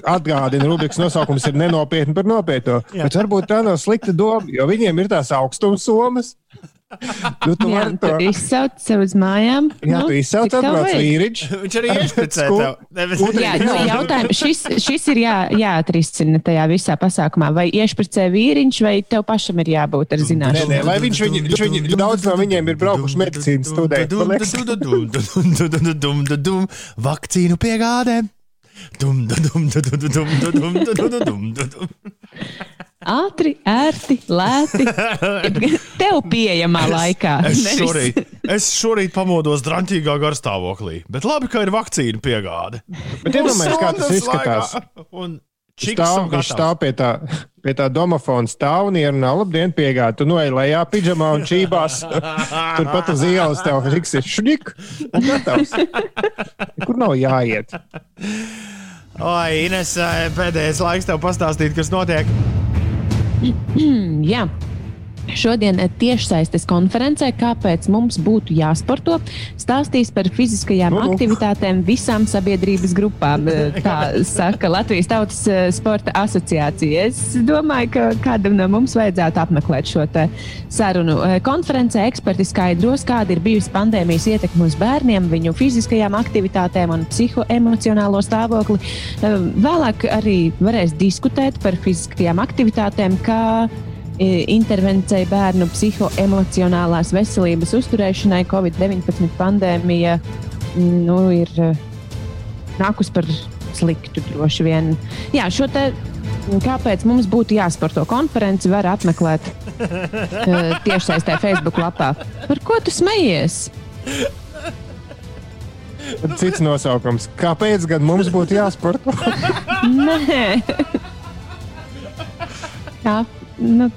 atgādina, rubrikas nosaukums ir nenopietni par nopietnu. Bet varbūt tā nav slikta doma, jo viņiem ir tās augstums somas. Nu, tu vari to. izsauc sev uz mājām. Jā, tu izsauc atbrauc vīriņš. Viņš arī iešpricē Sku- tev. Jā, nu, jautājums, šis, šis ir jā, jāatrisina tajā visā pasākumā. Vai iešpricē vīriņš, vai tev pašam ir jābūt ar Nē, zināšanām? nē, lai viņš viņi, viņš viņi, daudz no viņiem ir braukuši medicīnas studēt. Vakcīnu piegādē. Dum, dum, dum, dum, dum, dum, dum, dum, dum, dum, dum, dum, dum. Ātri, ērti, lēti. Tev pieejamā laikā. Es šorīt, es šorīt pamodos drāmīgā garstāvoklī, bet labi, ka ir vakcīnu piegāde. Bet iedomājieties, kā tas izskatās. Un čiks Stāv, viņš stāv pie tā, pie tā domofona stāv un ierunā, labdien, piegādi. Tu noej lejā, pidžamā un čībās. Turpat uz ielas tev riks ir šņik. Kur nav jāiet? Oi, Ines, eh, pēdējais laiks tev pastāstīt, kas notiek. yeah. Šodien tiešsaistes konferencē, kāpēc mums būtu jāsporto, stāstīs par fiziskajām Nu, nu. aktivitātēm visām sabiedrības grupām. Tā saka Latvijas Tautas eh, Sporta asociācija. Es domāju, ka kādam no mums vajadzētu apmeklēt šo sarunu. Eh, Konferencē eksperti skaidros, kāda ir bijusi pandēmijas ietekme uz bērniem, viņu fiziskajām aktivitātēm un psihoemocionālo stāvokli. Eh, Vēlāk arī varēs diskutēt par fiziskajām aktivitātēm, kā e, intervencija bērnu psihoemocionālās veselības uzturēšanai Covid-19 pandēmija nu, ir e, nākus par sliktu droši vien. Jā, šo te. Kāpēc mums būtu jāsporto konferenci, var apmeklēt uh, tiešsaistē Facebook lapā. Par ko tu smejies? Cits nosaukums. Kāpēc gan mums būtu jāsporto? Nē, Jā, nu,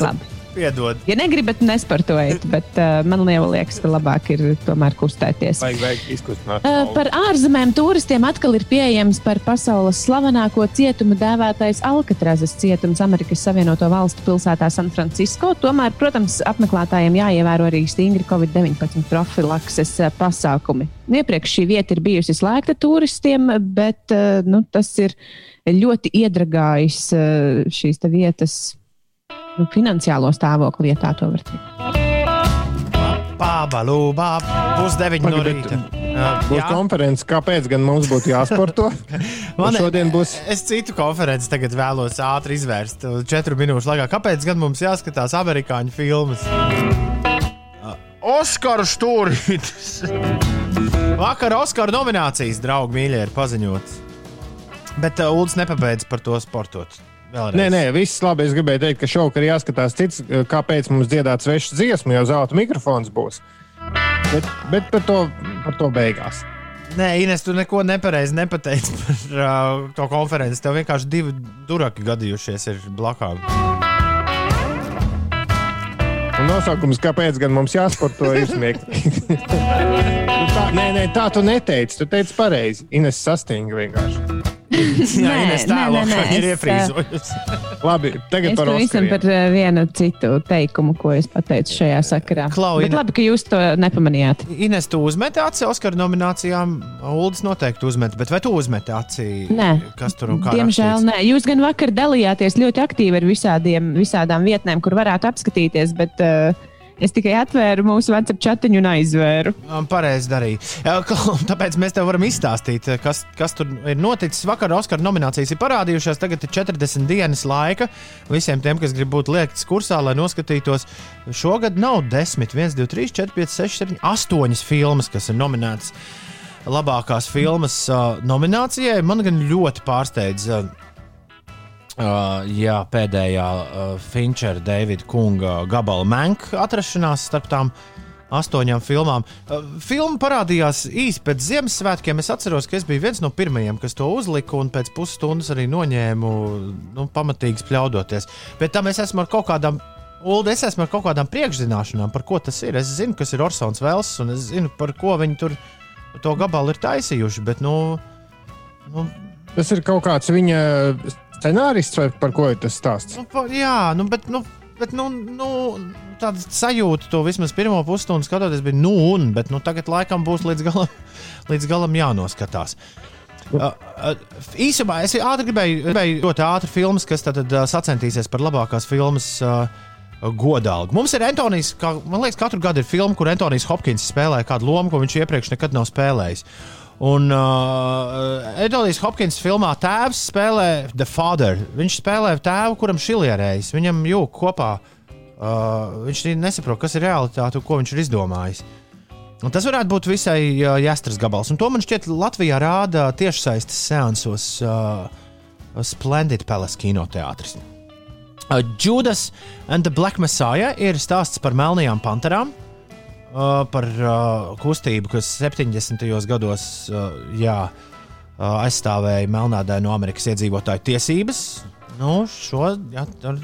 labi. Piedod. Ja negribat, nesportojiet, bet uh, man liekas, ka labāk ir tomēr kustēties. Vajag, vajag izkustināt. Uh, par ārzemēm turistiem atkal ir pieejams par pasaules slavenāko cietumu dēvētais Alcatrazes cietums Amerikas Savienoto Valstu pilsētā San Francisco. Tomēr, protams, apmeklētājiem jāievēro arī stingri Covid-19 profilakses uh, pasākumi. Iepriekš šī vieta ir bijusi slēgta turistiem, bet uh, nu, tas ir ļoti iedragājis uh, šīs te vietas nu, finansiālo stāvokli, ja tā to var teikt. Pābalu, pusdeviņi no rīta. Būs Jā. konferences, kāpēc gan mums būtu jāsporto? Man šodien būs Es citu konferenci tagad vēlos ātri izvērst. Četru minūšu laikā. Kāpēc gan mums jāskatās amerikāņu filmas? Oskaru stūrītis. Vakar Oskaru nominācijas, draugi, mīļie, ir paziņotas. Bet uh, Ulas nepabeidz par to sportot. Vēlreiz. Nē, nē, viss labi. Es gribēju teikt, ka šovakar jāskatās cits, kāpēc mums dziedāt svešu dziesmu, jo zelta mikrofons būs. Bet, bet par, to, par to beigās. Nē, Ines, tu neko nepareizi nepateici par uh, to konferenci. Tev vienkārši divi duraki gadījušies. Un nosaukums, kāpēc gan mums jāsporto, ir smieklīgi. Nu tā, nē, nē, tā tu neteici. Tu teici pareizi. Ines sastinga vienkārši. Jā, Nē, nē, tēlo, nē, nē, ir es, iefrīzojusi. Labi, tagad par Oskariem. par vienu citu teikumu, ko es pateicu šajā sakarā. Klau, Bet labi, ka jūs to nepamanījāt. Ines, tu uzmeti aci Oskara nominācijām. Uldis noteikti uzmet, bet vai tu uzmeti aci? Nē, Kas tur un kā? Diemžēl rakstīts? nē. Jūs gan vakar dalījāties ļoti aktīvi ar visādiem, visādām vietnēm, kur varētu apskatīties, bet uh, es tikai atvēru mūsu WhatsApp chatiņu un aizvēru. Pareizi Klau, Tāpēc mēs tev varam izstāstīt, kas, kas tur ir noticis. Vakar Oskara nominācijas ir parādījušās. Tagad ir 40 dienas laika visiem tiem, kas grib būt liekts kursā, lai noskatītos. Šogad nav 10, 1, 2, 3, 4, 5, 6, 7, 8 filmas, kas ir nominētas labākās filmas uh, nominācijai. Man gan ļoti pārsteidz. Uh, Uh, jā, pēdējā uh, Finčera, Davida Kunga gabala manka atrašanās starp tām astoņām filmām. Uh, filma parādījās īsi pēc Ziemassvētkiem. Es atceros, ka es biju viens no pirmajiem, kas to uzlika, un pēc pusstundas arī noņēmu nu, pamatīgi spļaudoties. Bet tam es esmu ar kaut kādām. Ulu, es esmu ar kaut kādām priekšzināšanām, par ko tas ir. Es zinu, kas ir Orsons Vels, un es zinu, par ko viņi tur to gabalu ir taisījuši. Bet, nu, nu, Tas ir kaut kāds viņa scenārists, vai par ko ir tas stāsts? Nu, pa, jā, nu, bet, nu, bet nu, nu, tāda sajūta, to vismaz pirmo pusstundu skatoties, bija, nu, un, bet nu, tagad laikam būs līdz galam, līdz galam jānoskatās. Uh, uh, īsumā es ātri gribēju, gribēju ļoti ātri filmas, kas tad, uh, sacensties par labākās filmas uh, godalgu. Mums ir Antonius, kā, man liekas, katru gadu ir filma, kur Antonius Hopkins spēlē kādu lomu, ko viņš iepriekš nekad nav spēlējis. Un uh, Edvards Hopkins filmā Tēvs spēlē The Father. Viņš spēlē tēvu, kuram šilierējis. Viņam jūg kopā. Uh, viņš nesaprot, kas ir realitāte un ko viņš ir izdomājis. Un tas varētu būt visai uh, jāstras gabals. Un to man šķiet, Latvijā rāda tiešsaistes seansos uh, Splendid Palace kinoteātris. Uh, Judas and the Black Messiah ir stāsts par melnajām panterām. Uh, par uh, kustību, kas 70. gados uh, jā, uh, aizstāvēja melnādainu Amerikas iedzīvotāju tiesības. Nu, šo jā, ar,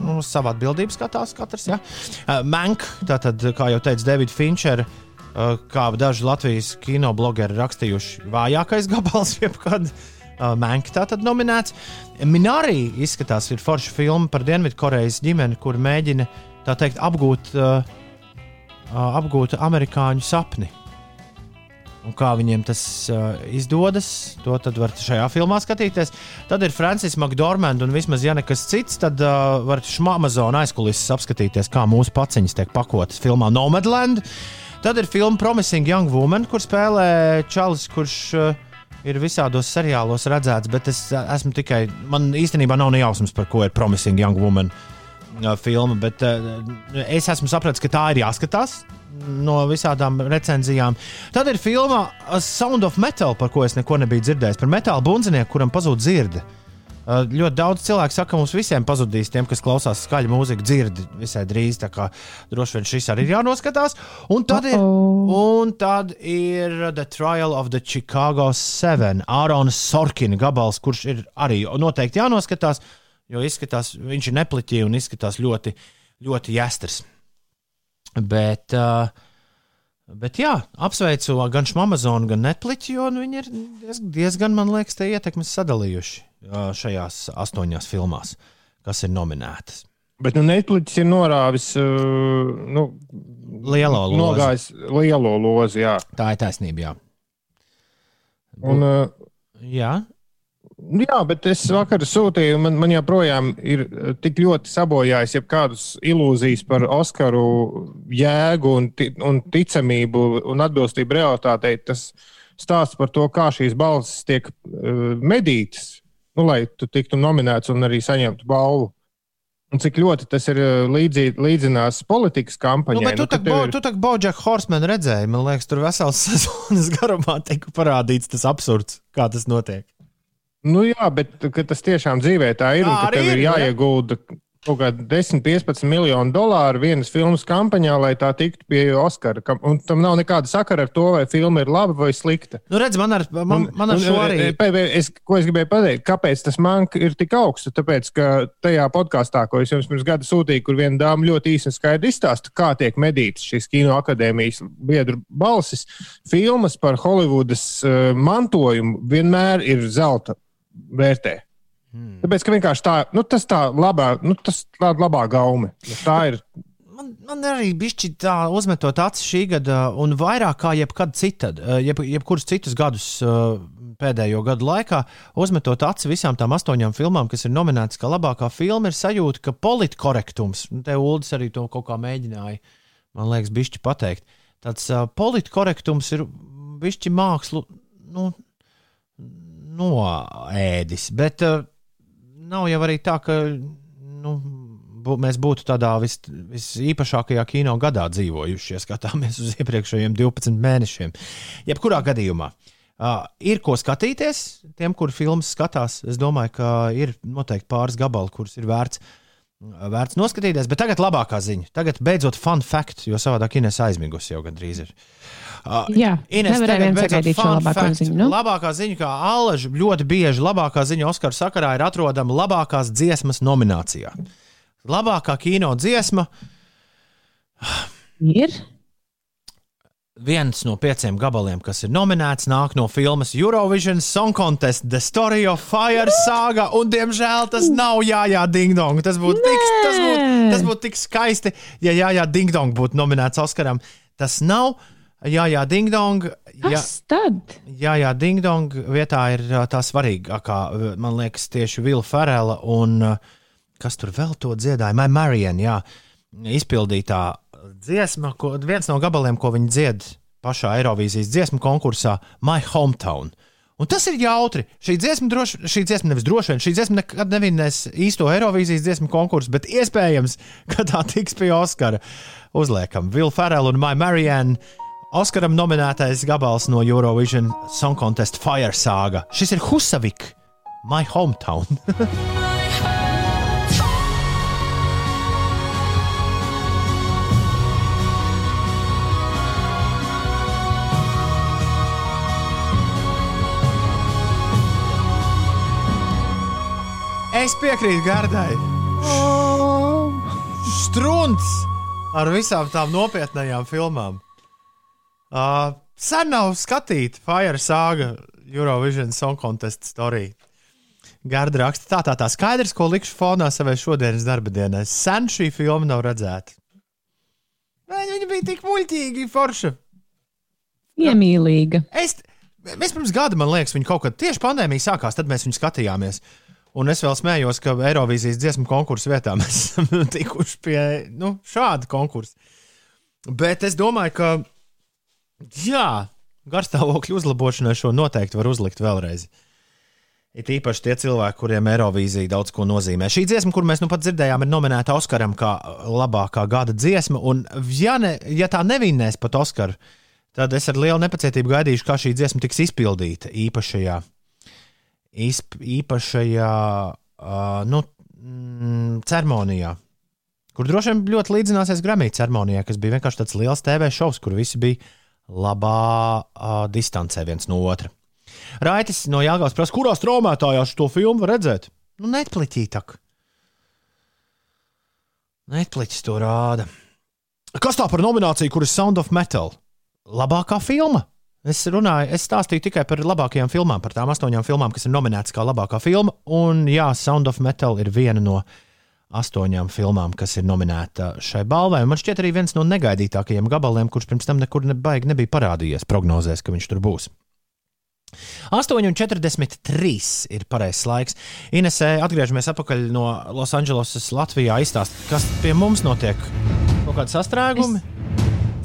nu, savu atbildību skatās katrs. Ja? Uh, Mank, tātad, kā jau teica Davids Finčers, uh, kā daži Latvijas kino blogeri rakstījuši, vājākais gabals jebkad. Uh, Mank tā tad nominēts. Minārī izskatās, ir forša filma par Dienvidkorejas ģimeni, kur mēģina tā teikt apgūt uh, apgūt amerikāņu sapni. Un kā viņiem tas uh, izdodas, to var šajā filmā skatīties. Tad ir Francis McDormand, un vismaz, ja nekas cits, tad uh, var šmā Amazon aizkulisēs apskatīties, kā mūsu paciņas tiek pakotas filmā Nomadland. Tad ir filma Promising Young Woman, kur spēlē Čalis, kurš uh, ir visādos seriālos redzēts, bet es esmu tikai, man īstenībā nav ne jausmas, par ko ir Promising Young Woman uh, filma, bet uh, es esmu sapratis, ka tā ir jāskatās no visādām recenzijām. Tad ir filma Sound of Metal, par ko es neko nebiju dzirdējis. Par metāla bundzinieku, kuram pazūd dzirde. Uh, ļoti daudz cilvēku saka, ka mums visiem pazudīs, tiem, kas klausās skaļu mūziku, dzirdi visai drīz. Tā kā droši vien šis arī ir jānoskatās. Un tad, ir, un tad ir The Trial of the Chicago Seven, Ārona Sorkina gabals, kurš ir arī noteikti jānoskatās, jo izskatās, viņš ir nepliķī un izskatās ļoti, ļoti jāstrs. Bet, uh, bet jā, apsveicu gan Amazon, gan Netflix, jo viņi ir diez, diezgan, man liekas, te ietekmes sadalījuši uh, šajās astoņās filmās, kas ir nominētas. Bet nu, Netflix ir norāvis uh, nu, Lielo lozi. nogājis lielo lozi. Jā. Tā ir taisnība, jā. Un, uh, jā. Nu Jā, bet es vakar sūtīju, man, man joprojām ir eh, tik ļoti sabojājis jebkādas ilūzijas par Oskaru jēgu un, un ticamību un atbilstību realitātei. Tas stāsts par to, kā šīs balsis tiek uh, medītas, nu, lai tu tiktu nominēts un arī saņemtu balvu. Un cik ļoti tas ir eh, līdzī, līdzinās politikas kampaņai. Nu, bet tu ka tā ir- tu Bojack Horseman redzēji, man liekas, tur vesels sezonas garumā tika parādīts tas absurds, kā tas notiek. Nu, jā, bet tas tiešām dzīvē tā ir. Tā Un tev ir ir, jā. jāiegulda kaut kādi 10, 15 miljoni dolāru vienas filmas kampaņā, lai tā tiktu pie Oskara. Un tam nav nekāda sakara ar to, vai filma ir laba vai slikta. Nu, redz, man ar, man, man ar Un, šo un, arī. e, e, Es, ko es gribēju pateikt? Kāpēc tas man ir tik augsts? Tāpēc, ka tajā podkāstā, ko es jums pirms gada sūtīju, kur viena dāma ļoti īsi un skaidri izstāsta, kā tiek medītas šīs kino akadēmijas biedru balsis, filmas par Holivudas uh, mantojumu vienmēr ir zelta vērtē. Hmm. Tāpēc, ka vienkārši tā, nu, tas tā labā, nu, tas tā labā gaume. Nu, Tā ir. Man, man arī bija tā uzmetot acis šī gada, un vairāk kā jebkad citādi, jeb, jebkurus citus gadus uh, pēdējo gadu laikā, uzmetot acis visām tām astoņām filmām, kas ir nominētas kā labākā filma, ir sajūta, ka politkorektums, un te Ulas arī to kaut kā mēģināja, man liekas, bišķi pateikt. Tāds uh, politkorektums ir bišķi mākslu nu, noēdis, bet uh, nav jau arī tā, ka. Nu, bū, mēs būtu tādā vis, visīpašākajā kino gadā dzīvojuši, ja skatāmies uz iepriekšējiem 12 mēnešiem. Jebkurā gadījumā. Uh, ir ko skatīties tiem, kuriem filmas skatās. Es domāju, ka ir noteikti pāris gabali, kurus ir vērts, vērts noskatīties. Bet tagad labākā ziņa. Tagad beidzot fun fact, jo savādāk Ines aizmigusi jau gandrīz ir. Uh, Jā, Ines, nevarēja vien sagaidīt šo labāko fact. ziņu, nu? Labākā ziņa, kā Allaž ļoti bieži labākā ziņa Oskara sakarā ir atrodama labākās dziesmas nominācijā. Labākā kino dziesma ir. Viens no pieciem gabaliem, kas ir nominēts, nāk no filmas Eurovision Song Contest, The Story of Fire Saga. Un, diemžēl, tas nav Jāņā Dingdong. Tas būtu tik, tas būt, tas būt tik skaisti, ja Jāņā Dingdong būtu nominēts Oskaram. Tas nav Jāņā Dingdong. Kas tad? Jā, jā, Dingdong vietā ir tā svarīgākā, man liekas, tieši Vila Ferela un kas tur vēl to dziedāja, Mai Marijan, jā, izpildītā dziesma, ko, viens no gabaliem, ko viņi dzied pašā Eirovīzijas dziesmu konkursā, My Hometown. Un tas ir jautri. Šī dziesma, droši, šī dziesma nevis droši vien, šī dziesma nekad nevinnēs īsto Eirovīzijas dziesmu konkursu, bet iespējams, ka tā tiks pie Oskara. Uzliekam, Vila Ferela un My Marijan. Oskaram nominētais gabals no Eurovision Song Contest Fire Saga. Šis ir Husavik, My Hometown. es piekrītu Gardai. Strunts ar visām tām nopietnām filmām. Uh, sen nav skatīta Fire Saga Eurovision Song Contest story. Garda raksta, tā, tā, tā skaidrs, ko likšu fonā savai šodienas darba dienai. Sen šī filma nav redzēta. Viņa bija tik muļķīga, forša. Iemīlīga. Es, mēs pirms gada, man liekas, viņa kaut kad tieši pandēmija sākās, tad mēs viņu skatījāmies. Un es vēl smējos, ka Eirovīzijas dziesmu konkursu vietā mēs esam tikuši pie nu, šāda konkursa. Bet es domāju, ka jā, garstāvokļa uzlabošanai šo noteikti var uzlikt vēlreiz. Ir īpaši tie cilvēki, kuriem Eirovīzija daudz ko nozīmē. Šī dziesma, kur mēs nu pat dzirdējām, ir nominēta Oskaram kā labākā gada dziesma. Un, ja, ne, ja tā nevinnēs pat Oskaru, tad es ar lielu nepacietību gaidīšu, kā šī dziesma tiks izpildīta īpašajā, īsp, īpašajā uh, nu, mm, ceremonijā. Kur droši vien ļoti līdzināsies Grammy ceremonijai, kas bija vienkārši tāds liels TV šovs, kur visi bija labā uh, distancē viens no otra. Raitis no Jāgaunas prasa, kurā straumētājā šo filmu redzēt? Nu, netpliķītāk. Netpliķis to rāda. Kas tā par nomināciju, kur ir Sound of Metal? Labākā filma. Es runāju, es stāstīju tikai par labākajām filmām, par tām astoņām filmām, kas ir nominētas kā labākā filma. Un, jā, Sound of Metal ir viena no astoņām filmām, kas ir nominēta šai balvai. Man šķiet, arī viens no negaidītākajiem gabaliem, kurš pirms tam nekur nebaigi nebija parādījies prognozēs, ka viņš tur būs. 8,43 ir pareizais laiks. Inesē, atgriežamies atpakaļ no Losandželosas Latvijā. Izstāst, kas pie mums notiek? Kaut kādi sastrēgumi?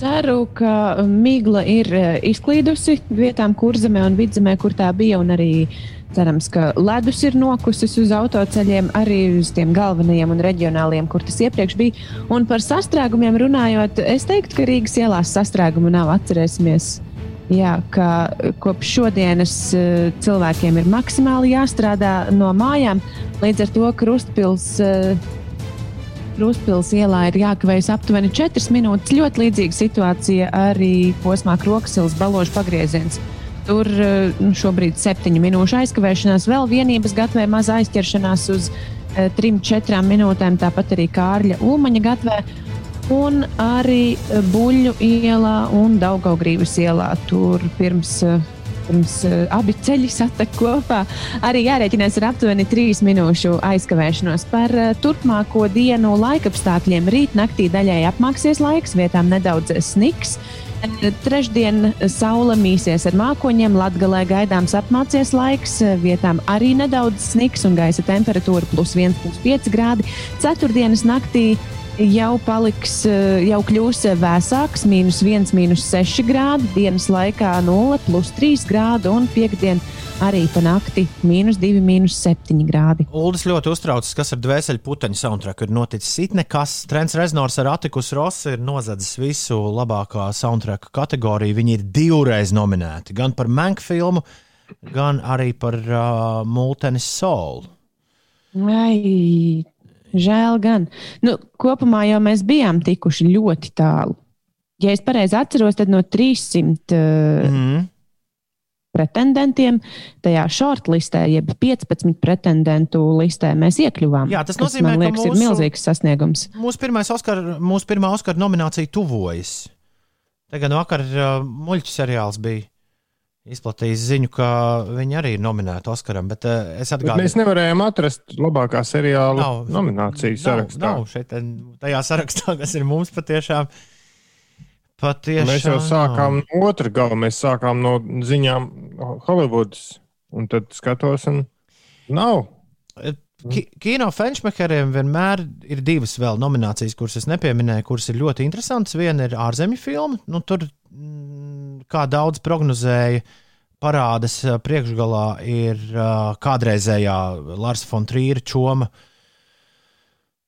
Ceru, ka migla ir izklīdusi vietām, kur zemē un vidzemē, kur tā bija. Un arī cerams, ka ledus ir nokusis uz autoceļiem, arī uz tiem galvenajiem un reģionāliem, kur tas iepriekš bija. Un par sastrēgumiem runājot, es teiktu, ka Rīgas ielās sastrēgumu nav. Atcerēsimies Jā, ka kopš šodienas eh, cilvēkiem ir maksimāli jāstrādā no mājām. Līdz ar to Krustpils, eh, Krustpils ielā ir jākavējas aptuveni 4 minūtes. Ļoti līdzīga situācija arī posmā Kroksils baložu pagrieziens. Tur eh, nu, šobrīd ir 7 minūšu aizkavēšanās, vēl vienības gatavē maza aizķeršanās uz 3-4 minūtēm, tāpat arī Kārļa Ulmaņa gatavē. Un arī eh, Buļļu ielā un Daugaugrības ielā. Tur pirms, pirms abi ceļi satek kopā. Arī jārēķinās ar aptuveni 3 minūšu aizkavēšanos. Par turpmāko dienu laikapstākļiem rīt naktī daļai apmāksies laiks, vietām nedaudz sniks. Eh, Trešdien saule mīsies ar mākoņiem, Latvijā gaidāms apmācies laiks, eh, vietām arī nedaudz sniks un gaisa temperatūra plus 1,5 grādi. Ceturtdienas naktī jau paliks, eh, jau kļūs vēsāks, mīnus 1, mīnus 6 grādi, dienas laikā 0, plus 3 grādi un piekdien arī pa nakti mīnus 2, mīnus 7 grādi. Uldis ļoti uztraucas, kas ar dvēseli puteņu soundtracku ir noticis. It nekas, Trents Reznors ar Atikus Rosu ir nozadzis visu labākā soundtracka kategoriju. Viņi ir divreiz nominēti gan par Mank filmu, gan arī par uh, Multenis Soul. Ai, žēl gan. Nu, kopumā jau mēs bijām tikuši ļoti tālu. Ja es pareizi atceros, tad no 300 uh, Mm. pretendentiem tajā shortlistē, jeb 15 pretendentu listē, mēs iekļuvām. Jā, tas kas, nozīmē, man ka liekas, ir mūsu- milzīgs sasniegums. Mūsu, Oskar, mūsu pirmā Oskara nominācija tuvojas. Tagad vakar uh, muļķu seriāls bija izplatījis ziņu, ka viņi arī ir nominēti Oskaram. Bet, uh, es Bet atgādinu, mēs nevarējām atrast labākā seriāla Nav. nomināciju sarakstā. Nav, nav šeit, tajā sarakstā, kas ir mums patiešām. patiešām Mēs jau sākām no otru galu, mēs sākām no ziņām Holivudas. Un tad skatos, un nav. Ki kino fenšmekeriem vienmēr ir divas vēl nominācijas, kuras es nepieminēju, kuras ir ļoti interesantas. Viena ir ārzemju filma. Nu, tur, kā daudz prognozēja, parādas ā, priekšgalā ir ā, kādreizējā Lārs Fontrīra čoma. Ah,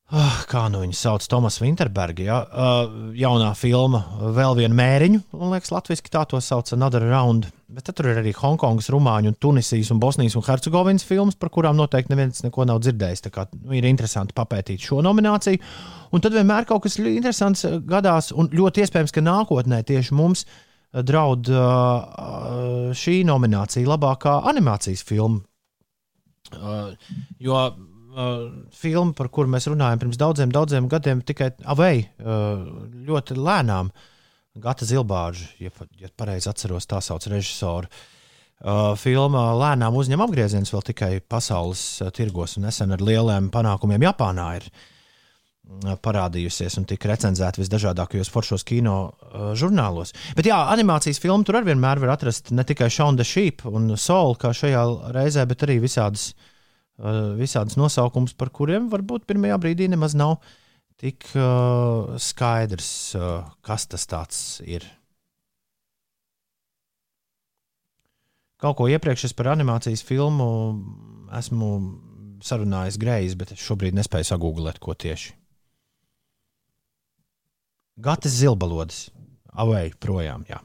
Kā nu viņu sauc, Tomas Vinterberga, ja? uh, jaunā filma, vēl viena mēriņu, man liekas, latviešu tā to sauc, Another Round. Bet tur ir arī Hongkongas, Rumāņu, un Tunisijas un Bosnijas un Hercegovinas filmas, par kurām noteikti neviens neko nav dzirdējis. Tā kā nu, ir interesanti papētīt šo nomināciju. Un tad vienmēr kaut kas ļoti interesants eh, gadās, un ļoti iespējams, ka nākotnē tieši mums eh, draud uh, šī nominācija labākā animācijas filma. Uh, jo uh, filma, par kuru mēs runājam pirms daudziem, daudziem gadiem, tikai avei uh, ļoti lēnām. Gata Zilbāža, ja, ja pareizi atceros, tā sauc režisoru. Uh, filma lēnām uzņem apgriezienus vēl tikai pasaules uh, tirgos, un nesen ar lieliem panākumiem Japānā ir uh, parādījusies un tika recenzēta visdažādākajos foršos kino uh, žurnālos. Bet jā, animācijas filmu tur vienmēr var atrast ne tikai Shaun the Sheep un Soul, kā šajā reizē, bet arī visādas, uh, visādas nosaukums, par kuriem varbūt pirmajā brīdī nemaz nav tik uh, skaidrs, uh, kas tas ir. Kaut ko iepriekš es par animācijas filmu esmu sarunājis greizi, bet es šobrīd nespēju sagūglēt, ko tieši. Gatis zilbalodas, avai projām. Jā.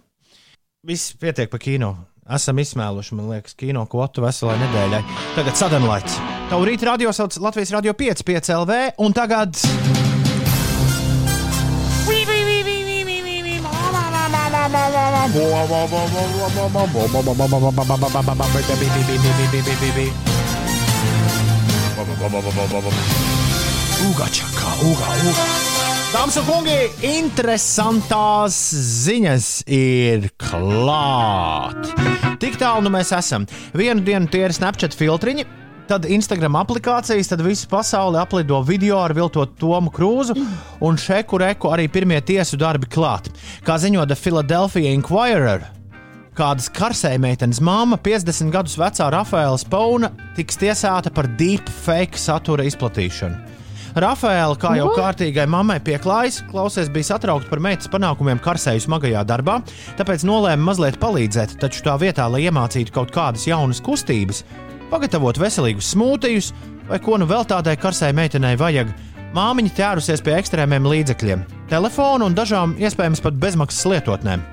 Viss pietiek par kino. Esam izsmēluši, man liekas, kino kvotu veselai nedēļai. Tagad sadanlaits. Tavu rītu radio sauc Latvijas Radio 5, 5 LV, un tagad. Uga čakā, uga, uga. Dāmas un kungi, interesantās ziņas ir klāt. Tik tālu nu mēs esam. Vienu dienu tie ir Snapchat filtriņi, tad Instagram aplikācijas, tad visu pasauli aplido video ar viltotu Tomu Krūzu, un šeku reku arī pirmie tiesu darbi klāt. Kā ziņo The Philadelphia Inquirer, kādas karsējmeitenes māma, 50 gadus vecā Rafaela Spauna, tiks tiesāta par deepfake satura izplatīšanu. Rafaela, kā jau kārtīgai mammai pieklājas, klausies bija satraukta par meitas panākumiem karsēju smagajā darbā, tāpēc nolēma mazliet palīdzēt, taču tā vietā, lai iemācītu kaut kādas jaunas kustības, pagatavot veselīgus smūtijus vai ko nu vēl tādai karsēji meitenei vajag, māmiņa ķērusies pie ekstrēmiem līdzekļiem, telefonu un dažām iespējams pat bezmaksas lietotnēm.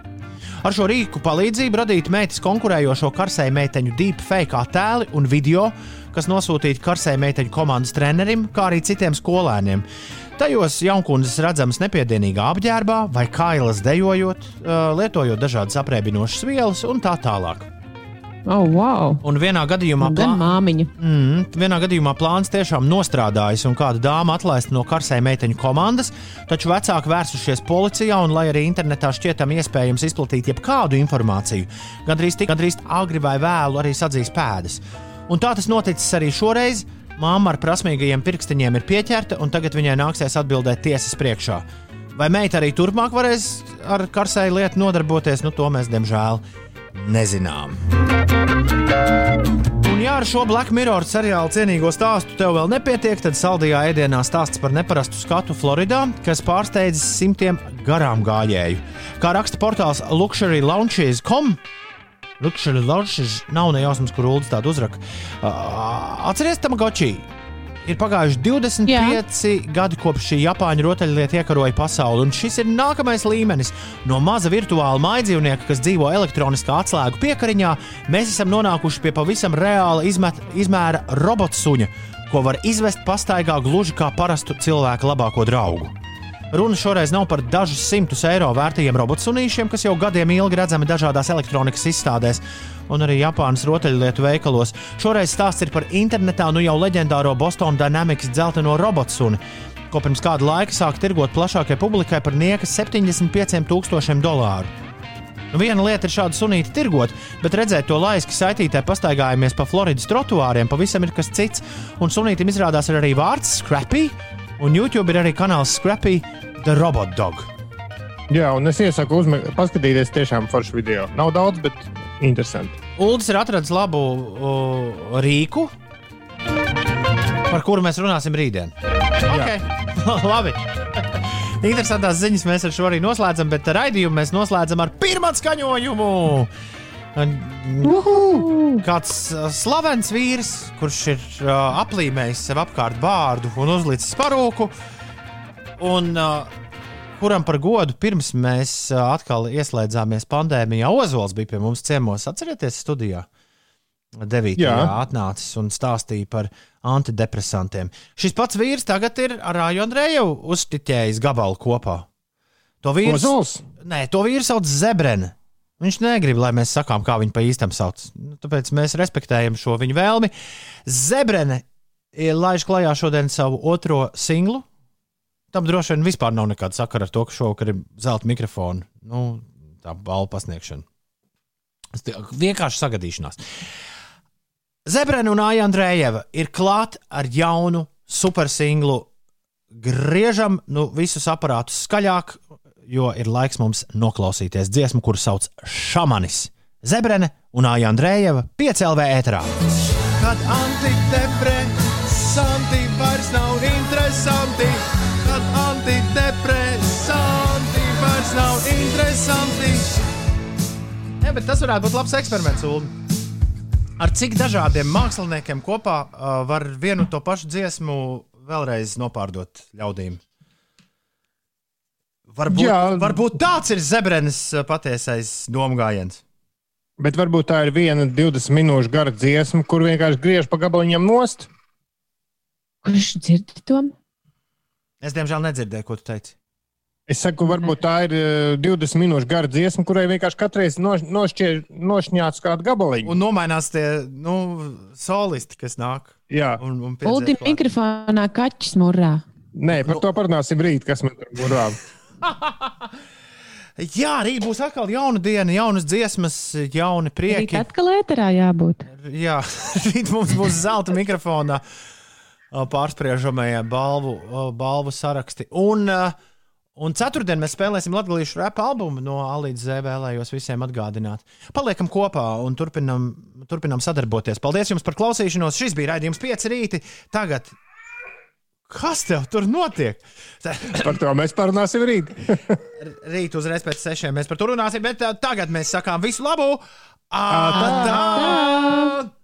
Ar šo rīku palīdzību radīt meitas konkurējošo karsēju meiteņu deepfake attēli un video, kas nosūtīti karsēju meiteņu komandas trenerim, kā arī citiem skolēniem. Tajos jaunkundzes redzamas nepiedienīgā apģērbā vai kailas dejojot, lietojot dažādas apreibinošas vielas un tā tālāk. Oh, wow! Un vienā gadījumā Gan māmiņa. Mm, vienā gadījumā plāns tiešām nostrādājis, un kāda dāma atlaista no karsēja meiteņu komandas, taču vecāki vērsušies policijā, un, lai arī internetā šķietam iespējams izplatīt jebkādu informāciju, gandrīz tik gandrīz agri vai vēlu arī sadzīs pēdas. Un tā tas noticis arī šoreiz. Māma ar prasmīgajiem pirkstiņiem ir pieķerta, un tagad viņai nāksies atbildēt tiesas priekšā. Vai meita arī turpmāk varēs ar karsēju lietu nodarboties, nu to mēs diemžēl nezinām. Un, ja ar šo Black Mirror seriālu cienīgo stāstu tev vēl nepietiek, tad saldajā ēdienā stāsts par neparastu skatu Floridā, kas pārsteidzis simtiem garām gājēju. Kā raksta portāls luxurylaunches.com. Luxury Lounges nav ne jausmas, kur Ulas tādu uzraka. Uh, Atcerieties, Tamagoči! Ir pagājuši 25 Jā. gadi kopš šī Japāņu rotaļlieta iekaroja pasauli, un šis ir nākamais līmenis. No maza virtuāla maidzīvnieka, kas dzīvo elektroniskā atslēgu piekariņā, mēs esam nonākuši pie pavisam reāla izmet, izmēra robotsuņa, ko var izvest pastaigā gluži kā parastu cilvēku labāko draugu. Runa šoreiz nav par dažus simtus eiro vērtīgiem robotsunīšiem, kas jau gadiem ilgi redzami dažādās elektronikas izstādēs un arī Japānas rotaļlietu veikalos. Šoreiz stāsts ir par internetā nu jau leģendāro Boston Dynamics dzelteno robotsuni, ko pirms kāda laika sāk tirgot plašākai publikai par niekas 75,000 dolāru. Nu, viena lieta ir šādu sunīti tirgot, bet redzēt to laiski saitītē pastaigājamies pa Floridas trotuāriem pavisam ir kas cits. Un sunītam izrādās ir arī vārds Scrappy, un YouTube ir arī kanāls Scrappy The Robot Dog. Jā, un es iesaku uzme... paskatīties tiešām foršu video. Nav daudz, bet interesanti. Uldis ir atradzis labu uh, rīku, par kuru mēs runāsim rītdien. Okay. Labi. Interesantās ziņas mēs ar šo arī noslēdzam, bet raidījumu mēs noslēdzam ar pirmā skaņojumu. Kāds uh, slavens vīrs, kurš ir uh, aplīmējis sev apkārt bārdu un uzlicis parūku, un uh, kuram par godu pirms mēs uh, atkal ieslēdzāmies pandēmijā, Ozols bija pie mums ciemos. Atcerieties, studijā 9. Jā. atnācis un stāstīja par antidepresantiem. Šis pats vīrs tagad ir ar Rāju Andreju uztiķējis gabalu kopā. To vīrs, Ozols? Nē, to vīru sauc Zebrene. Viņš negrib, lai mēs sakām, kā viņu pa īstam sauc. Nu, Tāpēc mēs respektējam šo viņa vēlmi. Zebrene laiž klajā šodien savu otro singlu. Tam droši vien vispār nav nekāda sakara ar to, ka šovakar ir zelta mikrofona. Nu, tā balva pasniegšana. Vienkārši sagadīšanās. Zebrena un Aija Andrejeva ir klāt ar jaunu supersinglu. Griežam nu, visus aparātus skaļāk, jo ir laiks mums noklausīties dziesmu, kuru sauc Šamanis. Zebrene un Aija Andrejeva piecēlvē ēterā. Kad antidepresanti vairs nav interesanti, kad antidepresanti vairs nav interesanti. Jā, bet tas varētu būt labs eksperiments, Ulu. Ar cik dažādiem māksliniekiem kopā uh, var vienu to pašu dziesmu vēlreiz nopārdot ļaudīm? Varbūt, Jā. varbūt tāds ir Zebrenes uh, patiesais domgājiens. Bet varbūt tā ir viena 20 minūšu gara dziesma, kur vienkārši griež pa gabaliņam nost. Kurš dzird to? Es diemžēl nedzirdēju, ko tu teici. Es saku, varbūt tā ir eh, 20 minūšu gara dziesma, kurai vienkārši katreiz noš- nošķier- nošņāts kādu gabaliņu. Un nomainās tie nu, solisti, kas nāk. Jā, Un, un klāt. mikrofonā kaķis murrā. nē, par to parunāsim rīt, kas man tur burā. Jā, rīt būs atkal jauna diena, jaunas dziesmas, jauni Rīt prieki. atkal ēterā jābūt. Jā, rīt mums būs zelta mikrofonā ā, pārspriežamajā balvu, balvu saraksti. Un, un ceturtdien mēs spēlēsim latviešu rap albumu no A līdz Z. Vēlējos visiem atgādināt. Paliekam kopā un turpinam, turpinam sadarboties. Paldies jums par klausīšanos. Šis bija raidījums 5 rīti. Tagad. Kas tev tur notiek? Par to mēs parunāsim rīt. Rīt uzreiz pēc sešiem mēs par to runāsim, bet tagad mēs sakām visu labu! Ā, tā, tā.